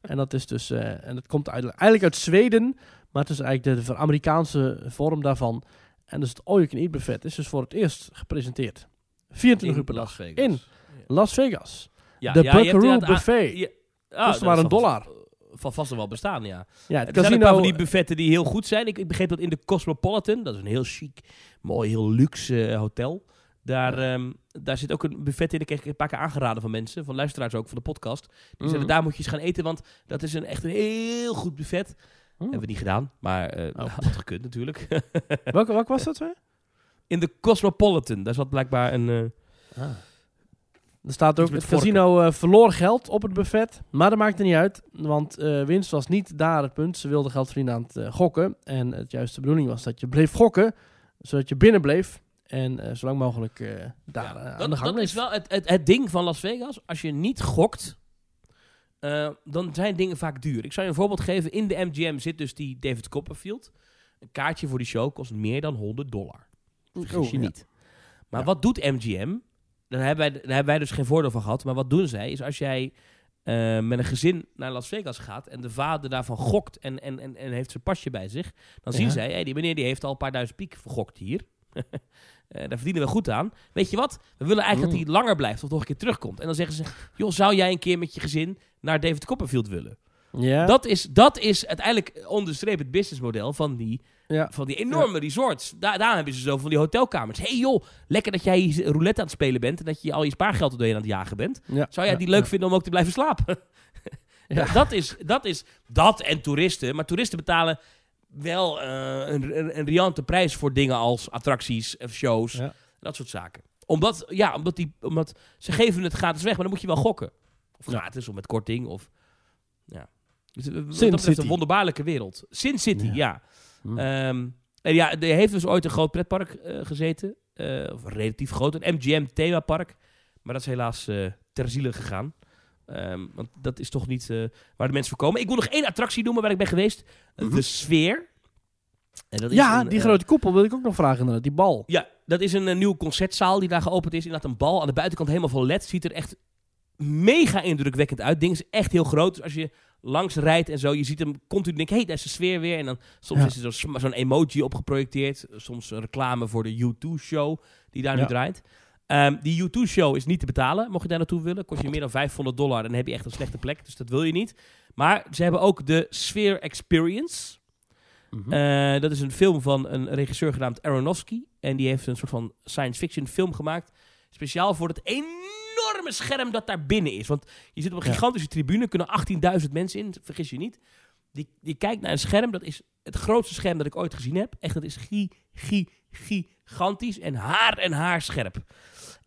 En dat is dus, eh, en dat komt eigenlijk eigenlijk uit Zweden, maar het is eigenlijk de, de Amerikaanse vorm daarvan. En dus het All You Can Eat buffet is dus voor het eerst gepresenteerd. 24 uur per dag. In Las Vegas. Ja, de ja, je Buckaroo Buffet. ja, ah, maar een dollar. Van vast wel bestaan, ja. Ja, het Er zijn een paar van die buffetten die heel goed zijn. Ik, ik begreep dat in de Cosmopolitan, dat is een heel chic, mooi, heel luxe eh, hotel. Daar, ehm, daar zit ook een buffet in. Dat kreeg ik een paar keer aangeraden van mensen, van luisteraars ook, van de podcast. Die zeiden, daar moet je eens gaan eten, want dat is een, echt een heel goed buffet. Oh. Hebben we niet gedaan, maar eh Oh. had gekund natuurlijk. Welke, welke was dat? Hè? in de Cosmopolitan, daar zat blijkbaar een... eh, Er staat ook, het casino eh, verloor geld op het buffet, maar dat maakte niet uit, want winst was niet daar het punt. Ze wilden geld verdienen aan het gokken en het juiste bedoeling was dat je bleef gokken, zodat je binnen bleef en eh, zo lang mogelijk eh, daar Ja, eh, aan dat de gang dat is wel het, het, het ding van Las Vegas. Als je niet gokt, dan zijn dingen vaak duur. Ik zou je een voorbeeld geven. In de MGM zit dus die David Copperfield. Een kaartje voor die show kost meer dan 100 dollar. Vergis Oh, je ja. niet. Maar Ja. wat doet MGM? Daar hebben, wij, daar hebben wij dus geen voordeel van gehad. Maar wat doen zij? Is als jij met een gezin naar Las Vegas gaat... en de vader daarvan gokt en, en, en, en heeft zijn pasje bij zich... dan zien zij, hey, die meneer die heeft al een paar duizend piek vergokt hier... Eh, daar verdienen we goed aan. Weet je wat? We willen eigenlijk dat Mm. hij langer blijft of nog een keer terugkomt. En dan zeggen ze: Joh, zou jij een keer met je gezin naar David Copperfield willen? Ja, Dat, is, dat is uiteindelijk onderstreep het businessmodel van die, ja. van die enorme resorts. Daar, daar hebben ze zo van die hotelkamers. hey joh, lekker dat jij roulette aan het spelen bent en dat je al je spaargeld er doorheen aan het jagen bent. ja. Zou jij die leuk vinden om ook te blijven slapen? Ja. dat, is, dat is dat en toeristen. Maar toeristen betalen wel eh, een, een, een riante prijs voor dingen als attracties of shows. Ja. Dat soort zaken. Omdat, ja, omdat, die, omdat ze geven het gratis weg, maar dan moet je wel gokken. Of gratis, of met korting, of... Ja. Dus, eh, dat betreft City. een wonderbaarlijke wereld. Sin City, Ja. Hm. En ja, er heeft dus ooit een groot pretpark eh, gezeten. eh, of relatief groot, een MGM themapark. Maar dat is helaas eh, ter ziele gegaan. Ehm, want dat is toch niet eh, waar de mensen voor komen. Ik wil nog één attractie noemen waar ik ben geweest. Eh, Mhm. De Sfeer. En dat is ja, een, die eh, grote koepel wil ik ook nog vragen inderdaad, die bal. ja, dat is een, eh, nieuwe concertzaal die daar geopend is. Inderdaad een bal aan de buitenkant helemaal vol LED. Ziet er echt mega indrukwekkend uit. Het ding is echt heel groot. Dus als je langs rijdt en zo, je ziet hem continu denken, hé, hey, daar is de sfeer weer. En dan soms Ja. is er zo'n emoji opgeprojecteerd. Soms een reclame voor de U2-show die daar nu draait. Ehm, die U2-show is niet te betalen, mocht je daar naartoe willen. Kost je meer dan 500 dollar en dan heb je echt een slechte plek. Dus dat wil je niet. Maar ze hebben ook de Sphere Experience. Mhm. Eh, dat is een film van een regisseur genaamd Aronofsky. En die heeft een soort van science fiction film gemaakt. Speciaal voor het enorme scherm dat daar binnen is. Want je zit op een Ja. gigantische tribune, kunnen 18.000 mensen in, vergis je niet. Die, die kijkt naar een scherm, dat is het grootste scherm dat ik ooit gezien heb. Echt, dat is gi, gi, gigantisch en haar en haar scherp.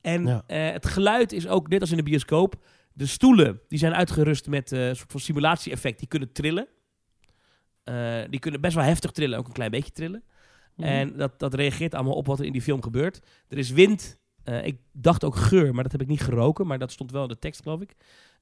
En Ja. eh, het geluid is ook, net als in de bioscoop, de stoelen die zijn uitgerust met eh, een soort van simulatie-effect. Die kunnen trillen. Eh, die kunnen best wel heftig trillen, ook een klein beetje trillen. Mhm. En dat, dat reageert allemaal op wat er in die film gebeurt. Er is wind. Eh, ik dacht ook geur, maar dat heb ik niet geroken. Maar dat stond wel in de tekst, geloof ik.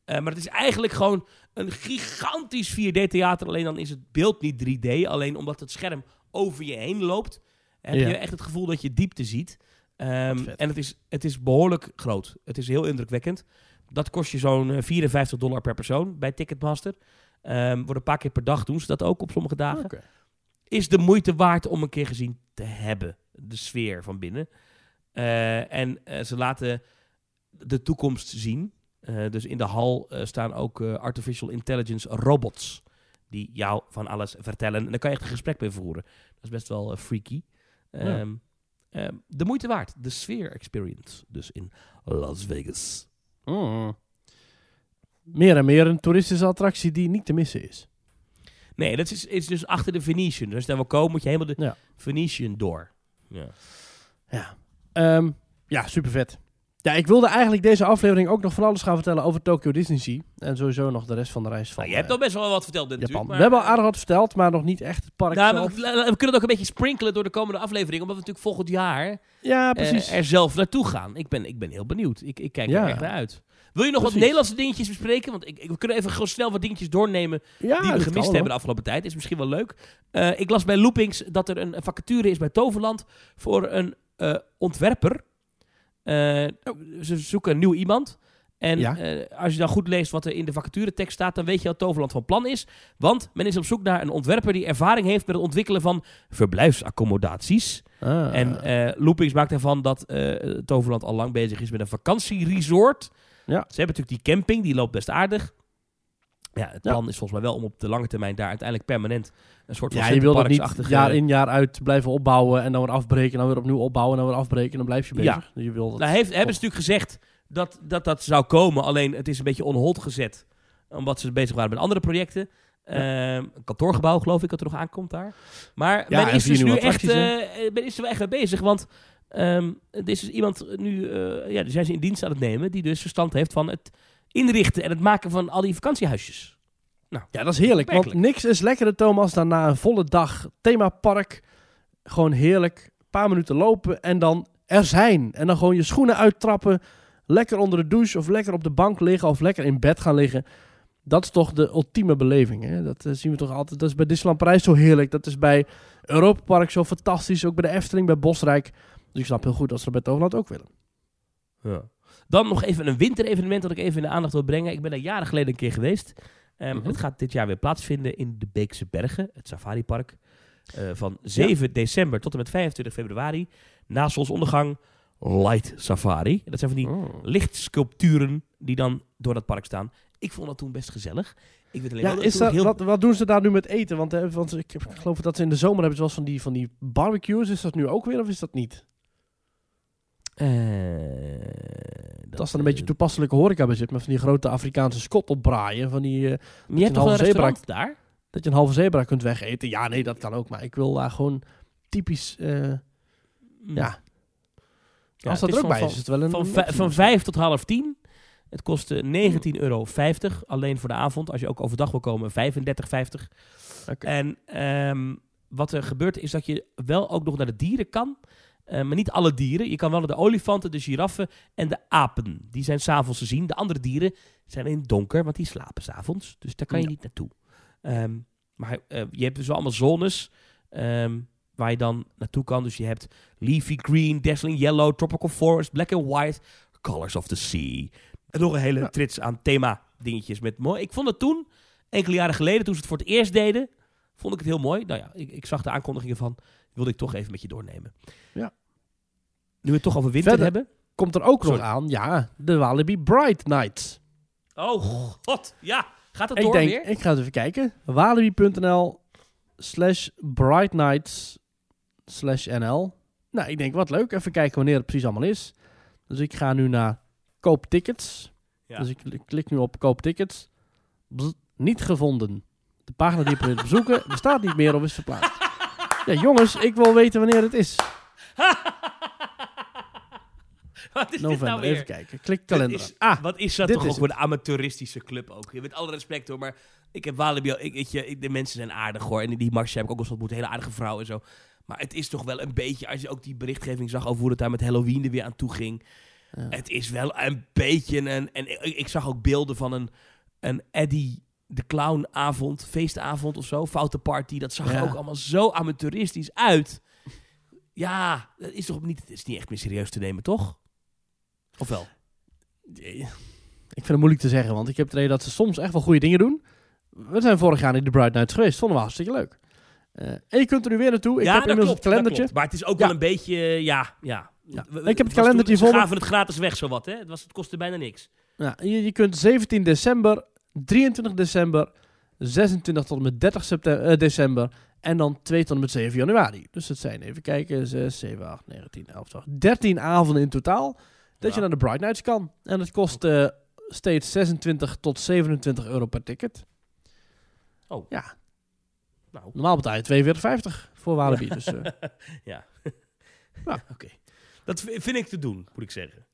Eh, maar het is eigenlijk gewoon een gigantisch 4D-theater. Alleen dan is het beeld niet 3D. Alleen omdat het scherm over je heen loopt, heb Ja. je echt het gevoel dat je diepte ziet. Ehm, en het is, het is behoorlijk groot. Het is heel indrukwekkend. Dat kost je zo'n eh, 54 dollar per persoon bij Ticketmaster. Ehm wordt een paar keer per dag doen ze dat ook op sommige dagen is de moeite waard om een keer gezien te hebben. De sfeer van binnen. Eh, en eh, ze laten de toekomst zien. Eh, dus in de hal eh, staan ook eh, artificial intelligence robots. Die jou van alles vertellen. En daar kan je echt een gesprek mee voeren. Dat is best wel eh, freaky. Ehm, ehm, de moeite waard. De sfeer experience. Dus in Las Vegas. Mm. Meer en meer een toeristische attractie die niet te missen is. Nee, dat is, is dus achter de Venetian. Dus daar wil komen, moet je helemaal de Ja. Venetian door. Ja. Ja. Ehm, ja, super vet. Ja, ik wilde eigenlijk deze aflevering ook nog van alles gaan vertellen over Tokyo Disney Sea. En sowieso nog de rest van de reis van Nou, je hebt eh, al best wel wat verteld Japan. natuurlijk. We hebben al aardig wat verteld, maar nog niet echt het park Nou, zelf. we, we kunnen het ook een beetje sprinkelen door de komende aflevering. Omdat we natuurlijk volgend jaar Ja, eh, er zelf naartoe gaan. Ik ben, ik ben heel benieuwd. Ik, ik kijk Ja. er echt naar uit. Wil je nog wat. Nederlandse dingetjes bespreken? Want ik, ik- we kunnen even gewoon snel wat dingetjes doornemen ja, die we gemist hebben de afgelopen tijd. Is misschien wel leuk. Eh, ik las bij Loopings dat er een vacature is bij Toverland voor een eh, ontwerper. Eh, ze zoeken een nieuw iemand. En Ja. eh, als je dan goed leest wat er in de vacaturetekst staat, dan weet je wat Toverland van plan is. Want men is op zoek naar een ontwerper die ervaring heeft met het ontwikkelen van verblijfsaccommodaties. Ah. En eh Loopings maakt ervan dat Toverland al lang bezig is met een vakantieresort. Ja. Ze hebben natuurlijk die camping, die loopt best aardig. Ja, het Ja. plan is volgens mij wel om op de lange termijn daar uiteindelijk permanent een soort van ja, je wil dat niet jaar in jaar uit blijven opbouwen en dan weer afbreken en dan weer opnieuw opbouwen en dan weer afbreken en dan blijf je Ja. bezig. Je wil dat Nou, heeft, hebben ze natuurlijk gezegd dat, dat dat zou komen, alleen het is een beetje on hold gezet. Omdat ze bezig waren met andere projecten. Ehm, een kantoorgebouw, geloof ik, dat er nog aankomt daar. Maar Ja, men is dus nu echt men is er wel echt mee bezig. Want ehm, er is dus iemand nu, eh, ja, die zijn ze in dienst aan het nemen, die dus verstand heeft van het inrichten en het maken van al die vakantiehuisjes. Ja, dat is heerlijk. Want niks is lekkerder, Thomas, dan na een volle dag themapark. Gewoon heerlijk. Een paar minuten lopen en dan er zijn. En dan gewoon je schoenen uittrappen. Lekker onder de douche of lekker op de bank liggen of lekker in bed gaan liggen. Dat is toch de ultieme beleving. Hè? Dat eh, zien we toch altijd. Dat is bij Disneyland Parijs zo heerlijk. Dat is bij Europa Park zo fantastisch. Ook bij de Efteling, bij Bosrijk. Dus ik snap heel goed dat ze dat bij Toverland ook willen. Ja. Dan nog even een winterevenement dat ik even in de aandacht wil brengen. Ik ben daar jaren geleden een keer geweest. Mhm. Het gaat dit jaar weer plaatsvinden in de Beekse Bergen, het safaripark. Eh, van 7 december tot en met 25 februari. Na zonsondergang Light Safari. Dat zijn van die Oh. lichtsculpturen die dan door dat park staan. Ik vond dat toen best gezellig. Ik weet alleen Ja, is dat, heel... wat, wat doen ze daar nu met eten? Want, eh, want ik, ik geloof dat ze in de zomer hebben ze wel eens van die, van die barbecues. Is dat nu ook weer of is dat niet? Eh, Dat is dan een beetje toepasselijke horeca bezit. Met van die grote Afrikaanse skot opbraaien. Van die, eh, je hebt toch een zebra- daar? dat je een halve zebra kunt wegeten. Ja, nee, dat kan ook. Maar ik wil daar gewoon typisch... eh, Hm. ja, Ja, als dat er ook bij van- is, is het wel een... Van, optie. van 5 tot half 10. Het kostte 19,50 euro. Alleen voor de avond. Als je ook overdag wil komen, 35,50. Oké. En ehm, wat er gebeurt is dat je wel ook nog naar de dieren kan. Eh, maar niet alle dieren. Je kan wel naar de olifanten, de giraffen en de apen. Die zijn s'avonds te zien. De andere dieren zijn in het donker, want die slapen s'avonds. Dus daar kan je Ja. niet naartoe. Ehm, maar eh, je hebt dus wel allemaal zones ehm, waar je dan naartoe kan. Dus je hebt leafy green, dazzling yellow, tropical forest, black and white, colors of the sea. En nog een hele Ja. trits aan thema dingetjes met mooi. Ik vond het toen, enkele jaren geleden, toen ze het voor het eerst deden, vond ik het heel mooi. Nou ja, ik, ik zag de aankondigingen van, wilde ik toch even met je doornemen. Ja. Nu we het toch over winter Verder. hebben. Komt er ook nog Sorry. aan, ja, de Walibi Bright Nights. Oh god, ja. Gaat het Ik door denk, weer? ik ga eens even kijken. Walibi.nl slash Bright Nights slash NL. Nou, ik denk, wat leuk. Even kijken wanneer het precies allemaal is. Dus ik ga nu naar koop tickets. Ja. Dus ik klik- klik nu op koop tickets. Bzz, niet gevonden. De pagina die je probeert te bezoeken bestaat niet meer of is verplaatst. Ja, jongens, ik wil weten wanneer het is. Wat is dit November, nou weer? even kijken. Klik kalender. is- ah, Wat is dat toch is ook voor een amateuristische club ook. Met alle respect hoor, maar ik heb Walibi, al- ik, je, de mensen zijn aardig hoor. En die Marcia heb ik ook wel eens ontmoet, een hele aardige vrouw en zo. Maar het is toch wel een beetje, als je ook die berichtgeving zag over hoe het daar met Halloween er weer aan toe ging. ja. Het is wel een beetje een, en ik, ik zag ook beelden van een, een Eddie de Clown avond, feestavond of zo, foute party. Dat zag er ook allemaal zo amateuristisch uit. Ja, dat is toch niet, het is niet echt meer serieus te nemen, toch? Of wel? Ik vind het moeilijk te zeggen, want ik heb het idee dat ze soms echt wel goede dingen doen. We zijn vorig jaar in de Bright Nights geweest. Vonden we hartstikke leuk. Eh, en je kunt er nu weer naartoe. Ik ja, heb inmiddels klopt, het kalendertje. Maar het is ook Ja. wel een beetje, eh, ja, ja. Ja. We- Ik heb het kalendertje voor Ze gaven het gratis weg, zowat, hè? Het, was, het kostte bijna niks. Ja, je, je kunt 17 december, 23 december, 26 tot en met 30 september, eh, december en dan 2 tot en met 7 januari. Dus het zijn, even kijken, 6, 7, 8, 9, 10, 11, 12, 13 avonden in totaal dat Ja. je naar de Bright Nights kan. En het kost eh, steeds 26 tot 27 euro per ticket. Oh. Ja, Nou, normaal betaal je 42,50 voor Walibi. Dus, eh, ja. Ja. Oké. Dat vind ik te doen, moet ik zeggen.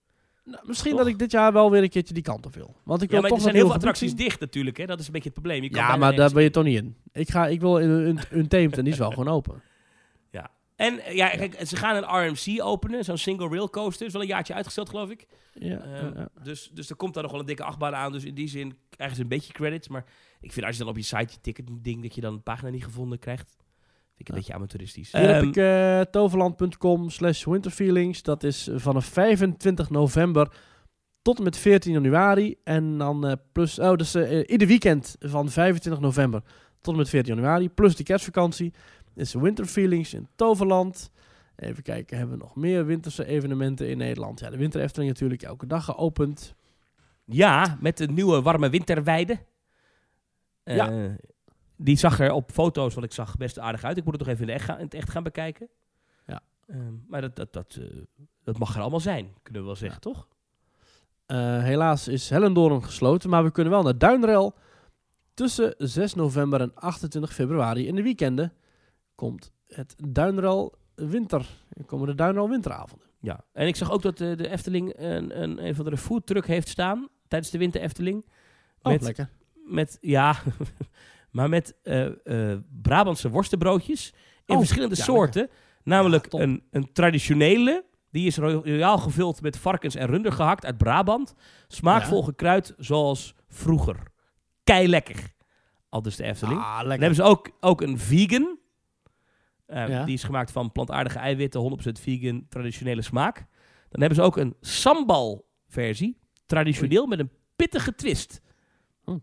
nou, misschien Toch? dat ik dit jaar wel weer een keertje die kant op wil. Want ik Ja, wil maar toch er zijn heel veel attracties zien. dicht natuurlijk, hè? Dat is een beetje het probleem. Je kan Ja, maar daar ben je toch niet in. Ik, ga, ik wil in een Untamed en die is wel gewoon open. En eh, ja, kijk, ze gaan een RMC openen, zo'n single rail coaster. is wel een jaartje uitgesteld, geloof ik. Ja, Ehm, ja. Dus, dus er komt daar nog wel een dikke achtbaan aan. Dus in die zin krijgen ze een beetje credits. Maar ik vind als je dan op je site je ticket ding dat je dan een pagina niet gevonden krijgt, vind ik een Ja. beetje amateuristisch. Hier heb Ehm, ik eh, toverland.com slash winterfeelings. Dat is vanaf 25 november tot en met 14 januari. En dan eh, plus, oh, dus eh, ieder weekend van 25 november tot en met 14 januari. Plus de kerstvakantie. Is winterfeelings in Toverland. Even kijken, hebben we nog meer winterse evenementen in Nederland? Ja, de Winter Efteling natuurlijk elke dag geopend. Ja, met de nieuwe warme winterweide. Eh, Ja. Die zag er op foto's, wat ik zag, best aardig uit. Ik moet het nog even in, de echt gaan, in het echt gaan bekijken. Ja. Ehm, maar dat, dat, dat, eh, dat mag er allemaal zijn, kunnen we wel zeggen, toch? Eh, helaas is Hellendoorn gesloten, maar we kunnen wel naar Duinrel. Tussen 6 november en 28 februari in de weekenden komt het Duinrel Winter. Er komen de Duinrel Winteravonden. Ja. En ik zag ook dat eh, de Efteling een, een, een van de foodtruck heeft staan tijdens de winter Efteling. Oh, Met- lekker. Met, ja, maar met eh, eh, Brabantse worstenbroodjes in Oh, verschillende ja, soorten. Namelijk Ja, een, een traditionele, die is ro- royaal gevuld met varkens en runder gehakt uit Brabant. Smaakvol Ja. gekruid zoals vroeger. Kei lekker. Al dus de Efteling. Ah, Dan hebben ze ook, ook een vegan. Eh, Ja. Die is gemaakt van plantaardige eiwitten, 100% vegan, traditionele smaak. Dan hebben ze ook een sambal versie. Traditioneel met een pittige twist. Hm.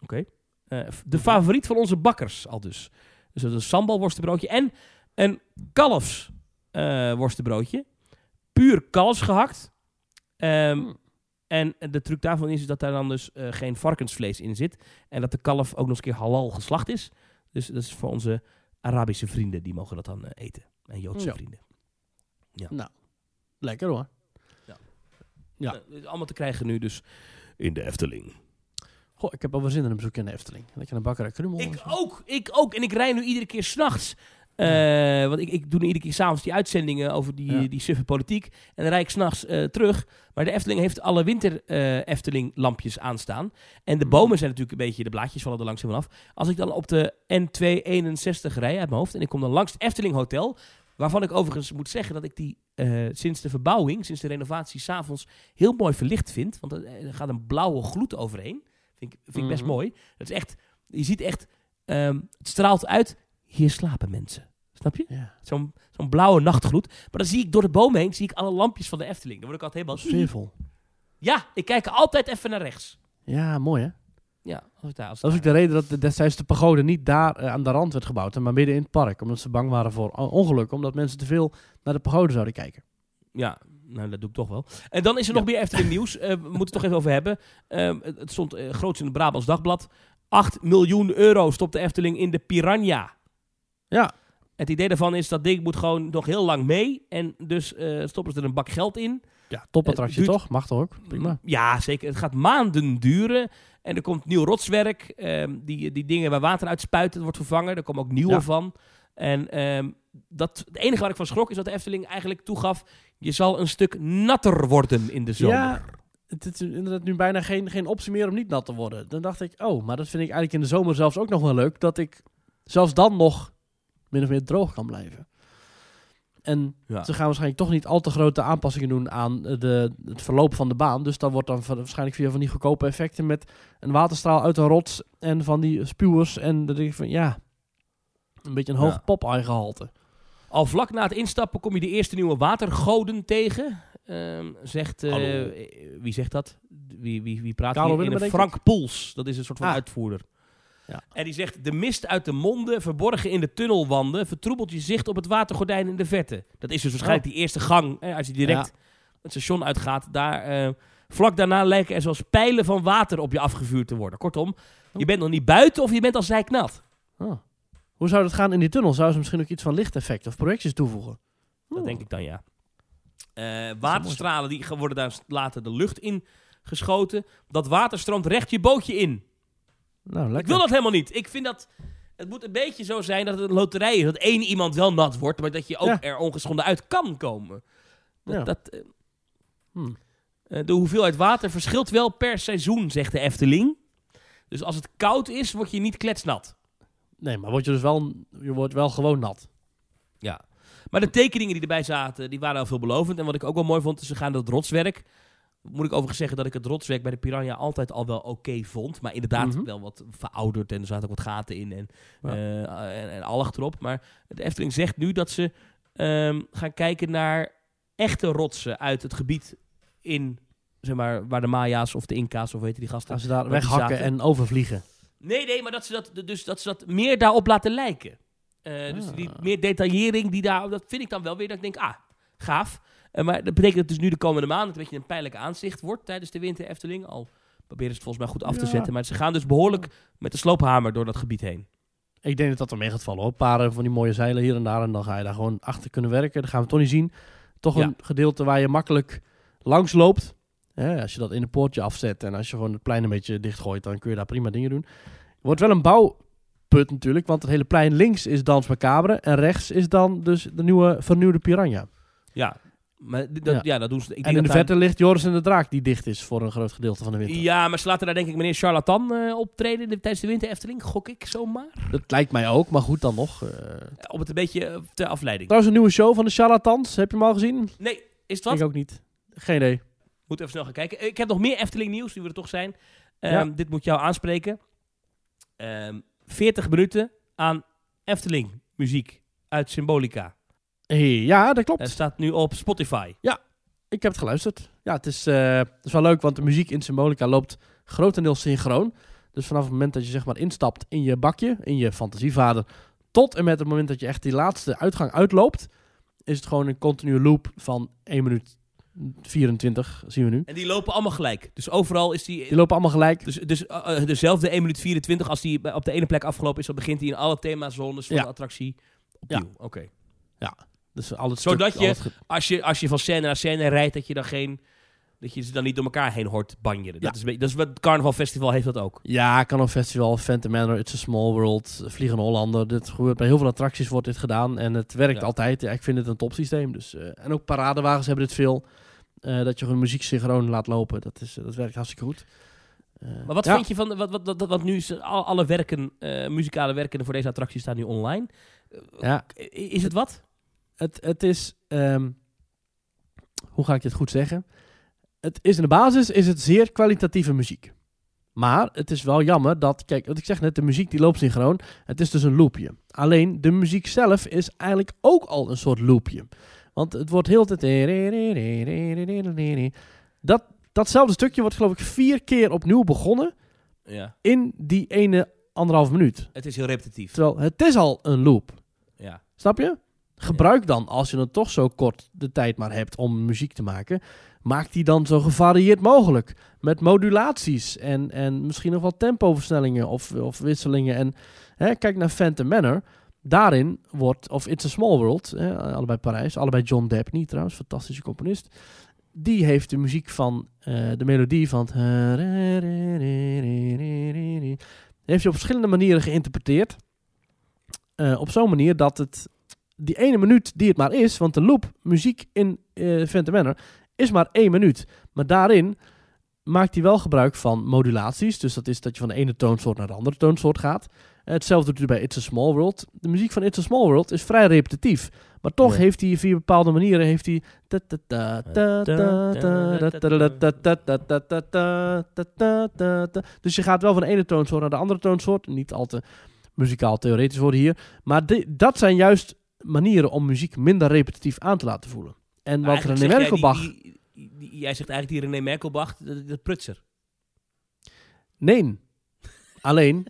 Oké. Eh, de favoriet van onze bakkers al dus. Dus dat is een sambal worstenbroodje en een kalfs eh, worstenbroodje. Puur kalfs gehakt. Ehm, Hm. En de truc daarvan is dat daar dan dus geen varkensvlees in zit. En dat de kalf ook nog eens een keer halal geslacht is. Dus dat is voor onze Arabische vrienden. Die mogen dat dan eh, eten. En Joodse Ja. vrienden. Lekker hoor. Ja. Nou, dit is allemaal te krijgen nu dus in de Efteling. Goh, ik heb wel weer zin in een bezoek in de Efteling. Lekker naar Bakkerij Krummel. en Ik ook, ik ook. En ik rij nu iedere keer s'nachts. Eh want ik, ik doe nu iedere keer s'avonds die uitzendingen over die, Ja. die suffe politiek. En dan rijd ik s'nachts eh terug. Maar de Efteling heeft alle winter eh, Efteling lampjes aanstaan. En de Mhm. bomen zijn natuurlijk een beetje, de blaadjes vallen er langzaam vanaf. Als ik dan op de N261 rij uit mijn hoofd. En ik kom dan langs het Efteling Hotel. Waarvan ik overigens moet zeggen dat ik die sinds de verbouwing, sinds de renovatie s'avonds heel mooi verlicht vind. Want er, gaat een blauwe gloed overheen. Vind ik, vind ik best Mhm. mooi. Dat is echt, je ziet echt, ehm, het straalt uit, hier slapen mensen. Snap je? Ja, Zo'n zo'n blauwe nachtgloed. Maar dan zie ik door de bomen heen, zie ik alle lampjes van de Efteling. Dan word ik altijd helemaal... sfeervol. Ja, ik kijk altijd even naar rechts. Ja, mooi hè. Ja, als ik daar... Als Dat is ook de reden dat de- destijds de pagode niet daar eh, aan de rand werd gebouwd, maar midden in het park. Omdat ze bang waren voor ongeluk, omdat mensen te veel naar de pagode zouden kijken. Ja, nou, dat doe ik toch wel. En dan is er nog meer Efteling nieuws. Eh, we moeten het toch even over hebben. Ehm, het, stond groots in het Brabants Dagblad. 8 miljoen euro stopt de Efteling in de Piranha. Ja, Het idee daarvan is dat ding moet gewoon nog heel lang mee. En dus eh, stoppen ze er een bak geld in. ja topattractie duurt- toch? Mag toch ook? Prima. Ja, zeker. Het gaat maanden duren. En er komt nieuw rotswerk. ehm, die, die dingen waar water uit spuit, dat wordt vervangen. Er komen ook nieuwe Ja. van. En ehm, dat, het enige waar ik van schrok is dat de Efteling eigenlijk toegaf... je zal een stuk natter worden in de zomer. Ja, het is inderdaad nu bijna geen, geen optie meer om niet nat te worden. Dan dacht ik, oh, maar dat vind ik eigenlijk in de zomer zelfs ook nog wel leuk. Dat ik zelfs dan nog min of meer droog kan blijven. En Ja. ze gaan waarschijnlijk toch niet al te grote aanpassingen doen aan eh, de, het verloop van de baan. Dus dat wordt dan waarschijnlijk via van die goedkope effecten met een waterstraal uit een rots en van die spuwers. En dan denk ik van, ja, een beetje een hoog Ja. pop gehalte. Al vlak na het instappen kom je de eerste nieuwe watergoden tegen. Ehm, zegt, eh, eh, wie zegt dat? Wie, wie, wie praat Karel hier? In Frank Poels, dat is een soort van Ah. uitvoerder. Ja. En die zegt, de mist uit de monden, verborgen in de tunnelwanden, vertroebelt je zicht op het watergordijn in de verte. Dat is dus waarschijnlijk Oh. die eerste gang, hè, als je direct Ja. het station uitgaat. Daar, eh, vlak daarna lijken er zoals pijlen van water op je afgevuurd te worden. Kortom, je bent nog niet buiten of je bent al zijknat. Oh. Hoe zou dat gaan in die tunnel? Zouden ze misschien ook iets van lichteffect of projecties toevoegen? Dat Oh. denk ik dan, ja. Eh, waterstralen die worden daar later de lucht in geschoten. Dat water stroomt recht je bootje in. Nou, lekker. Ik wil dat helemaal niet. Ik vind dat... Het moet een beetje zo zijn dat het een loterij is. Dat één iemand wel nat wordt, maar dat je ook Ja. er ongeschonden uit kan komen. Dat, Ja. dat, eh, Hmm. eh, de hoeveelheid water verschilt wel per seizoen, zegt de Efteling. Dus als het koud is, word je niet kletsnat. Nee, maar word je dus wel, je wordt wel gewoon nat. Ja. Maar de tekeningen die erbij zaten, die waren al veelbelovend. En wat ik ook wel mooi vond, is ze gaan dat rotswerk. Moet ik overigens zeggen dat ik het rotswerk bij de Piranha altijd al wel oké vond. Maar inderdaad Mhm. wel wat verouderd en er zaten ook wat gaten in en, Ja. eh, en, en allig erop. Maar de Efteling zegt nu dat ze ehm, gaan kijken naar echte rotsen uit het gebied in, zeg maar, waar de Maya's of de Inca's of weet je die gasten. Als ze daar weghakken en overvliegen. Nee, nee, maar dat ze dat, dus dat, ze dat meer daarop laten lijken. Eh, Dus Ah. die meer detaillering, die daar, dat vind ik dan wel weer dat ik denk, ah, gaaf. Eh, maar dat betekent dat dus nu de komende maanden een beetje een pijnlijk aanzicht wordt tijdens de winter Efteling. Al proberen ze het volgens mij goed af te zetten. Maar ze gaan dus behoorlijk met de sloophamer door dat gebied heen. Ik denk dat dat er mee gaat vallen hoor. Een paar van die mooie zeilen hier en daar. En dan ga je daar gewoon achter kunnen werken. Dat gaan we toch niet zien. Toch Ja. een gedeelte waar je makkelijk langs loopt. Als je dat in een poortje afzet. En als je gewoon het plein een beetje dichtgooit. Dan kun je daar prima dingen doen. Wordt wel een bouwput natuurlijk. Want het hele plein links is Dans Macabre. En rechts is dan dus de nieuwe vernieuwde Piranha. Ja, maar dat, ja. Ja. dat doen ze. Ik en denk in de daar- verte ligt Joris en de Draak. Die dicht is voor een groot gedeelte van de winter. Ja, maar ze laten daar denk ik meneer Charlatan eh, optreden tijdens de winter Efteling. Gok ik zomaar. Dat lijkt mij ook. Maar goed dan nog. eh. Om het een beetje ter afleiding. Trouwens een nieuwe show van de Charlatans. Heb je hem al gezien? Nee, is het wat? Ik ook niet. Geen idee. Moet even snel gaan kijken. Ik heb nog meer Efteling nieuws, nu we er toch zijn. Ehm, Ja. Dit moet jou aanspreken. Ehm 40 minuten aan Efteling muziek uit Symbolica. Ja, dat klopt. Het staat nu op Spotify. Ik heb het geluisterd. Ja, het is, eh, het is wel leuk, want de muziek in Symbolica loopt grotendeels synchroon. Dus vanaf het moment dat je zeg maar instapt in je bakje, in je fantasievader, tot en met het moment dat je echt die laatste uitgang uitloopt, is het gewoon een continue loop van 1 minuut 24, zien we nu. En die lopen allemaal gelijk. Dus overal is die... Die lopen allemaal gelijk. Dus, dus eh, eh, dezelfde 1 minuut 24 als die op de ene plek afgelopen is, dan begint hij in alle themazones van Ja. de attractie opnieuw. Oké. Dus al het Zodat stuk- je- al het ge- Als, je, als je van scène naar scène rijdt, dat je dan geen... Dat je ze dan niet door elkaar heen hoort banjeren. Ja. Dat, is, dat is wat het Carnaval Festival heeft dat ook. Ja, Canon Festival, Phantom Manor, It's a Small World, Vliegende Hollander. Dit gebeurt bij heel veel attracties wordt dit gedaan en het werkt Ja. altijd. Ja, ik vind het een topsysteem. Dus, eh, en ook paradewagens hebben dit veel. Eh, dat je gewoon muziek synchroon laat lopen. Dat, is, dat werkt hartstikke goed. Eh, Maar wat vind je van, wat, wat, wat, wat nu is, alle werken, eh, muzikale werken voor deze attractie staan nu online. Ja, Is het wat? Het, het is... ehm, hoe ga ik dit goed zeggen? Het is in de basis is het zeer kwalitatieve muziek. Maar het is wel jammer dat, kijk, wat ik zeg net, de muziek die loopt synchroon. Het is dus een loopje. Alleen de muziek zelf is eigenlijk ook al een soort loopje. Want het wordt heel tijd. Dat, datzelfde stukje wordt geloof ik vier keer opnieuw begonnen Ja. in die ene anderhalf minuut. Het is heel repetitief. Terwijl het is al een loop. Ja. Snap je? Gebruik dan, als je dan toch zo kort de tijd maar hebt om muziek te maken, maak die dan zo gevarieerd mogelijk. Met modulaties en, en misschien nog wel tempoversnellingen of, of wisselingen. En hè, kijk naar Phantom Manor. Daarin wordt, of It's a Small World, hè, allebei Parijs, allebei John Debney trouwens, fantastische componist. Die heeft de muziek van, eh, de melodie van... Heeft hij op verschillende manieren geïnterpreteerd. Eh, op zo'n manier dat het die ene minuut die het maar is, want de loop muziek in eh Phantom Manor is maar één minuut. Maar daarin maakt hij wel gebruik van modulaties. Dus dat is dat je van de ene toonsoort naar de andere toonsoort gaat. Eh, hetzelfde doet hij bij It's a Small World. De muziek van It's a Small World is vrij repetitief. Maar toch Ja. heeft hij via bepaalde manieren heeft hij... Dus je gaat wel van de ene toonsoort naar de andere toonsoort. Niet al te muzikaal theoretisch worden hier. Maar dat zijn juist manieren om muziek minder repetitief aan te laten voelen. En wat René jij, Merkelbach... die- die- die- Jij zegt eigenlijk die René Merkelbach, de, de prutser. Nee. Alleen,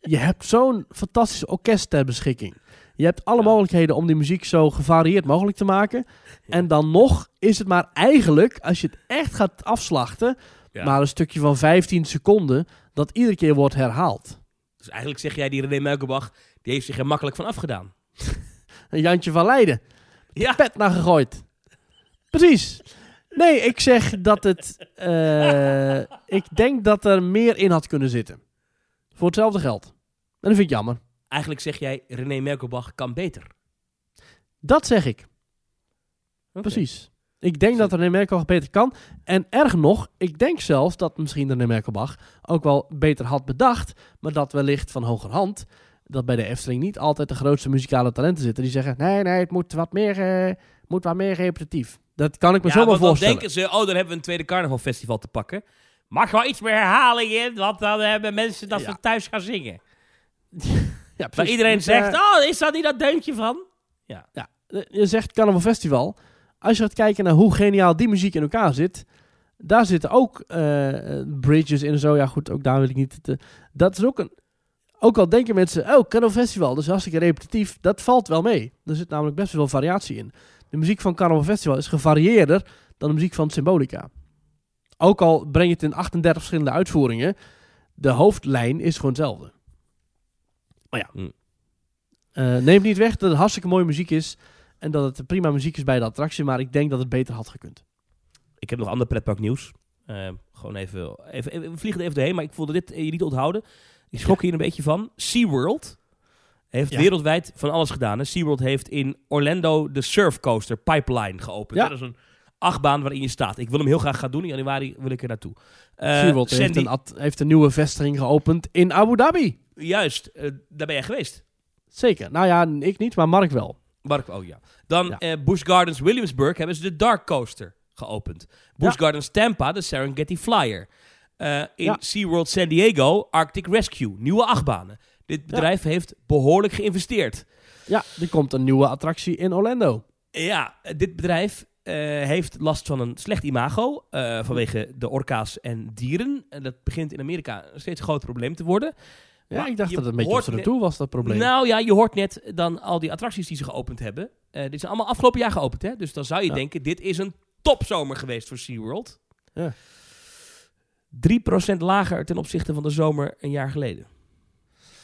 je hebt zo'n fantastisch orkest ter beschikking. Je hebt alle Ja. mogelijkheden om die muziek zo gevarieerd mogelijk te maken. En dan nog is het maar eigenlijk, als je het echt gaat afslachten, Ja. maar een stukje van 15 seconden dat iedere keer wordt herhaald. Dus eigenlijk zeg jij die René Merkelbach, die heeft zich er makkelijk van afgedaan. Een Jantje van Leiden. Ja, Pet naar gegooid. Precies. Nee, ik zeg dat het... eh, ik denk dat er meer in had kunnen zitten. Voor hetzelfde geld. En dat vind ik jammer. eigenlijk zeg jij René Merkelbach kan beter. Dat zeg ik. Precies. Ik denk dat René Merkelbach beter kan. En erg nog, ik denk zelfs dat misschien René Merkelbach ook wel beter had bedacht. Maar dat wellicht van hogerhand. Dat bij de Efteling niet altijd de grootste muzikale talenten zitten. Die zeggen, nee, nee, het moet wat meer, eh, moet wat meer repetitief. Dat kan ik me Ja, zo want dan voorstellen. denken ze, oh, dan hebben we een tweede carnavalfestival te pakken. Mag wel iets meer herhaling in, want dan hebben mensen dat Ja. we thuis gaan zingen. Ja, Waar precies. iedereen Dus, zegt, eh, oh, is dat niet dat deuntje van? Ja, eh, je zegt Carnaval Festival. Als je gaat kijken naar hoe geniaal die muziek in elkaar zit. Daar zitten ook bridges in en zo. Ja goed, ook daar wil ik niet... Te, dat is ook een... Ook al denken mensen, oh, Carnaval Festival, is hartstikke repetitief. Dat valt wel mee. Er zit namelijk best wel variatie in. De muziek van Carnaval Festival is gevarieerder dan de muziek van Symbolica. Ook al breng je het in 38 verschillende uitvoeringen, de hoofdlijn is gewoon hetzelfde. Maar ja, Hm. eh, neemt niet weg dat het hartstikke mooie muziek is en dat het prima muziek is bij de attractie, maar ik denk dat het beter had gekund. Ik heb nog ander pretparknieuws. Eh gewoon even, even, even- we vliegen er even doorheen, maar ik voelde dit eh, je niet onthouden. Ik schrok hier een beetje van. SeaWorld heeft Ja. wereldwijd van alles gedaan. Hè. SeaWorld heeft in Orlando de Surf Coaster Pipeline geopend. Ja. Dat is een achtbaan waarin je staat. Ik wil hem heel graag gaan doen. In januari wil ik er naartoe. Eh, SeaWorld heeft een, at- heeft een nieuwe vestiging geopend in Abu Dhabi. Juist, eh, daar ben jij geweest. Zeker. Nou ja, ik niet, maar Mark wel. Mark, oh ja. Dan Ja. eh Busch Gardens Williamsburg hebben ze de Dark Coaster geopend. Busch Ja. Gardens Tampa de Serengeti Flyer. Eh, in Ja. SeaWorld San Diego Arctic Rescue. Nieuwe achtbanen. Dit bedrijf heeft behoorlijk geïnvesteerd. Ja, er komt een nieuwe attractie in Orlando. Ja, dit bedrijf eh, heeft last van een slecht imago eh, vanwege de orka's en dieren. En dat begint in Amerika een steeds groter probleem te worden. Ja, Maar ik dacht dat het een beetje op toe was, dat probleem. Nou ja, je hoort net dan al die attracties die ze geopend hebben. Eh dit zijn allemaal afgelopen jaar geopend, hè? Dus dan zou je Ja. denken, dit is een topzomer geweest voor SeaWorld. Ja. 3% lager ten opzichte van de zomer een jaar geleden.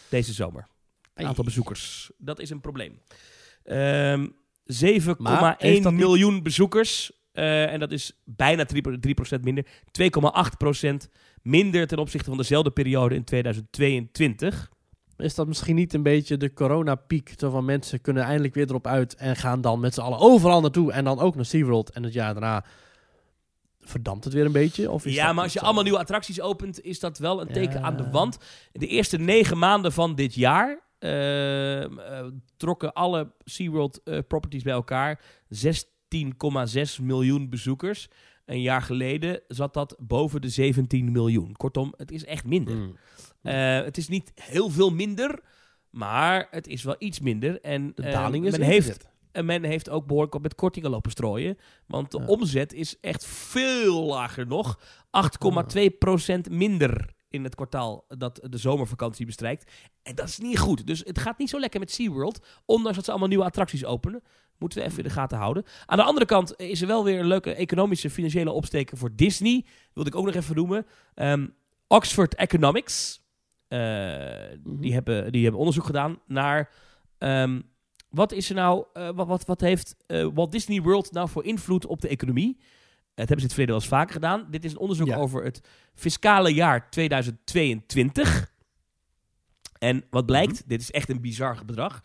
Deze zomer. Aantal bezoekers. Dat is een probleem. Ehm 7,1 Maar heeft dat niet- miljoen bezoekers. Eh, en dat is bijna 3%, 3% minder. 2,8% minder ten opzichte van dezelfde periode in 2022. Is dat misschien niet een beetje de coronapiek? Zo van mensen kunnen eindelijk weer erop uit en gaan dan met z'n allen overal naartoe. En dan ook naar SeaWorld. En het jaar daarna verdampt het weer een beetje? Of is ja, maar als je allemaal nieuwe attracties opent, is dat wel een teken Ja. aan de wand. De eerste negen maanden van dit jaar ehm, eh, trokken alle SeaWorld eh properties bij elkaar 16,6 miljoen bezoekers. Een jaar geleden zat dat boven de 17 miljoen. Kortom, het is echt minder. Hmm. Eh, het is niet heel veel minder, maar het is wel iets minder. En De eh, daling is men heeft. En men heeft ook behoorlijk op met kortingen lopen strooien. Want de Ja. omzet is echt veel lager nog. 8,2% minder in het kwartaal dat de zomervakantie bestrijkt. En dat is niet goed. Dus het gaat niet zo lekker met SeaWorld. Ondanks dat ze allemaal nieuwe attracties openen. Moeten we even in de gaten houden. Aan de andere kant is er wel weer een leuke economische financiële opsteken voor Disney. Wilde ik ook nog even noemen. Ehm, Oxford Economics. eh, Mhm. die, hebben, die hebben onderzoek gedaan naar Ehm, wat is er nou, eh, wat, wat, wat heeft eh, Walt Disney World nou voor invloed op de economie? Het hebben ze in het verleden wel eens vaker gedaan. Dit is een onderzoek Ja. over het fiscale jaar 2022. En wat blijkt, dit is echt een bizar bedrag.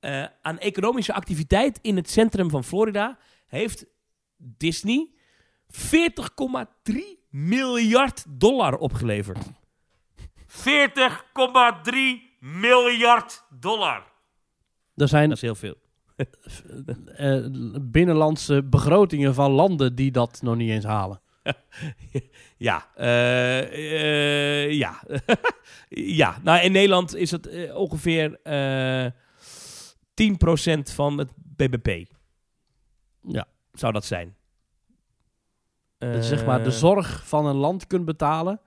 eh, aan economische activiteit in het centrum van Florida heeft Disney 40,3 miljard dollar opgeleverd. 40,3 miljard dollar. Er zijn Dat is heel veel. eh, binnenlandse begrotingen van landen die dat nog niet eens halen. Ja, eh, ja. ja, nou in Nederland is het ongeveer eh 10% van het BBP. Ja. Zou dat zijn. Dat je zeg maar de zorg van een land kunt betalen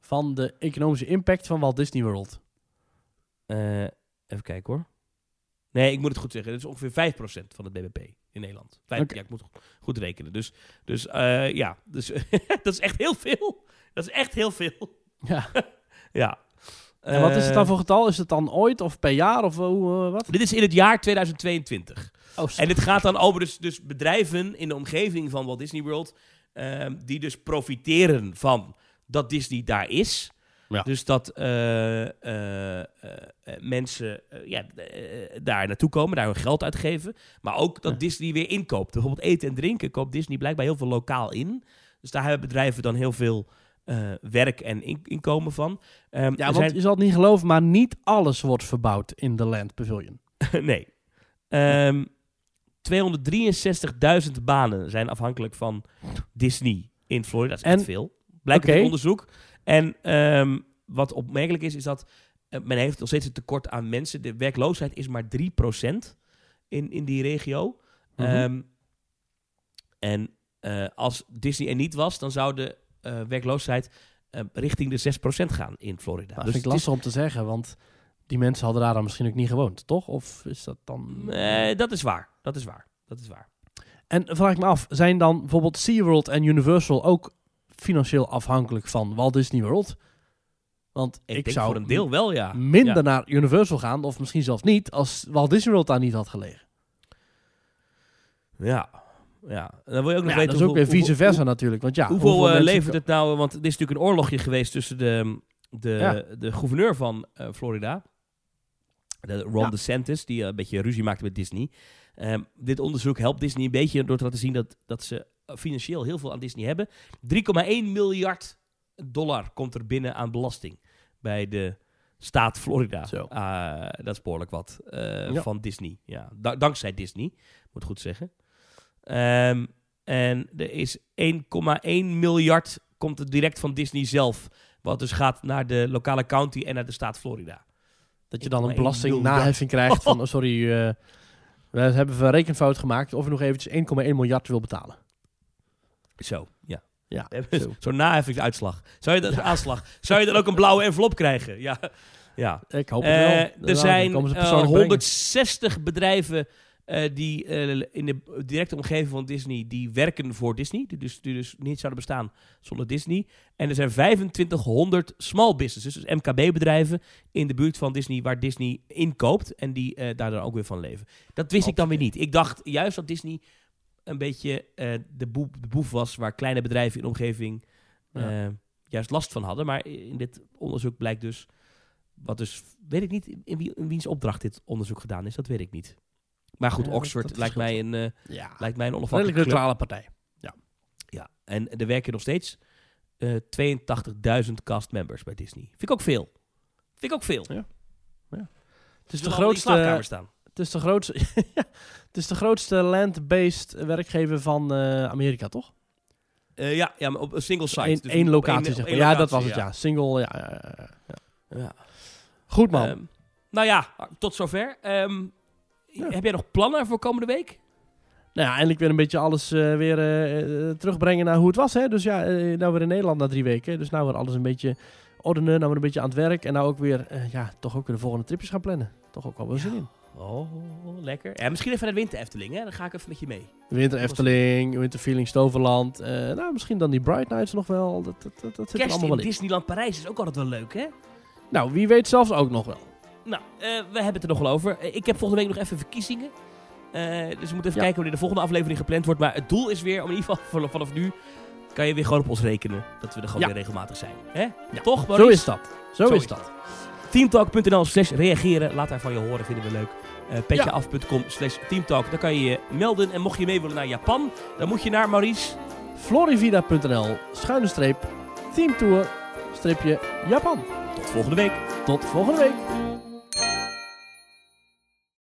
van de economische impact van Walt Disney World. even kijken hoor. Nee, ik moet het goed zeggen. Het is ongeveer 5% van het BBP in Nederland. Vijf, Oké. Ja, ik moet goed rekenen. Dus, dus eh, ja, dus, dat is echt heel veel. Dat is echt heel veel. Ja. Ja. En wat is het dan Eh, voor getal? Is het dan ooit of per jaar of hoe, eh, wat? Dit is in het jaar 2022. Oh, En dit gaat dan over dus, dus bedrijven in de omgeving van Walt Disney World. ehm, die dus profiteren van dat Disney daar is. Ja. Dus dat eh, eh, eh, mensen ja, daar naartoe komen, daar hun geld uitgeven. Maar ook dat Ja. Disney weer inkoopt. Bijvoorbeeld eten en drinken koopt Disney blijkbaar heel veel lokaal in. Dus daar hebben bedrijven dan heel veel werk en in- inkomen van. Ehm, ja, want zijn- je zal het niet geloven, maar niet alles wordt verbouwd in de Land Pavilion. nee. Ehm 263.000 banen zijn afhankelijk van Disney in Florida. Dat is echt En- veel. Blijkt uit onderzoek. En ehm, wat opmerkelijk is, is dat eh, men heeft nog steeds een tekort aan mensen. De werkloosheid is maar 3% in, in die regio. Mhm. Ehm, en eh, als Disney er niet was, dan zou de eh, werkloosheid richting de 6% gaan in Florida. Dat Dus vind ik is- lastig om te zeggen, want die mensen hadden daar dan misschien ook niet gewoond, toch? Of is dat dan... Nee, dat is waar. Dat is waar. Dat is waar. En vraag ik me af, zijn dan bijvoorbeeld SeaWorld en Universal ook financieel afhankelijk van Walt Disney World? Want Ik, zou voor een deel wel, ja. minder Ja. naar Universal gaan, of misschien zelfs niet, als Walt Disney World daar niet had gelegen. Ja. ja. Dan wil je ook nog Ja, weten dat is ook weer vice versa natuurlijk. Want ja, Hoeveel, hoeveel eh, levert het nou? Want dit is natuurlijk een oorlogje geweest tussen de, de, Ja. de gouverneur van eh, Florida, de Ron Ja. DeSantis, die eh, een beetje ruzie maakte met Disney. Ehm, dit onderzoek helpt Disney een beetje door te laten zien dat, dat ze financieel heel veel aan Disney hebben. 3,1 miljard dollar komt er binnen aan belasting bij de staat Florida. Ah, dat is behoorlijk wat eh, Ja. van Disney. Ja, da- dankzij Disney, moet goed zeggen. Ehm, en er is 1,1 miljard komt er direct van Disney zelf. Wat dus gaat naar de lokale county en naar de staat Florida. Dat je dan een 1,1 belastingnaheffing krijgt van, oh, sorry, eh, we hebben een rekenfout gemaakt of je nog eventjes 1,1 miljard wil betalen. Zo, ja. Ja, Zo. Zo'n naheffingsuitslag. Zou je dat, aanslag. Zou je dan ook een blauwe envelop krijgen? Ja. ja. ik hoop het Eh, wel. er Nou, dan zijn komen ze eh, persoonlijk brengen. 160 bedrijven eh, die eh, in de directe omgeving van Disney die werken voor Disney. Die dus, die dus niet zouden bestaan zonder Disney. En er zijn 2500 small businesses, dus MKB-bedrijven in de buurt van Disney waar Disney inkoopt en die eh, daar dan ook weer van leven. Dat wist ik dan weer niet. Ik dacht juist dat Disney een beetje eh, de, boef, de boef was waar kleine bedrijven in de omgeving Ja. eh, juist last van hadden. Maar in dit onderzoek blijkt dus, wat dus, weet ik niet in, wie, in wiens opdracht dit onderzoek gedaan is, dat weet ik niet. Maar goed, Ja, Oxford dat lijkt, mij een, eh, Ja, lijkt mij een onafhankelijke neutrale partij. Ja, en er werken nog steeds eh 82.000 cast members bij Disney. Vind ik ook veel. Vind ik ook veel. Ja. Het is, Dus de grootste staan. Het, is de grootste, het is de grootste land-based werkgever van eh, Amerika, toch? Eh, ja, ja, maar op een single site. Eén Dus één locatie, één- zeg maar. Ja, dat was het, ja. Single, ja. ja, ja, ja. ja. Goed, man. Ehm, nou ja, tot zover. Ehm. Heb jij nog plannen voor komende week? Nou ja, eindelijk weer een beetje alles eh, weer terugbrengen naar hoe het was. Hè? Dus ja, nou weer in Nederland na drie weken. Dus nou weer alles een beetje ordenen. Nou weer een beetje aan het werk. En nou ook weer, ja, toch ook weer de volgende tripjes gaan plannen. Toch ook wel wel zin in. Oh, lekker. Ja, misschien even naar de winter Efteling, hè? Dan ga ik even met je mee. Winter Efteling, Winter Feeling Stoverland. eh, nou, misschien dan die Bright Nights nog wel. Dat, dat, dat, dat zit er allemaal in wel in. Disneyland Parijs is ook altijd wel leuk, hè? Nou, wie weet zelfs ook nog wel. Nou, eh, we hebben het er nog wel over. Eh, ik heb volgende week nog even verkiezingen. Dus we moeten even Ja. kijken wanneer de volgende aflevering gepland wordt. Maar het doel is weer, om in ieder geval vanaf, nu, kan je weer gewoon op ons rekenen. Dat we er gewoon Ja. weer regelmatig zijn. Hè? Ja. Toch, Zo Maurice? is dat. Zo, Zo is is dat. Teamtalk.nl slash reageren. Laat daar van je horen, vinden we leuk. Eh petjeaf.com slash teamtalk. Dan kan je je melden. En mocht je mee willen naar Japan, dan moet je naar Maurice. Florivida.nl, schuine streep, teamtour, stripje Japan. Tot volgende week. Tot volgende week.